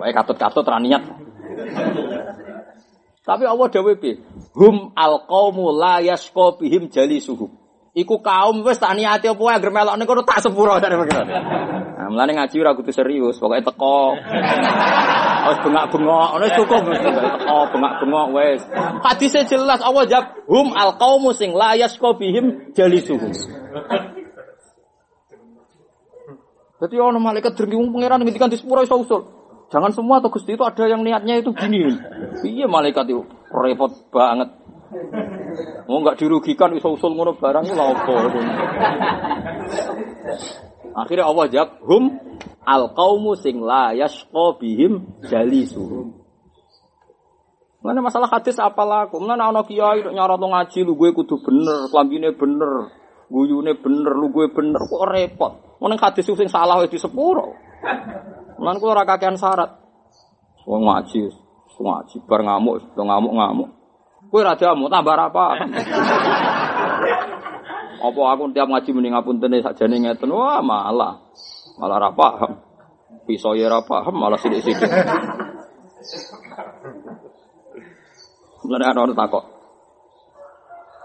Baik katut-katut ra niat. Tapi Allah dawuh piye? Hum alqaumu la yasqa bihim jalisuhum. Iku kaum wis tak niati apa wae anggere melokne kono tak sepuro dari pengiran. Nah, mulane ngaji ora kudu serius, pokoke teko. Wis bengak-bengok, ngono wis cukup wis teko bengak-bengok wis. Hadise jelas Allah jawab hum alqaumu sing la yasqa bihim jalisuhum. Jadi ono malaikat dengki pangeran ngendikan di sepuro iso usul. Jangan semua atau Gusti itu ada yang niatnya itu gini. Iya malaikat itu repot banget. Mau nggak dirugikan iso usul ngono barang itu apa? Akhirnya Allah jawab, hum al qaumu sing la yasqa bihim jalisuhum. Mana masalah hadis apalah, mana ana kiai nyarat ngaji lu gue kudu bener, klambine bener, guyune bener, lu gue bener, kok repot. Mana hadis sing salah di sepuro. Lan kula ora kakean syarat. Wong ngaji, ngaji bar ngamuk, ngamuk-ngamuk. Kowe ra jamu tambah apa? Apa aku tiap ngaji mending ngapuntene sakjane ngeten. Wah, malah. Malah ra paham. Pisau ya ra paham, malah. Mulane ana orang takok.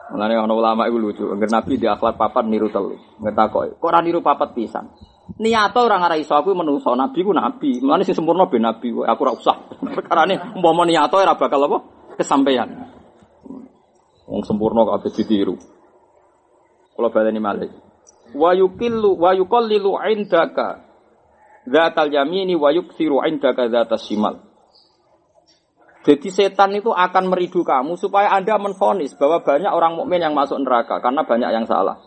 Mulane ana ulama iku lucu, angger Nabi di akhlak papat niru telu. Ngetakoki, kok ora niru papat pisan? Niato orang arah iso aku menungso nabi ku nabi. Mulane sing sempurna ben nabi aku ora usah. Perkarane umpama niato ora bakal apa? Kesampaian. Wong sempurna kok ape ditiru. Kula baleni malih. Wa yukillu wa yuqallilu indaka dzatal yamini wa yuksiru indaka dzatas shimal. Jadi setan itu akan meridu kamu supaya Anda menfonis bahwa banyak orang mukmin yang masuk neraka karena banyak yang salah.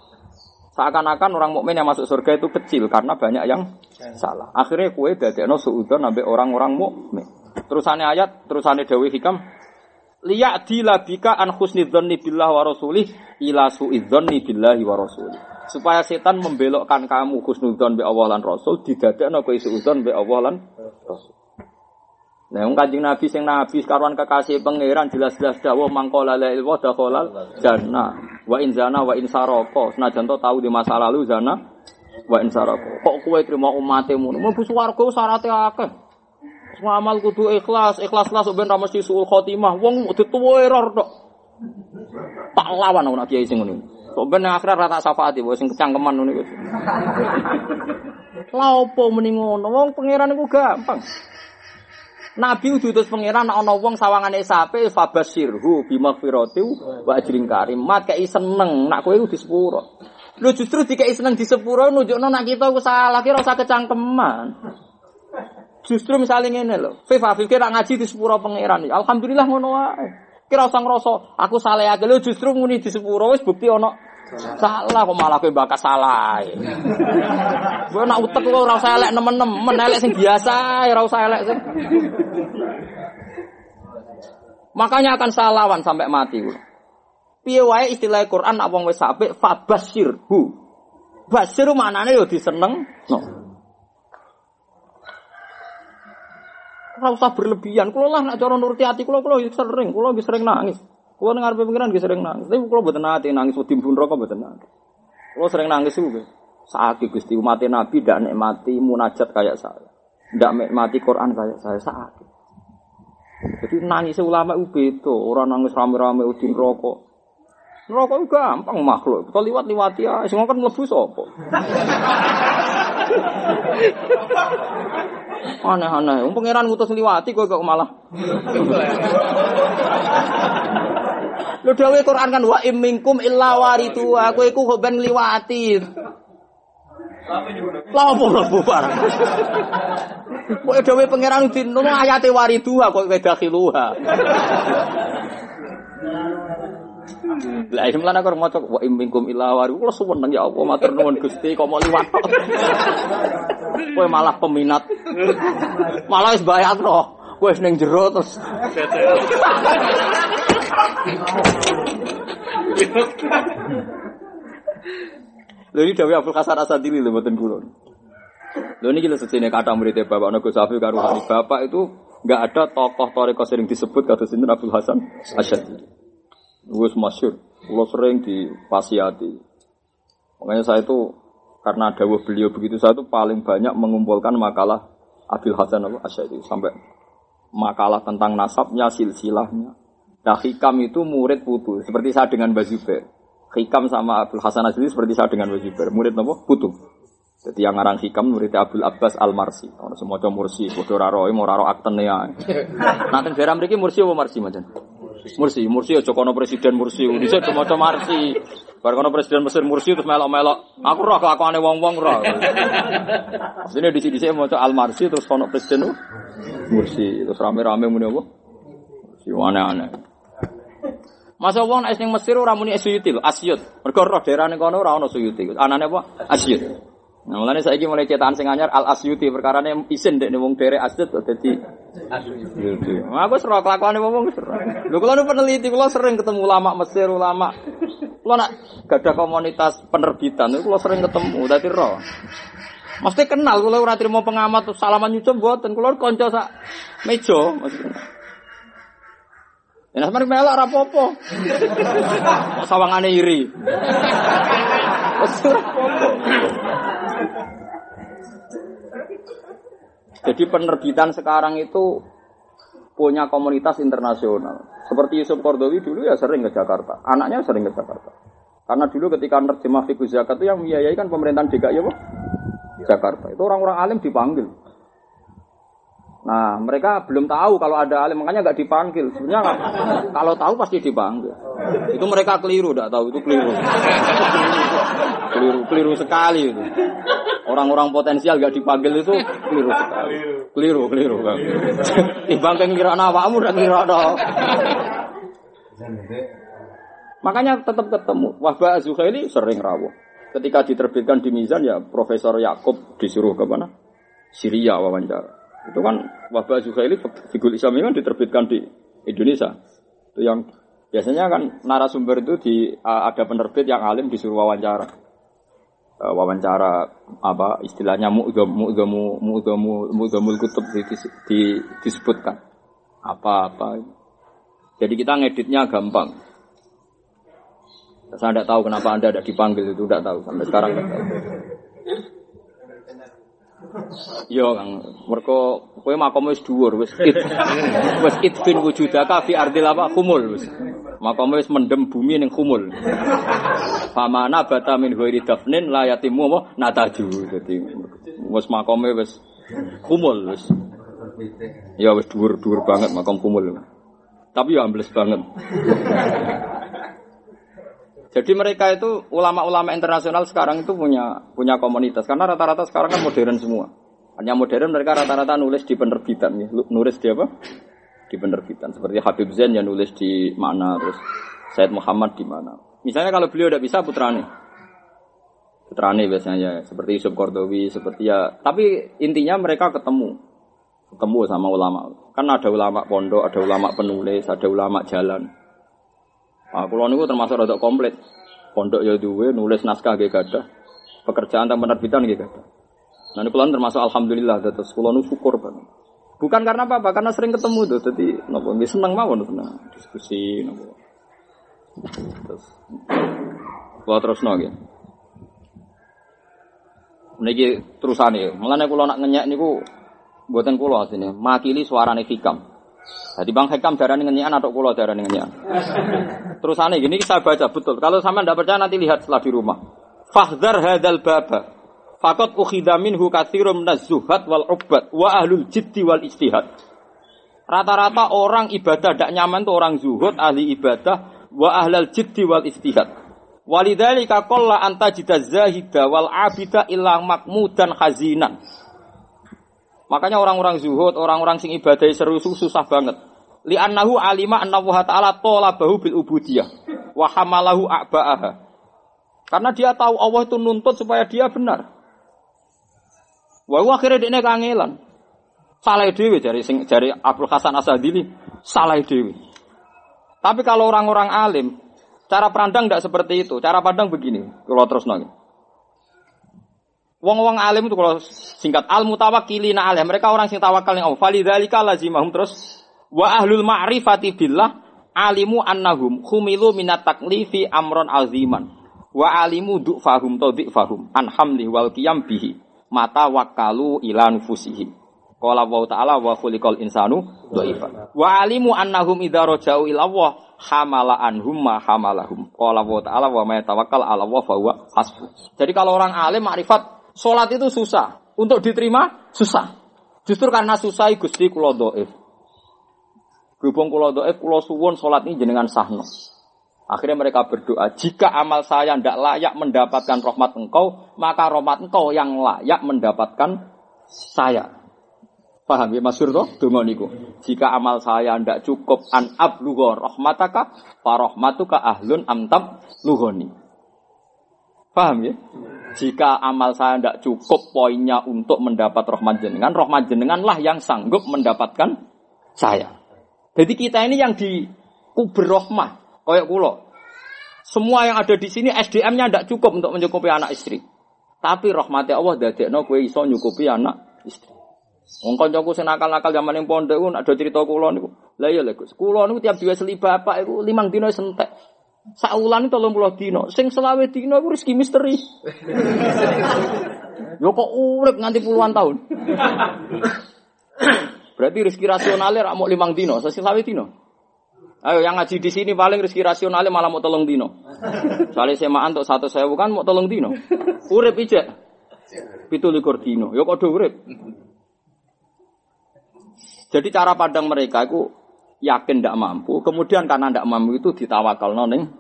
Seakan-akan orang mukmin yang masuk surga itu kecil karena banyak yang salah. Akhirnya kue dadekno suudon nabe orang-orang mukmin. Terusannya ayat, terusannya Dewi Hikam, liya dilabika an husnidzonni billah wa rasulih ila suidzonni billahi wa rasulih. Supaya setan membelokkan kamu husnudzon be Allah lan Rasul didadekno kowe suudzon be Allah lan Rasul. Nah, wong Kanjeng Nabi sing nabi sekaruan kekasih pangeran jelas-jelas dawuh mangkola la ilwa dakhalal jannah. Wa in zana wa in saraka. Senajan to tahu di masa lalu zana wa in saraka. Kok kowe trimo umatmu? Mlebu swarga syaraté akeh. Semua amal kudu ikhlas, ikhlas lah ben ra mesti khotimah. Wong dituwe error tok. Tak lawan ana kiai sing ngono. Kok ben rata syafaati wae sing kecangkeman ngono ngono? Wong pangeran iku gampang. Nabi diutus pangeran ana wong sawangane sape fabasirhu bimaghfirati wa ajrin karim. Mat kei seneng nak kowe di sepuro. Lu justru dikei seneng di sepuro nunjukno nak kita ku salah kira usah kecangkeman. Justru misalnya ngene lho, Fifa kira ngaji di sepuro pangeran. Alhamdulillah ngono wae. Kira usah aku salah ya lu justru muni di sepuro wis bukti ana salah kok malah kowe bakas salah. Gue nak utek kok ora usah elek nemen-nemen, elek sing biasa, ora usah elek sing. Makanya akan salawan sampai mati. Piye wae istilah Quran nak wong wis apik fabasirhu. Basir manane yo diseneng. No. Ora berlebihan. Kulo lah nak cara nuruti hati kulo kulo sering, kulo sering nangis. Kulo dengar pengiran sering nangis. Tapi kulo mboten nate nangis wedi mbun rokok mboten nate. Kulo sering nangis iku. Saat Gusti umat Nabi tidak nikmati munajat kayak saya. Tidak nikmati Quran kayak saya saat. Jadi nangis ulama itu orang nangis rame-rame udin rokok. Rokok itu gampang makhluk. Kita liwat-liwati ya, semua kan mlebu sapa. Aneh-aneh. Wong pangeran ngutus liwati kok malah. Lho dawuh Quran kan wa imminkum illa waridu. Aku iku kok ben liwati. Lah apa mlebu barang. Kok dawuh pangeran dinono ayate waridu kok wedakhiluha. Lah iki mlane kok maca wa imminkum illa waridu. Kula seneng ya Allah matur nuwun Gusti kok mau liwat. Kowe malah peminat. Malah wis bayatno. Kowe wis ning jero terus. Lha iki dawuh Abdul Hasan Asadili lho mboten kula. Lho niki lho sesine kata muridnya Bapak Nago Safi karo Hani Bapak itu enggak ada tokoh toriko sering disebut kata sinten Abdul Hasan Asadili. Wis masyhur, kula sering dipasiati. Makanya saya itu karena dawuh beliau begitu saya itu paling banyak mengumpulkan makalah Abdul Hasan Asadili sampai makalah tentang nasabnya, silsilahnya. Nah, Hikam itu murid putu, seperti saya dengan Mbak Zubair. Hikam sama Abdul Hasan Azli seperti saya dengan Mbak Zubair. Murid apa? Putu. Jadi yang ngarang Hikam murid Abdul Abbas Al Marsi. Ono semua mursi, bodoh raro, mau raro aktene ya. Nanti daerah mereka mursi apa marsi macam? Mursi, Mursi aja kono presiden Mursi. Dhisik cuma cuma Marsi. Bar kono presiden Mesir Mursi terus melok-melok. Aku roh kelakuane wong-wong roh. Sini di sini maca Al Marsi terus kono presiden Mursi. Terus rame-rame muni apa? Mursi aneh-aneh. Masa wong nek ning Mesir ora muni Asyuti Asyut. Mergo roh daerah ning kono ora ono Suyuti. Anane apa? Asyut. Nah, mulane saiki mulai cetakan sing anyar Al Asyuti perkarane isin dek wong dere Asyut dadi Asyuti. Nah, aku seru kelakuane wong. Lho kula nu peneliti kula sering ketemu ulama Mesir, ulama kula nak gada komunitas penerbitan kula sering ketemu dadi roh. Mesti kenal kula ora trimo pengamat salaman nyucup mboten kula kanca sak meja maksudnya. Ya sampeyan melok ora apa-apa. Sawangane iri. Wes ora apa-apa. Jadi penerbitan sekarang itu punya komunitas internasional. Seperti Yusuf Kordowi dulu ya sering ke Jakarta. Anaknya sering ke Jakarta. Karena dulu ketika nerjemah fikih zakat itu yang membiayai kan pemerintahan DKI ya, Jakarta. Itu orang-orang alim dipanggil. Nah, mereka belum tahu kalau ada alim, makanya nggak dipanggil. Sebenarnya kalau tahu pasti dipanggil. Itu mereka keliru, tidak tahu itu keliru. keliru, keliru sekali itu. Orang-orang potensial nggak dipanggil itu keliru sekali. Keliru, keliru. Timbang kan kira awakmu dan kira Makanya tetap ketemu. Wahba Zuhaili sering rawuh. Ketika diterbitkan di Mizan ya Profesor Yakub disuruh ke mana? Syria wawancara. Itu kan wabah Zuhaili figur Islam ini kan diterbitkan di Indonesia. Itu yang biasanya kan narasumber itu di ada penerbit yang alim disuruh wawancara. E, wawancara apa istilahnya mu'gamu mu'gamu mu'gamu mu'gamul kutub di, di, disebutkan apa-apa. Jadi kita ngeditnya gampang. Saya tidak tahu kenapa Anda tidak dipanggil itu, tidak tahu sampai sekarang tidak tahu. Yo Kang, mereka kowe makom wis dhuwur, wis it. Wis bin wujudaka fi ardil apa kumul wis. Makom wis mendem bumi ning kumul. Famana bata min ghairi dafnin la yatimu nataju. Dadi wis makome wis kumul wis. Ya wis dhuwur-dhuwur banget makom kumul. Tapi ya ambles banget. Jadi mereka itu ulama-ulama internasional sekarang itu punya punya komunitas karena rata-rata sekarang kan modern semua. Hanya modern mereka rata-rata nulis di penerbitan, ya. nulis di apa? Di penerbitan. Seperti Habib Zain yang nulis di mana, terus Said Muhammad di mana. Misalnya kalau beliau tidak bisa putrane, putrane biasanya seperti Yusuf Kordowi, seperti ya. Tapi intinya mereka ketemu, ketemu sama ulama. Kan ada ulama pondok, ada ulama penulis, ada ulama jalan. Nah, kulo niku termasuk rada komplit. Pondok ya duwe, nulis naskah nggih gadah. Pekerjaan tentang penerbitan nggih gadah. Nah, ini kulon termasuk alhamdulillah terus kulon syukur banget. Bukan karena apa-apa, karena sering ketemu tuh. Jadi nopo seneng mawon seneng diskusi nopo. Terus kulo terus nggih. Niki terusane. Mulane kula nak ngenyek niku mboten kula asline, makili suarane hikam. Jadi Bang Hekam darah ngenyian atau kulo darah. Terus aneh gini saya baca betul. Kalau sama tidak percaya nanti lihat setelah di rumah. Fahdar hadal baba. Fakot ukhidha minhu kathirum nazuhat wal ubat wa ahlul jiddi wal istihad. Rata-rata orang ibadah tidak nyaman tuh orang zuhud, ahli ibadah, wa ahlal jiddi wal istihad. Walidhalika qalla anta jida zahida wal abida illa makmudan khazinan. Makanya orang-orang zuhud, orang-orang sing ibadah seru susah banget. Li annahu alima anna wa ta'ala talabahu bil ubudiyah wa hamalahu a'ba'aha. Karena dia tahu Allah itu nuntut supaya dia benar. Wah, akhirnya dia kangelan. Salah dewi dari sing dari Abdul Hasan Asadili, salah dewi. Tapi kalau orang-orang alim, cara pandang tidak seperti itu. Cara pandang begini, kalau terus nongin. Wong-wong alim itu kalau singkat al mutawakkilina alim, mereka orang sing tawakal ning Allah. Falidzalika lazimahum terus Wa ahlul ma'rifati billah alimu annahum khumilu minat taklifi amron aziman. Wa alimu du'fahum to du'fahum an hamli wal qiyam bihi. Mata wakalu ila nufusihim. Qala wa ta'ala wa khuliqal insanu dhaifa. Wa alimu annahum idza raja'u ila Allah hamala anhum ma hamalahum. Qala wa ta'ala wa may tawakkal 'ala Allah fa huwa hasbuh. Jadi kalau orang alim makrifat salat itu susah, untuk diterima susah. Justru karena susah Gusti kula dhaif. Berhubung kula dhaif kula suwun salat ini jenengan sahno. Akhirnya mereka berdoa, jika amal saya tidak layak mendapatkan rahmat engkau, maka rahmat engkau yang layak mendapatkan saya. Paham ya Mas Surto? Dongo niku. Jika amal saya ndak cukup an ablugha rahmataka fa rahmatuka ahlun amtab lughoni. Paham ya? Jika amal saya ndak cukup poinnya untuk mendapat rahmat jenengan, rahmat jenenganlah yang sanggup mendapatkan saya. Jadi kita ini yang di kubur rahmah, koyok kulo. Semua yang ada di sini SDM-nya ndak cukup untuk mencukupi anak istri. Tapi rahmatnya Allah dadekno kowe iso nyukupi anak istri. Wong kancaku sing nakal-nakal zaman ning pondok ku ada cerita kula niku. Lah iya lho Gus. Kula niku tiap duwe seli bapak iku limang dina sentek. Saulan itu 30 dina. Sing selawe dina iku rezeki misteri. Yo kok urip nganti puluhan tahun. Berarti rezeki rasionalnya rak mau limang dino, selawe dino. Ayo yang ngaji di sini paling rezeki rasionalnya malah mau tolong dino. Soalnya semaan untuk satu saya bukan mau tolong dino. Urip ijek. Pitu likur dino. Yo kok do urip. Jadi cara pandang mereka itu yakin tidak mampu, kemudian karena tidak mampu itu ditawakal noning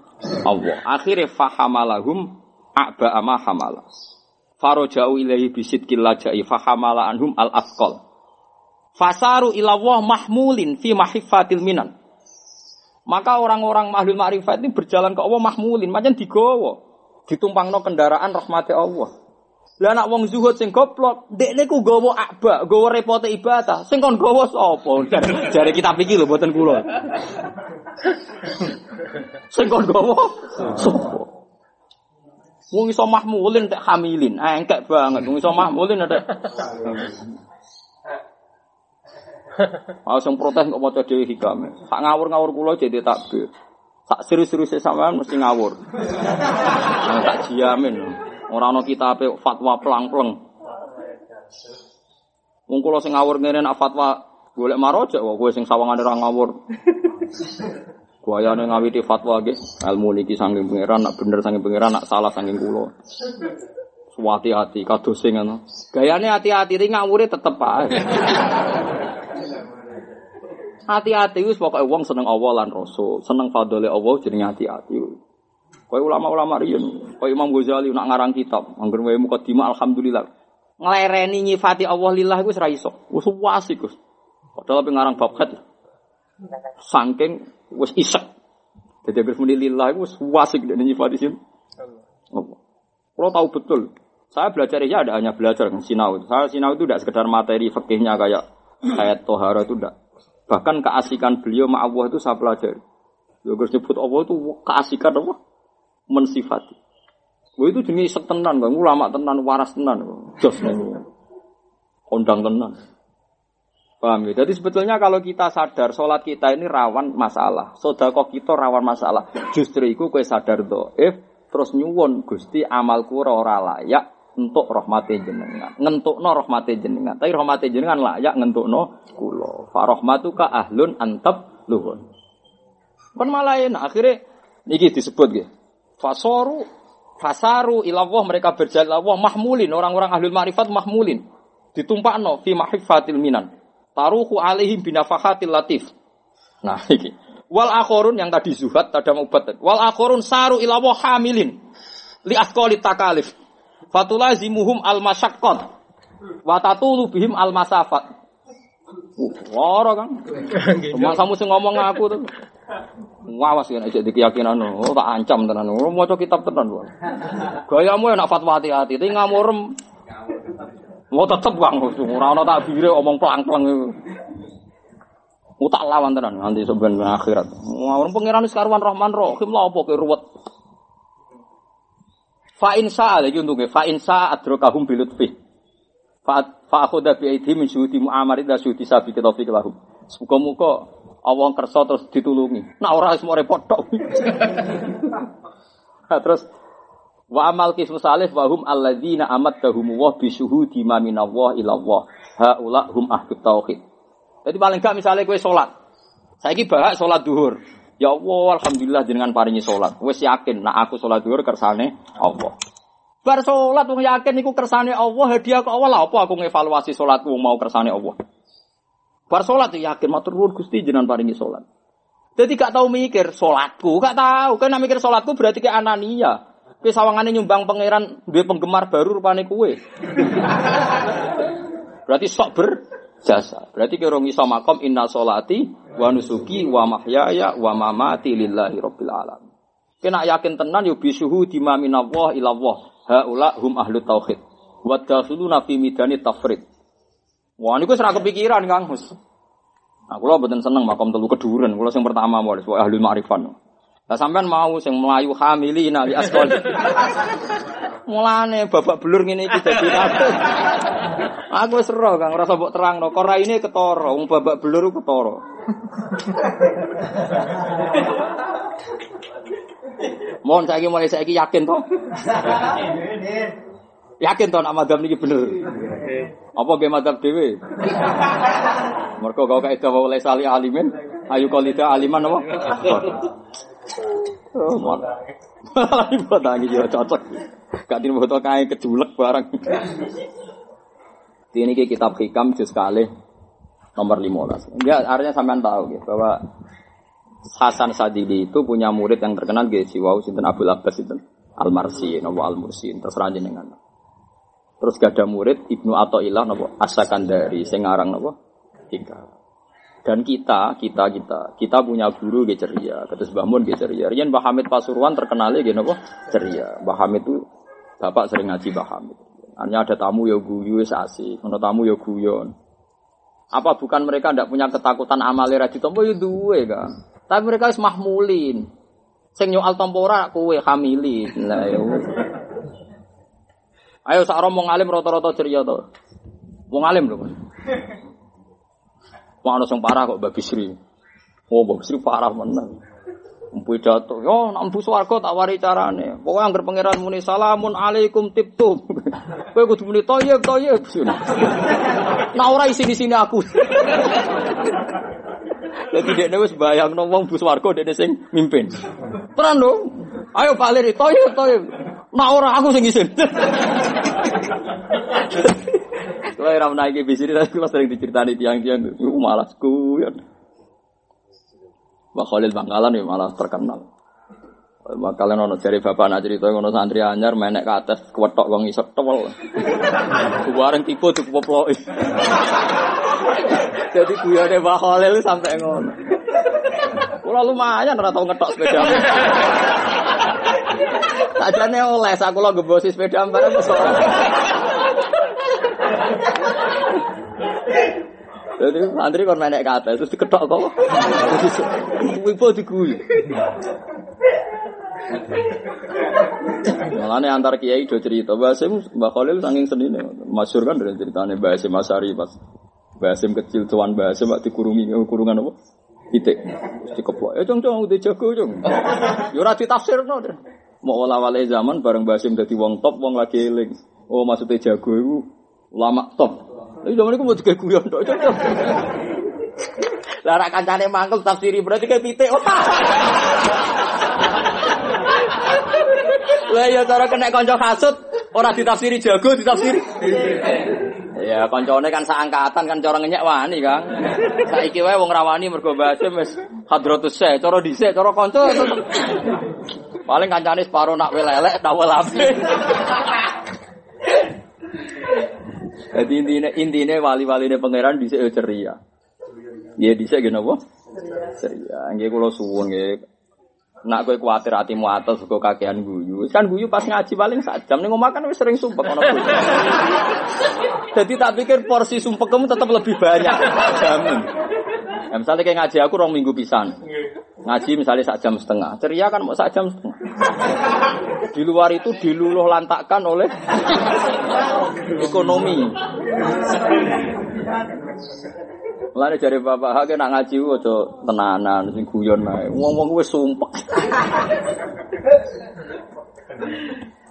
Allah. Akhirnya fahamalahum a'ba ama hamala. Farojau ilahi bisid kilajai fahamala anhum al afkol. Fasaru ilawah mahmulin fi mahifatil minan. Maka orang-orang mahlul ma'rifat ini berjalan ke Allah mahmulin, macam digowo. Ditumpang no kendaraan rahmati Allah. Lah anak wong zuhud sing goblok, dekne ku gawa akba, gawa repote ibadah. Sing kon gawa sapa? Jare kita pikir lho mboten kula. Sing kon gawa sapa? Wong iso mahmulin tek hamilin, engkek banget. Wong iso mahmulin ada. Ah sing protes kok maca dhewe hikame. Sak ngawur-ngawur kula jadi takbir. Sak serius-serius sampean mesti ngawur. Tak jamin. Ora ana kitabe fatwa plang-pleng. Wong kula sing ngawur ngene nak fatwa golek maroja wae kowe sing sawangane ora ngawur. Guayane ngawiti fatwa nggih, ilmu niki saking pangeran nak bener saking pangeran nak salah saking kula. Hati-hati kados sing ngono. Gayane hati-hati ri ngawure tetep ae. Hati-hati wis pokoke wong seneng Allah lan Rasul, seneng fadhole Allah jenenge hati-hati. Kau ulama-ulama riyen, kau Imam Ghazali nak ngarang kitab, angger wae mukadimah alhamdulillah. Nglereni nyifati Allah lillah iku ora iso. Wis wasik, Gus. Padahal pengarang bab khat. Saking wis isek. Jadi agar muni lillah iku wis wasik nek nyifati sin. Allah. Kalau tahu betul, saya belajar ya ada hanya belajar sinau. Saya sinau itu tidak sekedar materi fikihnya kayak kayak tohara itu tidak. Bahkan keasikan beliau ma Allah itu saya pelajari. Ya nyebut Allah itu keasikan apa? Mensifati. Wah itu jenis setenan, bang. ulama tenan, waras tenan, jos kondang tenan. Paham ya? Jadi sebetulnya kalau kita sadar sholat kita ini rawan masalah, sodako kita rawan masalah. Justru itu kue sadar doif, terus nyuwun gusti amalku ora layak untuk rahmati jenengan, ngentuk no rahmati jenengan. Tapi rahmati jenengan layak ngentuk no kulo. ka ahlun antab luhun. Kan malah enak. Akhirnya niki disebut gitu. Fasoru fasaru ilawah mereka berjalan Allah mahmulin. Orang-orang ahlul ma'rifat mahmulin. Ditumpakno fi mahifatil minan. Taruhu alaihim binafahatil latif. Nah iki. Wal akhorun yang tadi zuhad tadi ubat. Wal akhorun saru ilawah hamilin. Li afqali takalif. Fatulazimuhum al masyaqqat wa tatulu bihim al masafat Wara kan. Cuma kamu sing ngomong aku tuh. Ngawas kan aja di keyakinan oh tak ancam tenan. Oh maca kitab tenan. Gayamu enak fatwa hati-hati, tapi ngamurem. Mau tetep Kang, ora ana takbire omong pelang-pelang iku. Oh, tak lawan tenan nanti sebenarnya akhirat. Ngawur pangeran wis karuan Rahman Rahim lha apa ke ruwet. Fa in sa'a lagi untungnya fa in sa'a adrakahum bilutfi. Fa fa akhudha bi aidhi min syuhudi mu'amarid da syuhudi sabi taufiq lahum. Muga-muga Allah kersa terus ditulungi. Nah ora semua repot tok. nah, terus Wa amal kismu salih wa hum alladzina amat dahum wa bisuhudi ma minallah ilallah. Haula hum ahdut tauhid. Jadi paling gak misalnya kue sholat. Saya ini bahas sholat duhur. Ya Allah, Alhamdulillah jenengan paringi sholat. Wes yakin, nah aku sholat duhur kersane Allah. Bar sholat wong yakin iku kersane Allah, hadiah ke Allah lah apa aku ngevaluasi sholatku mau kersane Allah. Bar sholat ya yakin matur nuwun Gusti jenengan paringi sholat. Jadi gak tahu mikir sholatku, gak tahu. Kan mikir sholatku berarti ke anania. Ke sawangane nyumbang pangeran duwe penggemar baru rupane kue. berarti sok berjasa. Berarti kira iso makom inna sholati wa nusuki wa mahyaya wa mamati lillahi rabbil alamin. Kena yakin tenan yo bisuhu dima ilallah. Haula hum ahlu tauhid. Wa dakhuluna fi midani tafrid. Wah niku ora kepikiran Kang Gus. Nah, kula mboten seneng makom telu keduren, kula sing pertama mau sebagai ahli ma'rifat. Lah sampean mau sing melayu hamili nali asqal. Mulane babak belur ngene iki dadi aku. Aku wis ero Kang, ora mbok terangno. Kok raine ketara, wong babak belur ketara. Mohon saiki mulai saiki yakin toh? Yakin toh nak madhab niki bener. Apa ge madhab dhewe? Mergo kau kae dawa oleh sali alimin, ayu qalida aliman apa? Oh, mon. Ibu tangi yo cocok. Gak tin foto kae kejulek barang. Ini kitab hikam juz kali nomor 15. Ya artinya sampean tahu gitu bahwa Hasan Sadili itu punya murid yang terkenal gitu, wow, sinten Abdul Abbas itu Al-Marsi, nopo Al-Mursi, terserah jenengan. Terus gak ada murid Ibnu Athaillah nopo Asakan dari Sengarang nopo tiga. Dan kita, kita, kita, kita punya guru ge ceria, kata Mbah Mun ge ceria. Rian Mbah Hamid Pasuruan terkenal ge nopo ceria. Mbah Hamid itu bapak sering ngaji Mbah Hamid. Hanya ada tamu ya guyu asik, ada tamu ya guyon. Apa bukan mereka tidak punya ketakutan amale ra ditampa ya duwe kan. Tapi mereka wis mahmulin. Sing nyoal tampora kowe hamilin. Lah ya. Ayo sak romo ngalim rata-rata ceria to. Wong alim lho. Wong ana sing parah kok Mbak Bisri. Oh, Mbak Bisri parah menang. Jatuh, yo nak empu swarga tak wari carane. Pokoke anggere pangeran muni salamun alaikum tiptum. Kowe kudu muni toyib toyib. Nah ora isi di sini aku. Jadi dia wis bayangno wong bus warga dia sing mimpin. Tenan dong. Ayo Pak Lir, toyib toyib. Nah aku sing isin. Kalau ora menaiki tapi kula sering diceritani tiang-tiang malas kuyon. Mbak Khalil Bangkalan ya malah terkenal. Kalian ono cari bapak nak cerita ngono santri anyar menek ke atas kuwetok wong isok tewel. Bareng tipu cukup poploki. Jadi guyone Mbak Khalil sampai ngono. Kula lumayan ora tau ngetok sepeda. Sajane oleh aku lo gebosi sepeda bareng. Jadi santri kon menek atas terus diketok kok. Wipo diguyu. Malahnya antar kiai do cerita Mbak Hasim, Khalil saking senine masyhur kan dari ceritanya Mbak Hasim Masari pas Hasim kecil tuan Mbak Hasim dikurungi kurungan apa? Itik. Terus dikeplok. Ya cong udah jago cong. Yo ora ditafsirno. Mau awal zaman bareng Mbak Hasim dadi wong top, wong lagi eling. Oh maksudnya jago itu lama top. Tapi zaman itu mau juga guyon. Lah rak kancane mangkel tafsiri berarti kayak pitik. Lah ya cara kena kanca hasud ora ditafsiri jago ditafsiri. Ya kancane kan seangkatan kan cara ngenyek wani Kang. Saiki wae wong rawani mergo bahasa wis hadratus se, cara dhisik cara kanca. Paling kancane separo nak welelek tak welape. Jadi intinya intinya wali-wali ini pangeran bisa ceria. Ya bisa gini apa? Ceria. Nggak kalau suwun. Nak gue khawatir hatimu atas kok kakean guyu. Kan guyu pas ngaji paling sak jam nih makan wis sering sumpah kono. Jadi tak pikir porsi kamu tetap lebih banyak. Jamin. Ya, misalnya kayak ngaji aku rong minggu pisan. Ngaji misalnya sak jam setengah. Ceria kan mau sak jam setengah. Di luar itu diluluh lantakkan oleh ekonomi. Mulane jare bapak hake nak ngaji aja tenanan sing guyon ae. Wong-wong wis sumpek.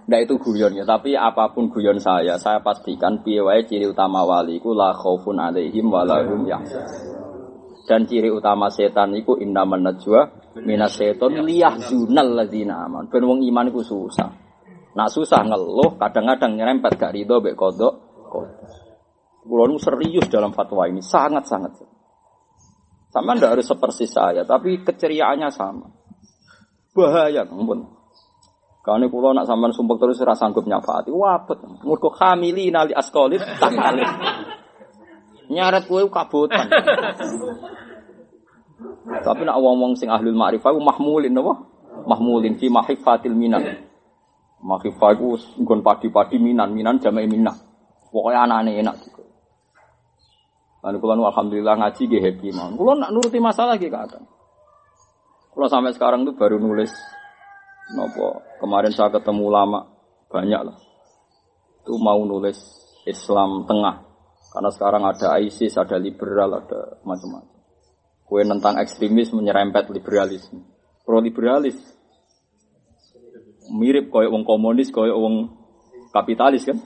Ndak itu guyonnya, tapi apa pun guyon saya, saya pastikan piye wae ciri utama wali iku la khaufun alaihim wa la hum Dan ciri utama setan iku inna najwa minas seton liyahzunal ladzina aman. Ben wong iman iku susah. Nak susah ngeluh, kadang-kadang nyerempet gak rido mek kodok. Kulo serius dalam fatwa ini, sangat-sangat. Sama ndak harus seperti saya, tapi keceriaannya sama. Bahaya, ampun. Kane kula nak sampean sumpek terus ora sanggup nyafaati. Wapet. Mergo hamili nali askolit tak kali. Nyaret kowe kabutan. Tapi nak wong-wong sing ahlul ma'rifah mahmulin napa? Mahmulin fi mahifatil minan. Mahifah iku nggon padi-padi minan, minan jamae minah. Pokoknya anane enak juga. Lalu kalau alhamdulillah ngaji gak happy mau. Kalau nak nuruti masalah gitu kan. Kalau sampai sekarang tuh baru nulis Nopo kemarin saya ketemu lama banyak lah. Itu mau nulis Islam tengah. Karena sekarang ada ISIS, ada liberal, ada macam-macam. Kue tentang ekstremis menyerempet liberalisme. Pro liberalis mirip koyo wong komunis, koyo wong kapitalis kan.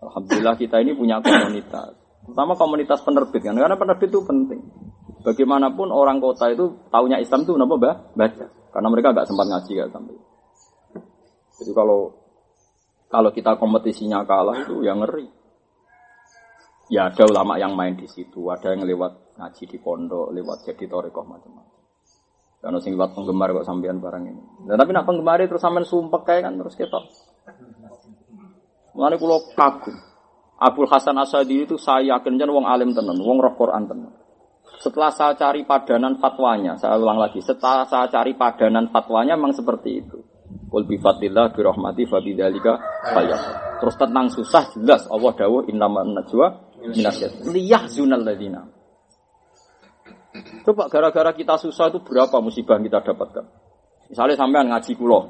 Itu. Alhamdulillah kita ini punya komunitas. Pertama komunitas penerbit kan, karena penerbit itu penting. Bagaimanapun orang kota itu taunya Islam itu kenapa bah? baca? Karena mereka nggak sempat ngaji kan sampai. Jadi kalau kalau kita kompetisinya kalah itu yang ngeri. Ya ada ulama yang main di situ, ada yang lewat ngaji di pondok, lewat jadi torekoh macam-macam. Karena sing lewat penggemar kok sampean barang ini. Dan tapi nak penggemar terus sampean sumpek kayak kan terus ketok. Mulane kula kagum. Abdul Hasan Asadi itu saya yakin jan wong alim tenan, wong roh Quran tenan. Setelah saya cari padanan fatwanya, saya ulang lagi, setelah saya cari padanan fatwanya memang seperti itu. Qul bi fadlillah bi rahmati fa bidzalika Terus tentang susah jelas Allah dawuh innaman najwa minasyat. Liyahzunal ladina. Coba gara-gara kita susah itu berapa musibah yang kita dapatkan? Misalnya sampean ngaji kulo,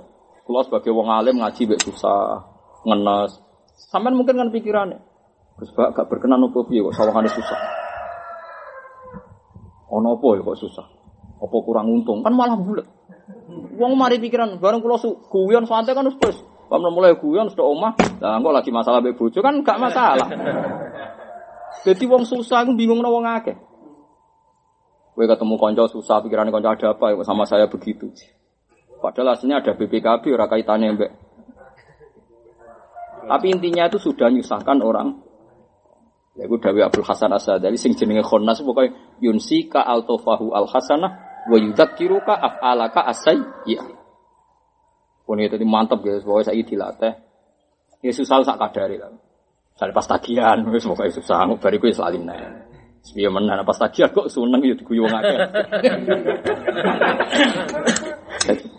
kulo sebagai wong alim ngaji bek susah, ngenes. Sampean mungkin kan pikirannya, Gus gak berkenan opo piye kok sawangane susah. Ono apa ya kok susah? Apa kurang untung? Kan malah bulat. Wong mari pikiran bareng kula guyon santai kan wis Pam mulai guyon sudah omah, lah kok lagi masalah mbek bojo kan gak masalah. Jadi wong susah aku bingung wong akeh. Kowe ketemu konco susah pikirannya konco ada apa ya sama saya begitu. Padahal aslinya ada BPKB ora kaitannya mbek. Tapi intinya itu sudah nyusahkan orang Ya iku Dawi Abdul Hasan Asadali sing jenenge khonnas pokoke yunsi ka altofahu al hasanah wa yudzakiruka af'alaka asai ya. Pun itu mantap guys, pokoknya saya dilatih. Ya susah sak kadari lah. Saya pas tagihan, wis pokoke susah, bariku wis lali nek. Sepiye menan pas tagihan kok seneng ya diguyu wong akeh.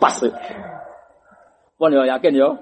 Pas. Pun yo yakin yo.